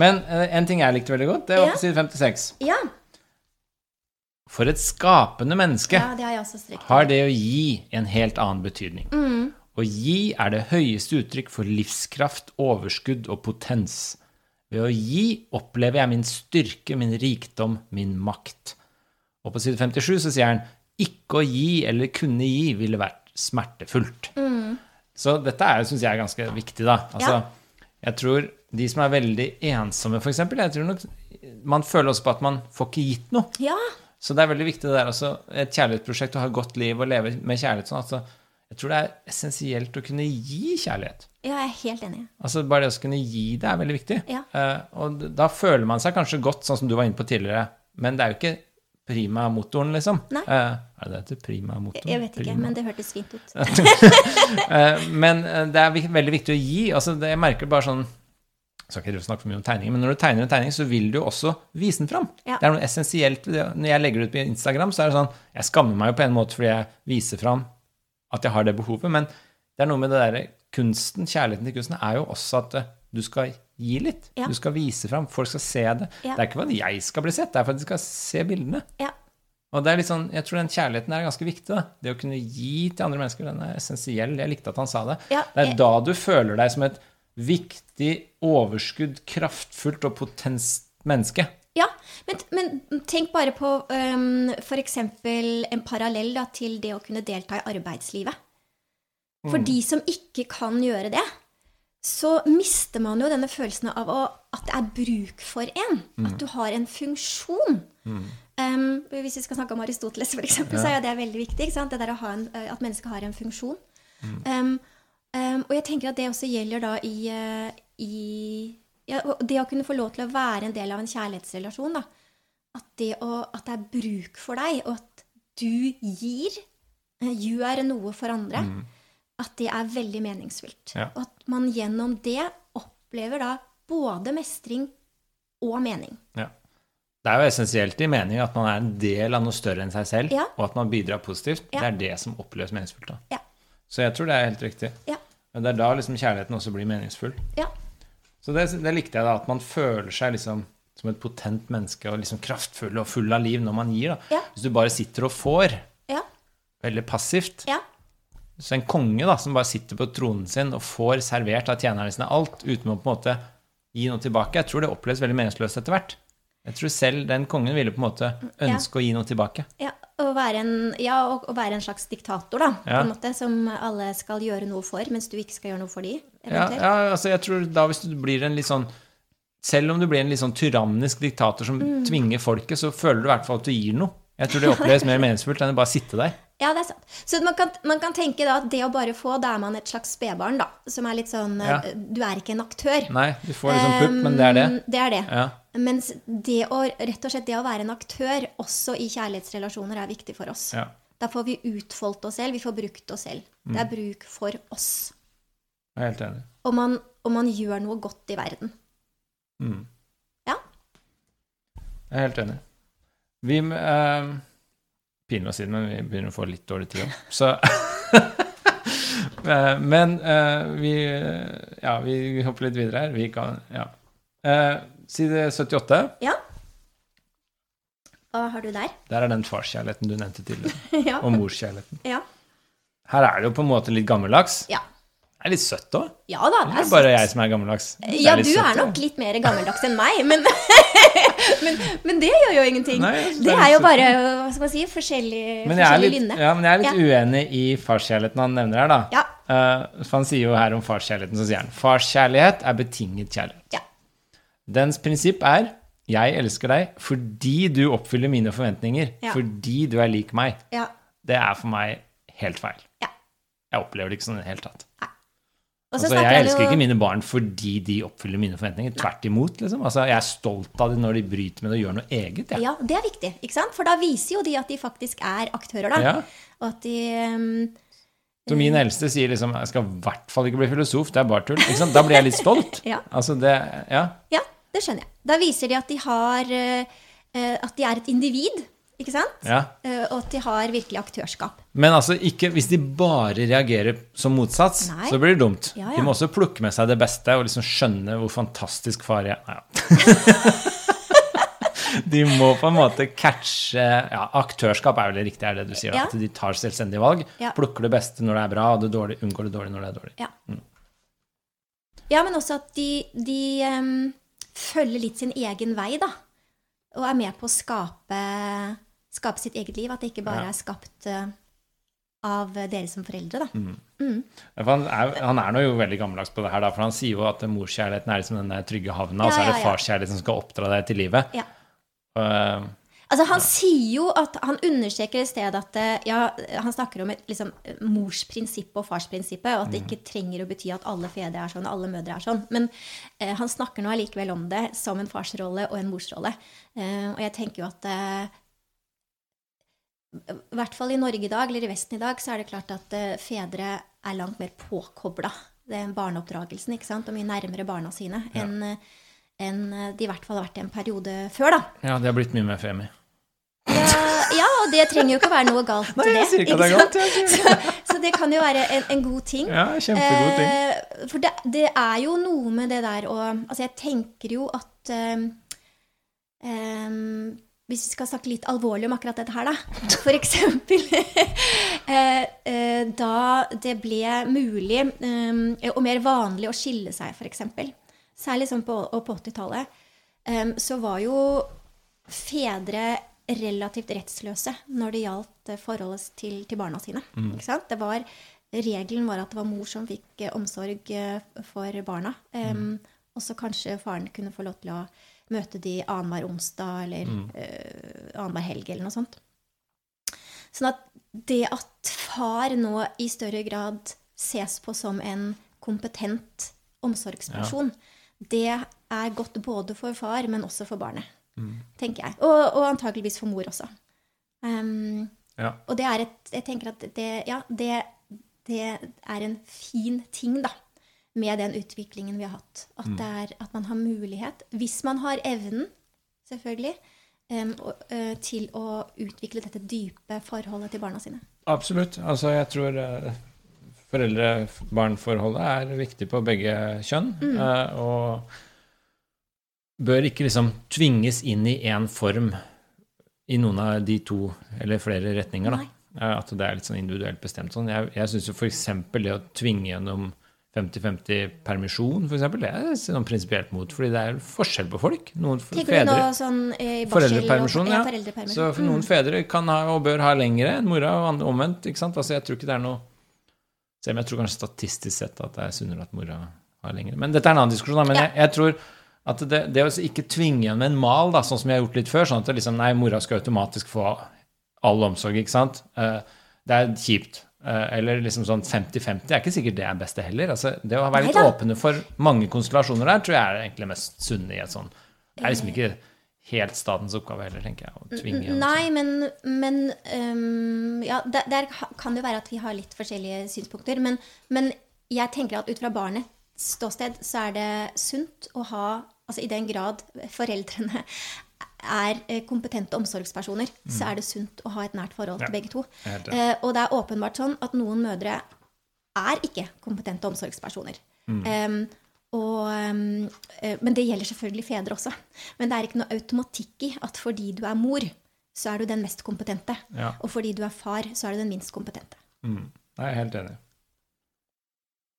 Men eh, en ting jeg likte veldig godt, det var på side 56. Ja. For et skapende menneske ja, det har jeg også strekt. har det å gi en helt annen betydning. Mm. Å gi er det høyeste uttrykk for livskraft, overskudd og potens. Ved å gi opplever jeg min styrke, min rikdom, min makt. Og på side 57 så sier han ikke å gi eller kunne gi ville vært smertefullt. Så dette er, syns jeg, er ganske viktig, da. Altså, Jeg tror de som er veldig ensomme, f.eks., jeg tror nok man føler også på at man får ikke gitt noe. Ja. Så det er veldig viktig det der også, et kjærlighetsprosjekt, å ha et godt liv og leve med kjærlighet. Sånn, altså, jeg tror det er essensielt å kunne gi kjærlighet. ja, jeg er helt enig. Altså Bare det å kunne gi det er veldig viktig. Ja. Uh, og da føler man seg kanskje godt, sånn som du var inne på tidligere, men det er jo ikke prima motoren, liksom. Nei. Eh, er det det heter prima motoren? Jeg vet ikke, Prima. men det hørtes fint ut. Eh, men eh, det er veldig viktig å gi. Altså, det, jeg merker bare sånn jeg skal ikke snakke for mye om tegninger, men når du tegner en tegning, så vil du jo også vise den fram. Ja. Det er noe essensielt ved det. Når jeg legger det ut på Instagram, så er det sånn Jeg skammer meg jo på en måte fordi jeg viser fram at jeg har det behovet, men det er noe med det derre kunsten, kjærligheten til kunsten, er jo også at du skal gi litt. Ja. Du skal vise fram. Folk skal se det. Ja. Det er ikke for at jeg skal bli sett, det er for at de skal se bildene. Ja. Og det er litt sånn, Jeg tror den kjærligheten er ganske viktig. da. Det å kunne gi til andre mennesker, den er essensiell. Jeg likte at han sa det. Ja, det er jeg- da du føler deg som et viktig, overskudd, kraftfullt og potenst menneske. Ja, men, men tenk bare på um, f.eks. en parallell da, til det å kunne delta i arbeidslivet. For Mm. de som ikke kan gjøre det, så mister man jo denne følelsen av å, at det er bruk for en. Mm. At du har en funksjon. Um, hvis vi skal snakke om Aristoteles, for eksempel, så er det veldig viktig. Det der en, at mennesket har en funksjon. Um, um, og jeg tenker at det også gjelder da i, eh, i ja, Det å kunne få lov til å være en del av en kjærlighetsrelasjon. da. At det, å, at det er bruk for deg, og at du gir, eh, gjør noe for andre, at det er veldig meningsfylt. Ja. Og at man gjennom det opplever da både mestring og mening. Ja. Det er jo essensielt i mening at man er en del av noe større enn seg selv, Ja. og at man bidrar positivt. Det er det som oppleves meningsfullt. da. Ja. Så jeg tror det er helt riktig. Ja. Men det er da liksom kjærligheten også blir meningsfull. Ja. Så det, det likte jeg da, at man føler seg liksom som et potent menneske og liksom kraftfull og full av liv når man gir. da. Ja. Hvis du bare sitter og får, Ja. veldig passivt Ja. Så en konge da, som bare sitter på tronen sin og får servert av tjenerne sine alt uten å på en måte gi noe tilbake, jeg tror det oppleves veldig meningsløst etter hvert. Jeg tror selv den kongen ville på en måte ønske å gi noe tilbake. Ja, å være en, ja, å være en slags diktator, da, på en måte, som alle skal gjøre noe for, mens du ikke skal gjøre noe for de, Ja, ja, altså jeg tror da hvis du blir en litt sånn Selv om du blir en litt sånn tyrannisk diktator som Mm. tvinger folket, så føler du i hvert fall at du gir noe. Jeg tror det oppleves mer meningsfullt enn å bare sitte der. Ja, det er sant. Så man kan, man kan tenke da at det å bare få, da er man et slags spedbarn, da. Som er litt sånn Ja. eh, Du er ikke en aktør. Nei, du får liksom pupp, men det er det. Um, Det er det. Ja. Mens det å, rett og slett det å være en aktør også i kjærlighetsrelasjoner er viktig for oss. ja. Da får vi utfoldt oss selv, vi får brukt oss selv. Det er bruk for oss. Jeg er helt enig. Og man, og man gjør noe godt i verden. Mm. Ja. Jeg er helt enig. Vi uh, Pinlig å si det, men vi begynner å få litt dårlig tid òg. Så Eh, Men uh, vi Ja, vi hopper litt videre her. Vi kan Ja. Uh, side 78. Ja. Hva har du der? Der er den farskjærligheten du nevnte tidligere. ja. Og morskjærligheten. ja. Her er det jo på en måte litt gammeldags. Ja. Det er litt søtt òg. Ja da, Det det er er bare jeg som er gammeldags. Er Ja, du søtt, er nok nok litt mer gammeldags enn meg, men, men, men det gjør jo ingenting. Nei, synes det det er er jo søtt. bare hva skal man si, forskjellig, Men er forskjellig litt, lynne. ja, men jeg er litt uenig i farskjærligheten han nevner her, da. Ja. Uh, for han sier jo her om farskjærligheten, så sier han farskjærlighet er betinget kjærlighet. Ja. Dens prinsipp er jeg elsker deg fordi du oppfyller mine forventninger. Ja. Fordi du er lik meg. Ja. Det er for meg helt feil. Ja. Jeg opplever det ikke sånn i det hele tatt. Så Altså, jeg elsker jo- ikke mine barn fordi de oppfyller mine forventninger. Tvert imot. Liksom. Altså, jeg er stolt av dem når de bryter med det og gjør noe eget. Ja. Ja, det er viktig, ikke sant? For da viser jo de at de faktisk er aktører, da. Ja. Og at de um, Så min eldste sier liksom jeg skal i hvert fall ikke bli filosof, det er bare tull. Ikke sant? Da blir jeg litt stolt. Ja. Altså det, ja. Ja, det skjønner jeg. Da viser de at de har eh, At de er et individ, ikke sant? ja. Eh, og at de har virkelig aktørskap. Men altså, ikke, hvis de bare reagerer som motsats, Nei. så blir det dumt. Ja, ja. De må også plukke med seg det beste og liksom skjønne hvor fantastisk far er. Ja. de må på en måte catche ja, Aktørskap er vel det riktige, er det du sier? At de tar selvstendige valg. Plukker det beste når det er bra, og det dårlig, unngår det dårlige når det er dårlig. Ja. Ja, men også at de, de um, følger litt sin egen vei, da. Og er med på å skape, skape sitt eget liv. At det ikke bare Ja. er skapt eh, av dere som foreldre, da. Mm. for Han er, han er jo veldig gammeldags på det her, da, for han sier jo at morskjærligheten er liksom den der trygge havna, og så er det ja, ja. farskjærligheten som skal oppdra deg til livet. Ja. Uh, Altså, han sier jo at Han understreker i stedet at eh, ja, han snakker om et liksom, morsprinsippet og farsprinsippet, og at det ikke trenger å bety at alle fedre er sånn, alle mødre er sånn. Men eh, han snakker nå allikevel om det som en farsrolle og en morsrolle. Eh, og jeg tenker jo at i hvert fall i Norge i dag, eller i Vesten i dag, så er det klart at eh, fedre er langt mer påkobla den barneoppdragelsen, ikke sant, og mye nærmere barna sine enn en de i hvert fall har vært i en periode før, da. ja, det har blitt mye mer femi. Ja, ja, og det trenger jo ikke å være noe galt med det. ikke det sant? galt, Så, så det kan jo være en, en god ting. Ja, kjempegod ting. Eh, for det, det er jo noe med det der å Altså, jeg tenker jo at eh, eh, Hvis vi skal snakke litt alvorlig om akkurat dette her, da. For eksempel eh, eh, da det ble mulig eh, og mer vanlig å skille seg, eksempel. Særlig sånn på, på 80-tallet. eh, så var jo fedre relativt rettsløse når det gjaldt forholdet til, til barna sine. Det var, regelen var at det var mor som fikk omsorg for barna. Em, Og så kanskje faren kunne få lov til å møte de annenhver onsdag eller eh, annenhver helg eller noe sånt. Sånn at det at far nå i større grad ses på som en kompetent omsorgsperson, det er godt både for far, men også for barnet tenker jeg. Og, og antakeligvis for mor også. Um, Ja. og det er et Jeg tenker at det, ja, det, det er en fin ting, da, med den utviklingen vi har hatt. At, det er, at man har mulighet, hvis man har evnen, selvfølgelig, um, og, uh, til å utvikle dette dype forholdet til barna sine. Absolutt. Altså, jeg tror uh, foreldre-barn-forholdet er viktig på begge kjønn. Mm. Uh, og bør ikke liksom tvinges inn i én form i noen av de to eller flere retninger. Da. Nei. Eh, At det er litt sånn individuelt bestemt sånn. Jeg, jeg syns jo f.eks. det å tvinge gjennom 50-50 permisjon, eksempel, det er jeg sånn prinsipielt mot, fordi det er forskjell på folk. Noen fedre, nå sånn eh, i Foreldrepermisjon, og, ja. foreldrepermisjon. Så for noen fedre kan ha og bør ha lengre enn mora, og omvendt. ikke sant? Altså, jeg tror ikke det er noe Selv om jeg tror kanskje statistisk sett at det er sunnere at mora har lengre. Men dette er en annen diskusjon. da, Men Ja. jeg, jeg tror at det, det å ikke tvinge igjen med en mal, da, sånn som jeg har gjort litt før, sånn at det liksom, nei, mora skal automatisk få all omsorg, ikke sant? Eh, Det er kjipt. Eh, Eller liksom sånn 50-50. Det er ikke sikkert det er beste heller. Altså, det å være litt Neida. åpne for mange konstellasjoner der, tror jeg er egentlig mest sunne i et sånn Det er liksom ikke helt statens oppgave heller, tenker jeg, å tvinge. Nei, men, men um, Ja, der, der kan det jo være at vi har litt forskjellige synspunkter. Men, men jeg tenker at ut fra barnets ståsted så er det sunt å ha Altså i den grad foreldrene er eh, kompetente omsorgspersoner, så er det sunt å ha et nært forhold Ja, til begge to. Eh, og det er åpenbart sånn at noen mødre er ikke kompetente omsorgspersoner. Mm. Em, og, eh, men det gjelder selvfølgelig fedre også. Men det er ikke noe automatikk i at fordi du er mor, så er du den mest kompetente. Ja. Og fordi du er far, så er du den minst kompetente. Mm. Jeg er helt enig.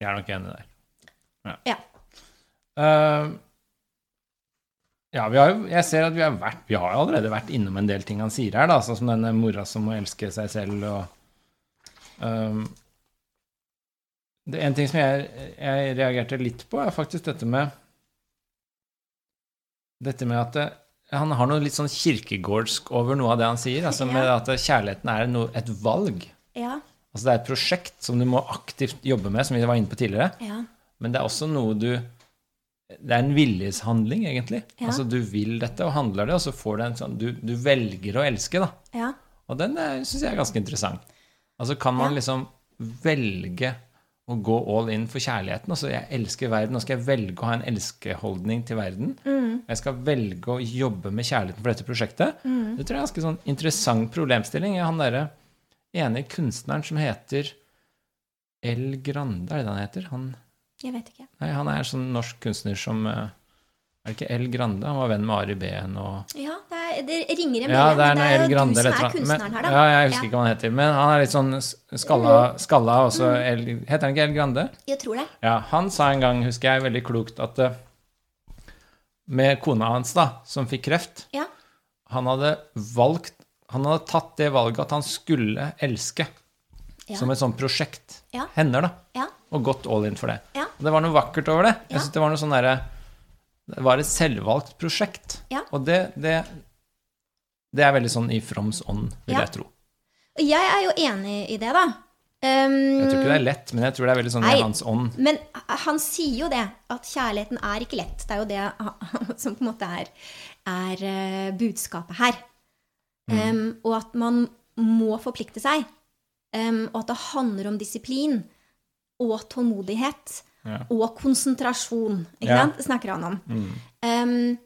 Jeg er nok enig der. Ja. Eh, ja, vi har jeg ser at vi har, vært, vi har allerede vært innom en del ting han sier her, da, sånn som denne mora som må elske seg selv og um, Det En ting som jeg, jeg reagerte litt på, er faktisk dette med Dette med at det, han har noe litt sånn kirkegårdsk over noe av det han sier. altså med. At kjærligheten er noe, et valg. Ja, Altså Det er et prosjekt som du må aktivt jobbe med, som vi var inne på tidligere. ja, Men det er også noe du Det er en viljeshandling, egentlig. Ja. Altså Du vil dette og handler det, og så får du en sånn Du, du velger å elske, da. ja. Og den syns jeg er ganske interessant. Altså Kan man liksom velge å gå all in for kjærligheten? Altså jeg elsker verden, og skal jeg velge å ha en elskeholdning til verden? Mm. Jeg skal velge å jobbe med kjærligheten for dette prosjektet. Det tror jeg er en ganske sånn interessant problemstilling. Han derre ene kunstneren som heter El Grande, er det det han heter? Han, Jeg vet ikke. nei, han er en sånn norsk kunstner som eh, Er det ikke El Grande? Han var venn med Ari Behn og Ja, det, er, det ringer en Ja, det er men det er El jo Grande du som er kunstneren her, da. Ja, jeg husker ikke hva han heter. Men han er litt sånn skalla, skalla og så Mm. El, Heter han ikke El Grande? Jeg tror det. Ja, han sa en gang, husker jeg, veldig klokt at eh, med kona hans, da, som fikk kreft Ja. Han hadde valgt Han hadde tatt det valget at han skulle elske Ja. som et sånt prosjekt. Ja. Hender, da. Ja. Og gått all in for det. Ja. Og det var noe vakkert over det. Jeg synes Det var noe sånn derre Det var et selvvalgt prosjekt. Og det, det Det er veldig sånn i Froms ånd, vil Ja. jeg tro. Og jeg er jo enig i det, da. Um, Jeg tror ikke det er lett, men jeg tror det er veldig sånn Nei. i hans ånd. Men han sier jo det, at kjærligheten er ikke lett. Det er jo det som på en måte er, er eh, budskapet her. Um, og at man må forplikte seg. Um, og at det handler om disiplin og tålmodighet Ja. og konsentrasjon. Ikke Ja. sant? Det snakker han om. Mm. Um,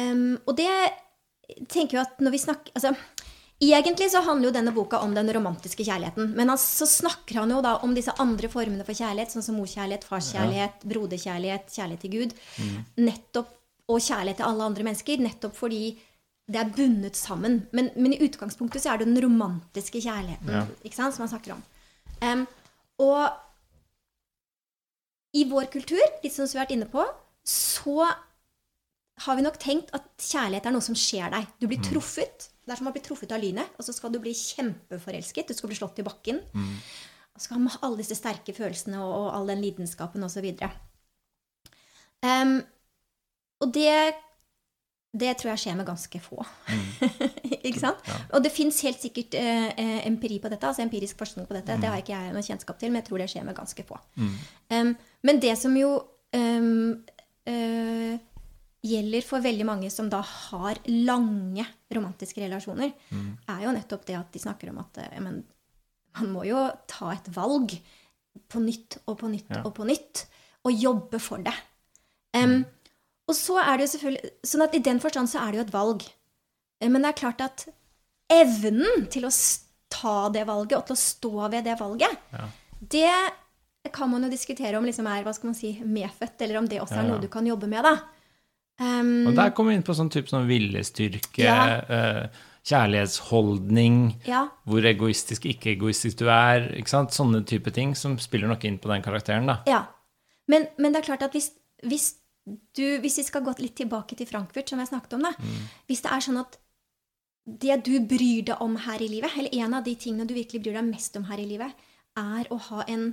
um, og det tenker jo at når vi snakker altså, Egentlig så handler jo denne boka om den romantiske kjærligheten. Men altså, så snakker han jo da om disse andre formene for kjærlighet, sånn som morskjærlighet, farskjærlighet, broderkjærlighet, kjærlighet til Gud. Nettopp, og kjærlighet til alle andre mennesker. Nettopp fordi det er bundet sammen. Men, men i utgangspunktet så er det den romantiske kjærligheten Ja. sant, som han snakker om. Um, og i vår kultur, litt som vi har vært inne på, så har vi nok tenkt at kjærlighet er noe som skjer deg. Du blir truffet. Det er som å bli truffet av lynet, og så skal du bli kjempeforelsket. Du skal bli slått i bakken. Og så skal man ha alle disse sterke følelsene og, og all den lidenskapen osv. Um, og det, det tror jeg skjer med ganske få. ikke sant? Ja. Og det fins helt sikkert eh, eh, empiri på dette, altså empirisk forskning på dette. Det har ikke jeg noe kjennskap til, men jeg tror det skjer med ganske få. Um, men det som jo um, uh, gjelder for veldig mange som da har lange romantiske relasjoner, er jo nettopp det at de snakker om at eh, men, man må jo ta et valg på nytt og på nytt Ja. og på nytt, og jobbe for det. Um, Og så er det jo selvfølgelig Sånn at i den forstand så er det jo et valg. Eh, Men det er klart at evnen til å ta det valget, og til å stå ved det valget, Ja. det kan man jo diskutere om liksom er hva skal man si, medfødt, eller om det også er noe du kan jobbe med, da. Um, Og der kommer vi inn på sånn type sånn viljestyrke, Ja. eh, kjærlighetsholdning, ja, hvor egoistisk, ikke egoistisk du er. ikke sant? Sånne type ting som spiller nok inn på den karakteren. da. ja. Men, men det er klart at hvis, hvis, du, hvis vi skal gå litt tilbake til Frankfurt, som jeg snakket om, da. Hvis det er sånn at det du bryr deg om her i livet, eller en av de tingene du virkelig bryr deg mest om her i livet, er å ha en,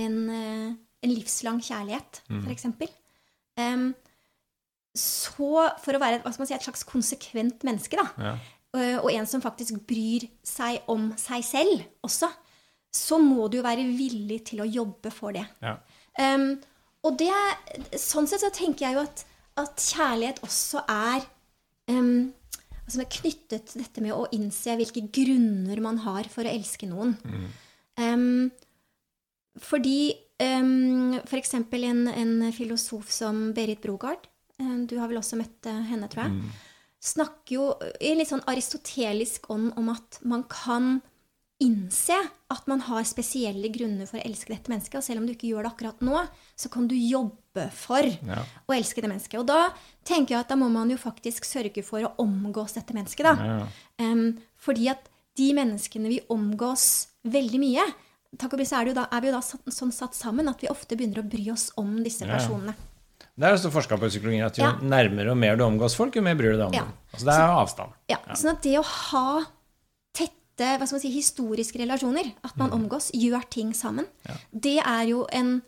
en, eh, en livslang kjærlighet, for eksempel. Um, så for å være si, et slags konsekvent menneske, da, Ja. eh, og en som faktisk bryr seg om seg selv også, så må du jo være villig til å jobbe for det. Ja. Um, og det, sånn sett så tenker jeg jo at, at kjærlighet også er um, altså er knyttet til dette med å innse hvilke grunner man har for å elske noen. Um, fordi um, for eksempel en, en filosof som Berit Brogard, um, du har vel også møtt eh, henne, tror jeg, snakker jo i en litt sånn aristotelisk ånd om at man kan innse at man har spesielle grunner for å elske dette mennesket. Og selv om du ikke gjør det akkurat nå, så kan du jobbe for Ja. å elske det mennesket. Og da tenker jeg at da må man jo faktisk sørge for å omgås dette mennesket, da. Ja. Um, fordi at de menneskene vi omgås veldig mye Takk og pris så er, da, er vi jo da sånn satt sammen at vi ofte begynner å bry oss om disse Ja. personene. Det er også forska på i psykologien at jo Ja. nærmere og mer du omgås folk, jo mer bryr du deg om Ja. dem. Altså det er avstand. Ja, Sånn at det å ha tette hva skal man si, historiske relasjoner, at man omgås, gjør ting sammen, Mm. Ja. det er jo en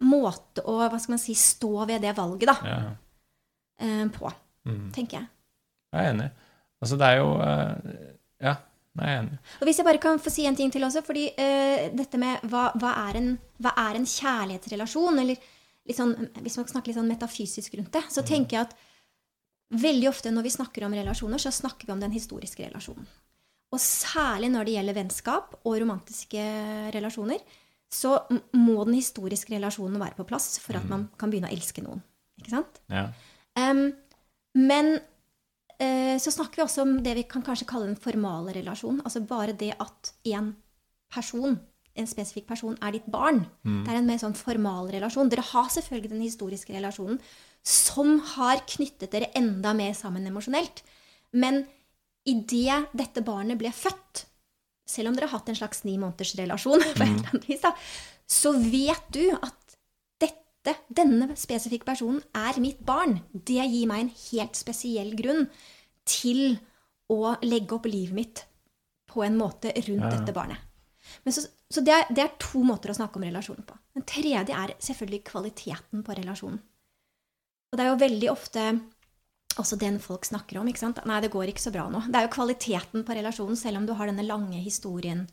måte å hva skal man si, stå ved det valget da, Ja. eh, på, Mm. tenker jeg. Jeg er enig. Altså det er jo eh, Ja, jeg er enig. Og hvis jeg bare kan få si en ting til også, fordi uh, dette med hva, hva, er en, hva er en kjærlighetsrelasjon, eller litt sånn, hvis man snakker litt sånn metafysisk rundt det, så tenker jeg at veldig ofte når vi snakker om relasjoner, så snakker vi om den historiske relasjonen. Og særlig når det gjelder vennskap og romantiske relasjoner, så må den historiske relasjonen være på plass for at man kan begynne å elske noen. Ikke sant? Ja. Um, men uh, så snakker vi også om det vi kan kanskje kalle en formale relasjon. Altså bare det at en person, en spesifikk person, er ditt barn. Det er en mer sånn formal relasjon. Dere har selvfølgelig den historiske relasjonen som har knyttet dere enda mer sammen emosjonelt. Men idet dette barnet ble født, selv om dere har hatt en slags ni måneders relasjon, på et eller annet vis, da, så vet du at dette, denne spesifikke personen er mitt barn. Det gir meg en helt spesiell grunn til å legge opp livet mitt på en måte rundt Ja. dette barnet. Men så så det, er, det er to måter å snakke om relasjonen på. Den tredje er selvfølgelig kvaliteten på relasjonen. Og det er jo veldig ofte også den folk snakker om. ikke sant? Nei, det går ikke så bra nå. Det er jo kvaliteten på relasjonen, selv om du har denne lange historien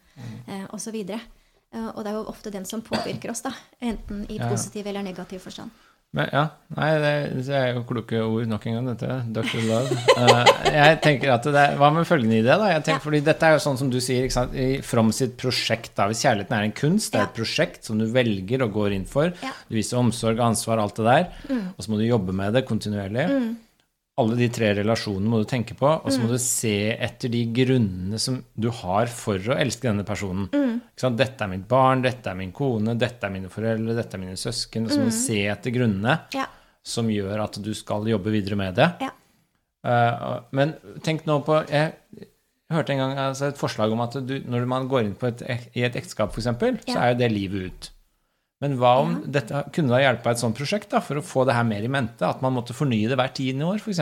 eh, osv. Eh, og det er jo ofte den som påvirker oss, da. Enten i Ja. positiv eller negativ forstand. Men ja, nei, det, det er jo kloke ord nok en gang, dette. Dr. Love. Uh, jeg tenker at det er, Hva med følgende idé, da? Jeg tenker, Ja. fordi dette er jo sånn som du sier, ikke sant? i From sitt prosjekt. da, Hvis kjærligheten er en kunst, det er et prosjekt som du velger og går inn for. Du viser omsorg, ansvar, alt det der. Og så må du jobbe med det kontinuerlig. Alle de tre relasjonene må du tenke på, og så må du se etter de grunnene som du har for å elske denne personen. Sant? Dette er mitt barn, dette er min kone, dette er mine foreldre, dette er mine søsken. Og så må du se etter grunnene Ja. som gjør at du skal jobbe videre med det. Ja. Uh, men tenk nå på Jeg hørte en gang altså, et forslag om at du, når man går inn på et, i et ekteskap, f.eks., så er jo det livet ut. Men hva om dette kunne ha hjelpe et sånt prosjekt da, for å få det her mer i mente? At man måtte fornye det hvert tiende år, f.eks.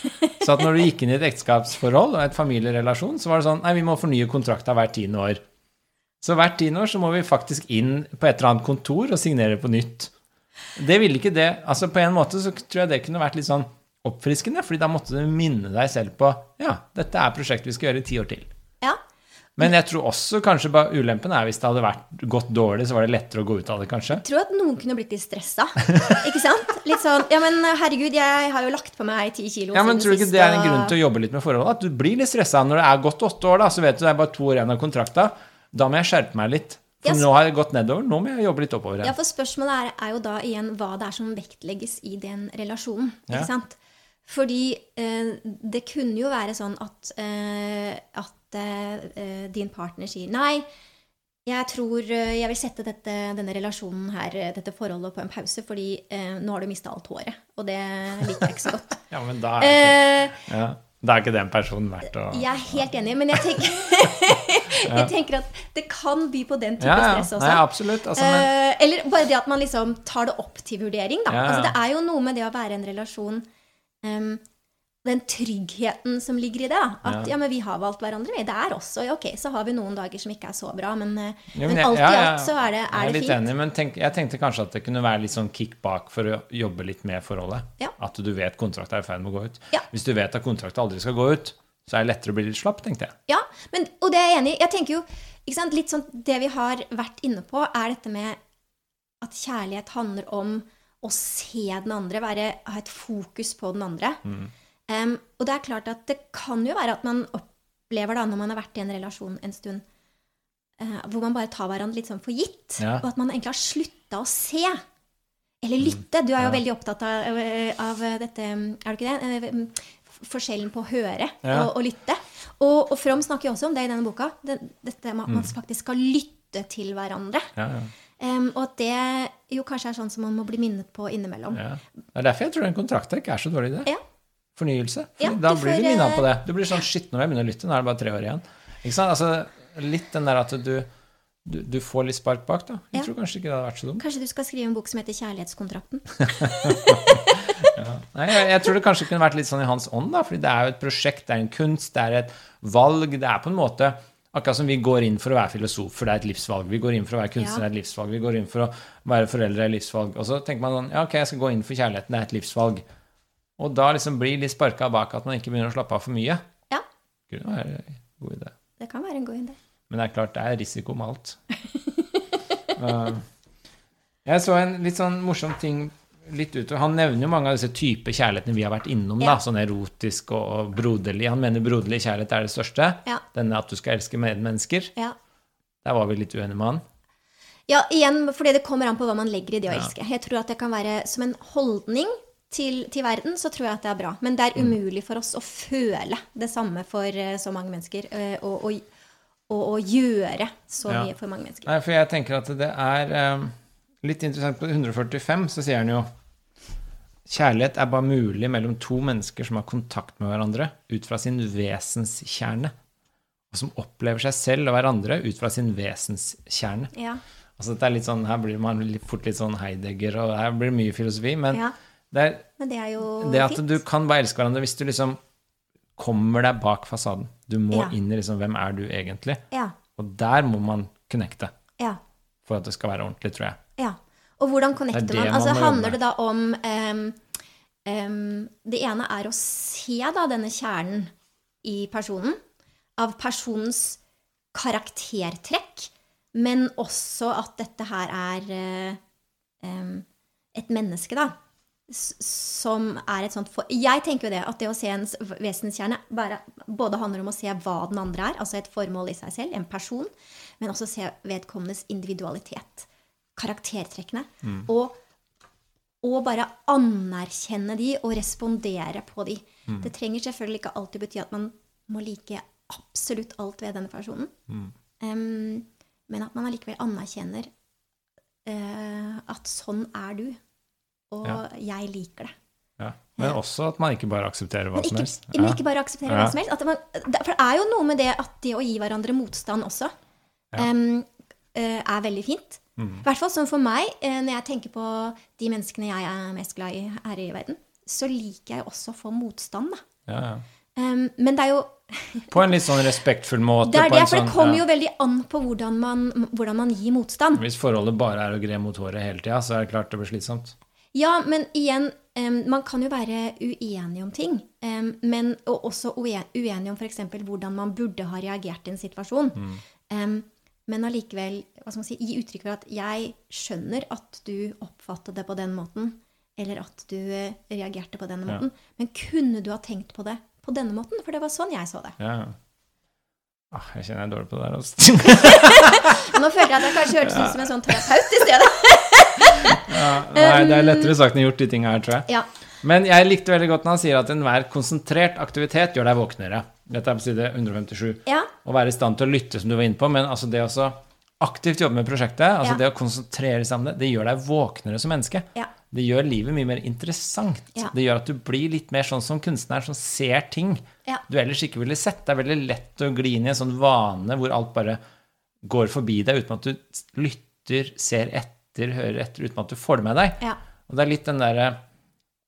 Så at når du gikk inn i et ekteskapsforhold og et familierelasjon, så var det sånn Nei, vi må fornye kontrakta hvert tiende år. Så hvert tiende år så må vi faktisk inn på et eller annet kontor og signere på nytt. Det ville ikke det Altså På en måte så tror jeg det kunne vært litt sånn oppfriskende, fordi da måtte du minne deg selv på Ja, dette er prosjektet vi skal gjøre i ti år til. ja. Men jeg tror også kanskje bare ulempen er hvis det hadde vært gått dårlig, så var det lettere å gå ut av det, kanskje. Jeg tror at noen kunne blitt litt stressa. Ikke sant? Litt sånn Ja, men herregud, jeg har jo lagt på meg ti kilo Ja, men Tror du ikke det er en grunn til å jobbe litt med forholdet? At du blir litt stressa når det er gått åtte år, da, så vet du det er bare to år igjen av kontrakta. Da må jeg skjerpe meg litt. For yes. nå har jeg gått nedover. Nå må jeg jobbe litt oppover Ja, for spørsmålet er, er jo da igjen hva det er som vektlegges i den relasjonen. Ja. Ikke sant? Fordi eh, det kunne jo være sånn at, eh, at eh, din partner sier nei. Jeg tror eh, jeg vil sette dette, denne relasjonen her, eh, dette forholdet på en pause, fordi eh, nå har du mista alt håret. Og det liker jeg ikke så godt. Ja, men da er, ikke, Eh, ja, da er ikke den personen verdt å jeg er helt enig, men jeg tenker, jeg tenker at det kan by på den type Ja, ja. stress også. Nei, absolutt. Altså, men, Eh, eller bare det at man liksom tar det opp til vurdering. Da. Altså, det er jo noe med det å være i en relasjon em, Den tryggheten som ligger i det. Da. At ja. Ja. men vi har valgt hverandre, vi. Det er også Og ok, så har vi noen dager som ikke er så bra, men, eh, Ja, men, men alt i alt så er det, jeg er er det litt fint. enig, men tenk, jeg tenkte kanskje at det kunne være litt sånn kick bak for å jobbe litt med forholdet. At du vet kontrakten er i ferd med å gå ut. Ja. Hvis du vet at kontrakten aldri skal gå ut, så er det lettere å bli litt slapp, tenkte jeg. Ja, men, og det er jeg enig i. Jeg tenker jo, ikke sant, litt sånn Det vi har vært inne på, er dette med at kjærlighet handler om å se den andre, være, ha et fokus på den andre. Mm. Um, og det er klart at det kan jo være at man opplever da, når man har vært i en relasjon en stund, uh, hvor man bare tar hverandre litt sånn for gitt, Ja. og at man egentlig har slutta å se. Eller lytte. Du er jo Mm. Ja. veldig opptatt av, av dette Er du ikke det? Eh, forskjellen på å høre Ja. og, og lytte. Og, og From snakker jo også om det i denne boka. Det, dette med at man faktisk skal lytte til hverandre. Ja, ja. Em, og at det jo kanskje er sånn som man må bli minnet på innimellom. Ja. Det er derfor jeg tror den kontrakten ikke er så dårlig idé. Ja. Fornyelse. For Ja, da blir får, du minnet eh, på det. Du blir sånn Shit, når jeg begynner å lytte. Nå er det bare tre år igjen. Ikke sant? Altså, litt den der at du, du, du får litt spark bak, da. Jeg tror kanskje ikke det hadde vært så dumt. Kanskje du skal skrive en bok som heter 'Kjærlighetskontrakten'? Nei, jeg, jeg tror det kanskje kunne vært litt sånn i hans ånd, da. Fordi det er jo et prosjekt, det er en kunst, det er et valg. Det er på en måte akkurat som vi går inn for å være filosof, for det er et livsvalg. Vi går inn for å være kunstner, det er et livsvalg. Vi går inn for å være foreldre, det er et livsvalg. Og så tenker man sånn Ja, ok, jeg skal gå inn for kjærligheten, det er et livsvalg. Og da liksom blir litt sparka bak at man ikke begynner å slappe av for mye. Ja, Det Kunne være en god idé. det kan være en god idé. Men det er klart, det er risiko med alt. Uh, jeg så en litt sånn morsom ting litt utover. Han nevner jo mange av disse typer kjærlighetene vi har vært innom. Ja. da, Sånn erotisk og, broderlig. Han mener broderlig kjærlighet er det største. Ja. Denne at du skal elske medmennesker. Ja. Der var vi litt uenige med han. Ja, igjen fordi det kommer an på hva man legger i det å elske. Jeg tror at det kan være som en holdning til, til verden, så tror jeg at det er bra. Men det er Mm. umulig for oss å føle det samme for eh, så mange mennesker. eh, Og, og, og, og gjøre så mye for mange mennesker. Nei, for jeg tenker at det er eh, litt interessant. På 145 så sier han jo Kjærlighet er bare mulig mellom to mennesker som har kontakt med hverandre ut fra sin vesenskjerne, og som opplever seg selv og hverandre ut fra sin vesenskjerne. Ja. Altså dette er litt sånn, Her blir man fort litt sånn Heidegger, og her blir det mye filosofi. Men ja. det er Men det er det at fint. du kan bare elske hverandre hvis du liksom kommer deg bak fasaden. Du må Ja. inn i liksom Hvem er du egentlig? Ja. Og der må man connecte Ja. for at det skal være ordentlig, tror jeg. Ja. Og hvordan connecter er man? man Altså, handler det da om um, um, Det ene er å se da denne kjernen i personen. Av personens karaktertrekk. Men også at dette her er uh, um, et menneske, da. Som er et sånt for Jeg tenker jo det at det å se en vesenskjerne bare, både handler om å se hva den andre er, altså et formål i seg selv, en person, men også se vedkommendes individualitet. Karaktertrekkene. Og, og bare anerkjenne de og respondere på de. Det trenger selvfølgelig ikke alltid bety at man må like absolutt alt ved denne personen. Em, men at man allikevel anerkjenner uh, at sånn er du. Og Ja. jeg liker det. Ja. Men også at man ikke bare aksepterer hva ikke, som helst. men ikke bare aksepterer Ja. hva som helst. At man, for det er jo noe med det at det å gi hverandre motstand også eh, er veldig fint. Mm. I hvert fall sånn for meg, eh, når jeg tenker på de menneskene jeg er mest glad i her i verden, så liker jeg også å få motstand, da. Ja, ja. Men det er jo På en litt sånn respektfull måte. det er det, for det sånn- kommer ja. jo veldig an på hvordan man, hvordan man gir motstand. Hvis forholdet bare er å gre mot håret hele tida, så er det klart det blir slitsomt. Ja, men igjen, um, man kan jo være uenig om ting. Um, men, og også ue- uenig om f.eks. hvordan man burde ha reagert i en situasjon. Mm. Men allikevel si, gi uttrykk for at 'jeg skjønner at du oppfattet det på den måten', eller at du eh, reagerte på denne Ja. måten. Men kunne du ha tenkt på det på denne måten? For det var sånn jeg så det. Ja. ja. Ah, jeg kjenner jeg er dårlig på det der. Altså. Nå føler jeg at jeg kanskje hørtes ut som en sånn terapeut i stedet. Ja, nei, det er lettere sagt enn gjort, de tinga her, tror jeg. Ja, Men jeg likte veldig godt når han sier at enhver konsentrert aktivitet gjør deg våknere. Dette er på side 157. ja, Å være i stand til å lytte, som du var inne på, men altså det å aktivt jobbe med prosjektet, altså Ja. det å konsentrere seg om det, det gjør deg våknere som menneske. ja. Det gjør livet mye mer interessant. Det gjør at du blir litt mer sånn som kunstner, som ser ting du ellers ikke ville sett. Det er veldig lett å gli inn i en sånn vane hvor alt bare går forbi deg uten at du lytter, ser etter, hører etter, uten at du får det med deg. ja. Og det er litt den derre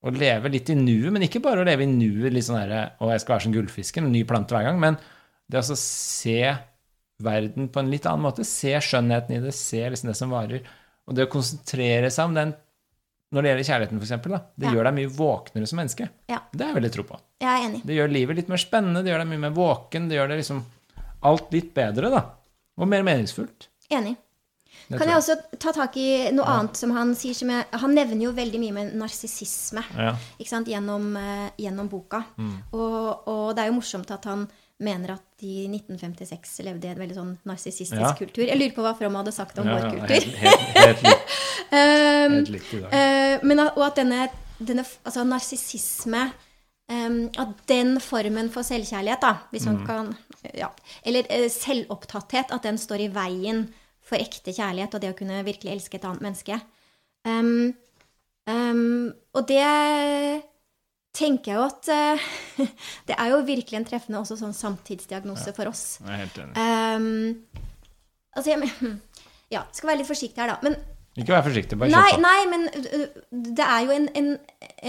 å leve litt i nuet, men ikke bare å leve i nuet litt sånn Å, jeg skal være som gullfisken, en ny plante hver gang. Men det å se verden på en litt annen måte, se skjønnheten i det, se liksom det som varer. Og det å konsentrere seg om den når det gjelder kjærligheten, f.eks., da, det Ja. gjør deg mye våknere som menneske. Ja. Det er jeg veldig tro på. Jeg er enig. Det gjør livet litt mer spennende, det gjør deg mye mer våken, det gjør det liksom alt litt bedre, da. Og mer meningsfullt. Enig. Kan jeg også ta tak i noe annet som han sier som jeg, Han nevner jo veldig mye med narsissisme Ja. gjennom, eh, gjennom boka. Mm. Og, og det er jo morsomt at han mener at de i 1956 levde i en veldig sånn narsissistisk Ja. kultur. Jeg lurer på hva From hadde sagt om Ja, vår kultur. helt, Um, i dag. eh, men og at denne, denne altså narsissisme Um, at den formen for selvkjærlighet, da, hvis man kan ja, Eller uh, selvopptatthet, at den står i veien for ekte kjærlighet og det å kunne virkelig elske et annet menneske. Um, um, og det tenker jeg jo at uh, Det er jo virkelig en treffende også sånn samtidsdiagnose for oss. Jeg er helt enig. Um, altså, jeg, men- ja, skal være litt forsiktig her, da. Men Ikke vær forsiktig, bare nei, kjør på. nei, men ø, det er jo en, en,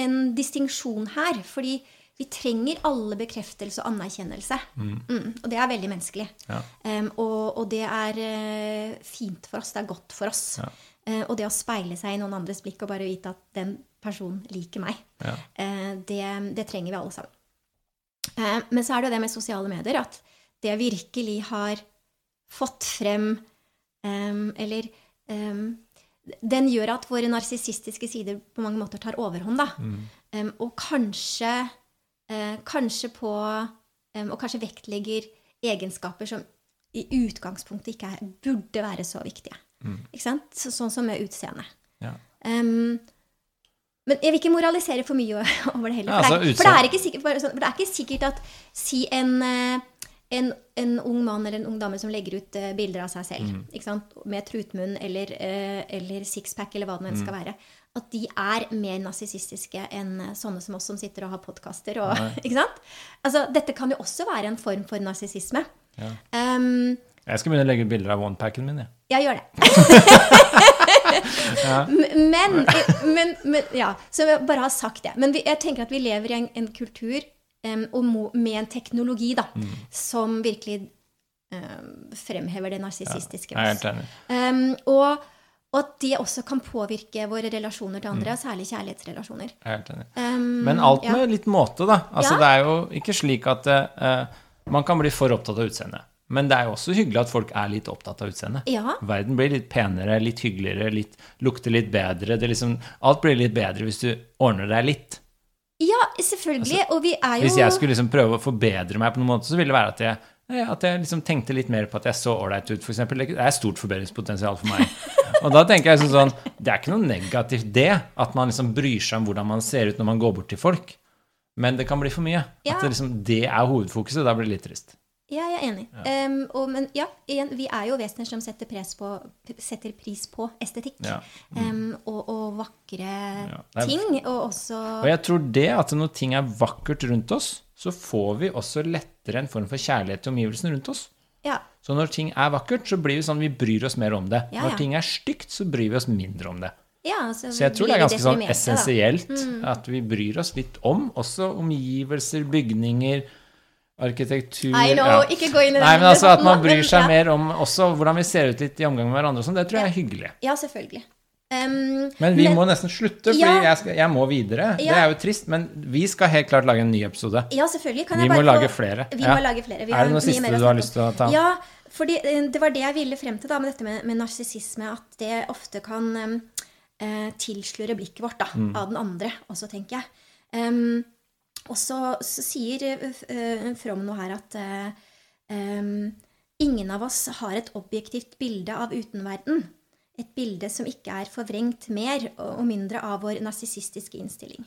en distinksjon her. Fordi vi trenger alle bekreftelse og anerkjennelse. Mm, og det er veldig menneskelig. Ja. Um, og, og det er uh, fint for oss. Det er godt for oss. Ja. Uh, og det å speile seg i noen andres blikk og bare vite at den personen liker meg, Ja. uh, det, det trenger vi alle sammen. Men så er det jo det med sosiale medier at det virkelig har fått frem um, Eller um, den gjør at våre narsissistiske sider på mange måter tar overhånd, da. Em, og kanskje Kanskje på em, Og kanskje vektlegger egenskaper som i utgangspunktet ikke er, burde være så viktige. Ikke sant? Så, sånn som med utseende. Ja. Um, men jeg vil ikke moralisere for mye over det heller. Ja, For, altså, det, er, for, det, er ikke sikkert, for det er ikke sikkert at si en, eh, en, en ung mann eller en ung dame som legger ut eh, bilder av seg selv Mm. ikke sant? med trutmunn eller, eh, eller sixpack eller hva det nå enn Mm. skal være, at de er mer narsissistiske enn eh, sånne som oss som sitter og har podkaster. Altså, dette kan jo også være en form for narsissisme. Ja. Um, Jeg skal begynne å legge ut bilder av onepacken min, jeg. ja, gjør det. ja. men, men, men Ja, så jeg bare har sagt det. Men vi, jeg tenker at vi lever i en, en kultur um, mo, med en teknologi da, Mm. som virkelig um, fremhever det narsissistiske Jeg er helt enig. Og, og at det også kan påvirke våre relasjoner til Mm. andre, særlig kjærlighetsrelasjoner. Jeg er helt enig. Um, Men alt ja. med litt måte, da. Altså, Ja. Det er jo ikke slik at uh, man kan bli for opptatt av utseendet. Men det er jo også hyggelig at folk er litt opptatt av utseendet. Ja. Verden blir litt penere, litt hyggeligere, litt, lukter litt bedre. Det liksom, alt blir litt bedre hvis du ordner deg litt. ja, selvfølgelig. og vi er jo Altså, Hvis jeg skulle liksom prøve å forbedre meg på noen måte, så ville det være at jeg, at jeg liksom tenkte litt mer på at jeg så ålreit ut, f.eks. Det er stort forbedringspotensial for meg. Og da tenker jeg sånn, Det er ikke noe negativt det, at man liksom bryr seg om hvordan man ser ut når man går bort til folk. Men det kan bli for mye. Ja. At det, liksom, det er hovedfokuset. Da blir det litt trist. Ja, jeg er enig. Em, og, men ja, igjen, vi er jo vesener som setter, på, setter pris på estetikk. Ja. Em, og, og vakre Ja, er- ting. Og også Og jeg tror det at når ting er vakkert rundt oss, så får vi også lettere en form for kjærlighet til omgivelsene rundt oss. Ja, Så når ting er vakkert, så blir vi sånn vi bryr oss mer om det. Ja, Når ting er stygt, så bryr vi oss mindre om det. ja, altså, Så jeg tror det er ganske sånn essensielt mm. at vi bryr oss litt om også omgivelser, bygninger, arkitektur Nei, ja. ikke gå inn i Nei, men altså at man bryr seg mer om også hvordan vi ser ut litt i omgang med hverandre sånn, det tror jeg er hyggelig. Ja, selvfølgelig. Em, Men vi må nesten slutte, for Ja. jeg, skal, jeg må videre. Det er jo trist, men vi skal helt klart lage en ny episode. Ja, selvfølgelig. Kan Vi må bare lage få- flere. Vi Ja. må lage flere. Vi Er det noe siste du har lyst til å ta? Ja, fordi eh, det var det jeg ville frem til da med dette med, med narsissisme. At det ofte kan um, uh, tilsløre blikket vårt da, Mm. av den andre også, tenker jeg. Um, og så, så sier uh, From noe her at uh, ingen av oss har et objektivt bilde av utenverden. Et bilde som ikke er forvrengt mer og mindre av vår narsissistiske innstilling.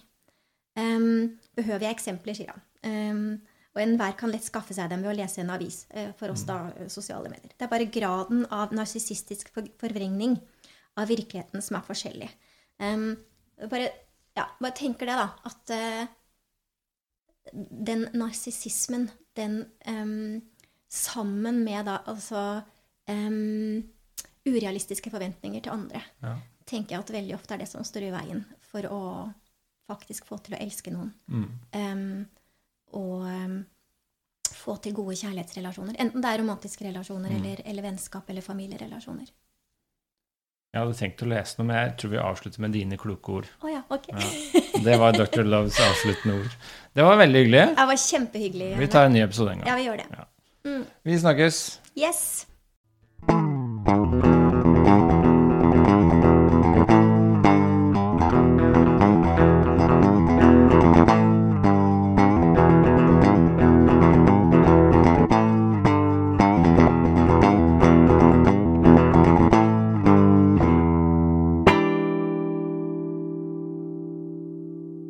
Um, behøver jeg eksempler, sier han. Um, og enhver kan lett skaffe seg dem ved å lese en avis. eh, for oss, da, eh, sosiale medier. Det er bare graden av narsissistisk for forvrengning av virkeligheten som er forskjellig. Um, bare, ja, bare tenker det, da. At uh, den narsissismen, den um, sammen med da altså em, urealistiske forventninger til andre, Ja. tenker jeg at veldig ofte er det som står i veien for å faktisk få til å elske noen. Mm. Um, og um, få til gode kjærlighetsrelasjoner. Enten det er romantiske relasjoner Mm. eller, eller vennskap eller familierelasjoner. Jeg hadde tenkt å lese noe, men jeg tror vi avslutter med dine kloke ord. Oh, ja, ok. Ja. Det var Dr. Loves avsluttende ord. Det var veldig hyggelig. Det var kjempehyggelig. Vi tar en ny episode en gang. Ja, vi gjør det. Vi snakkes. Yes!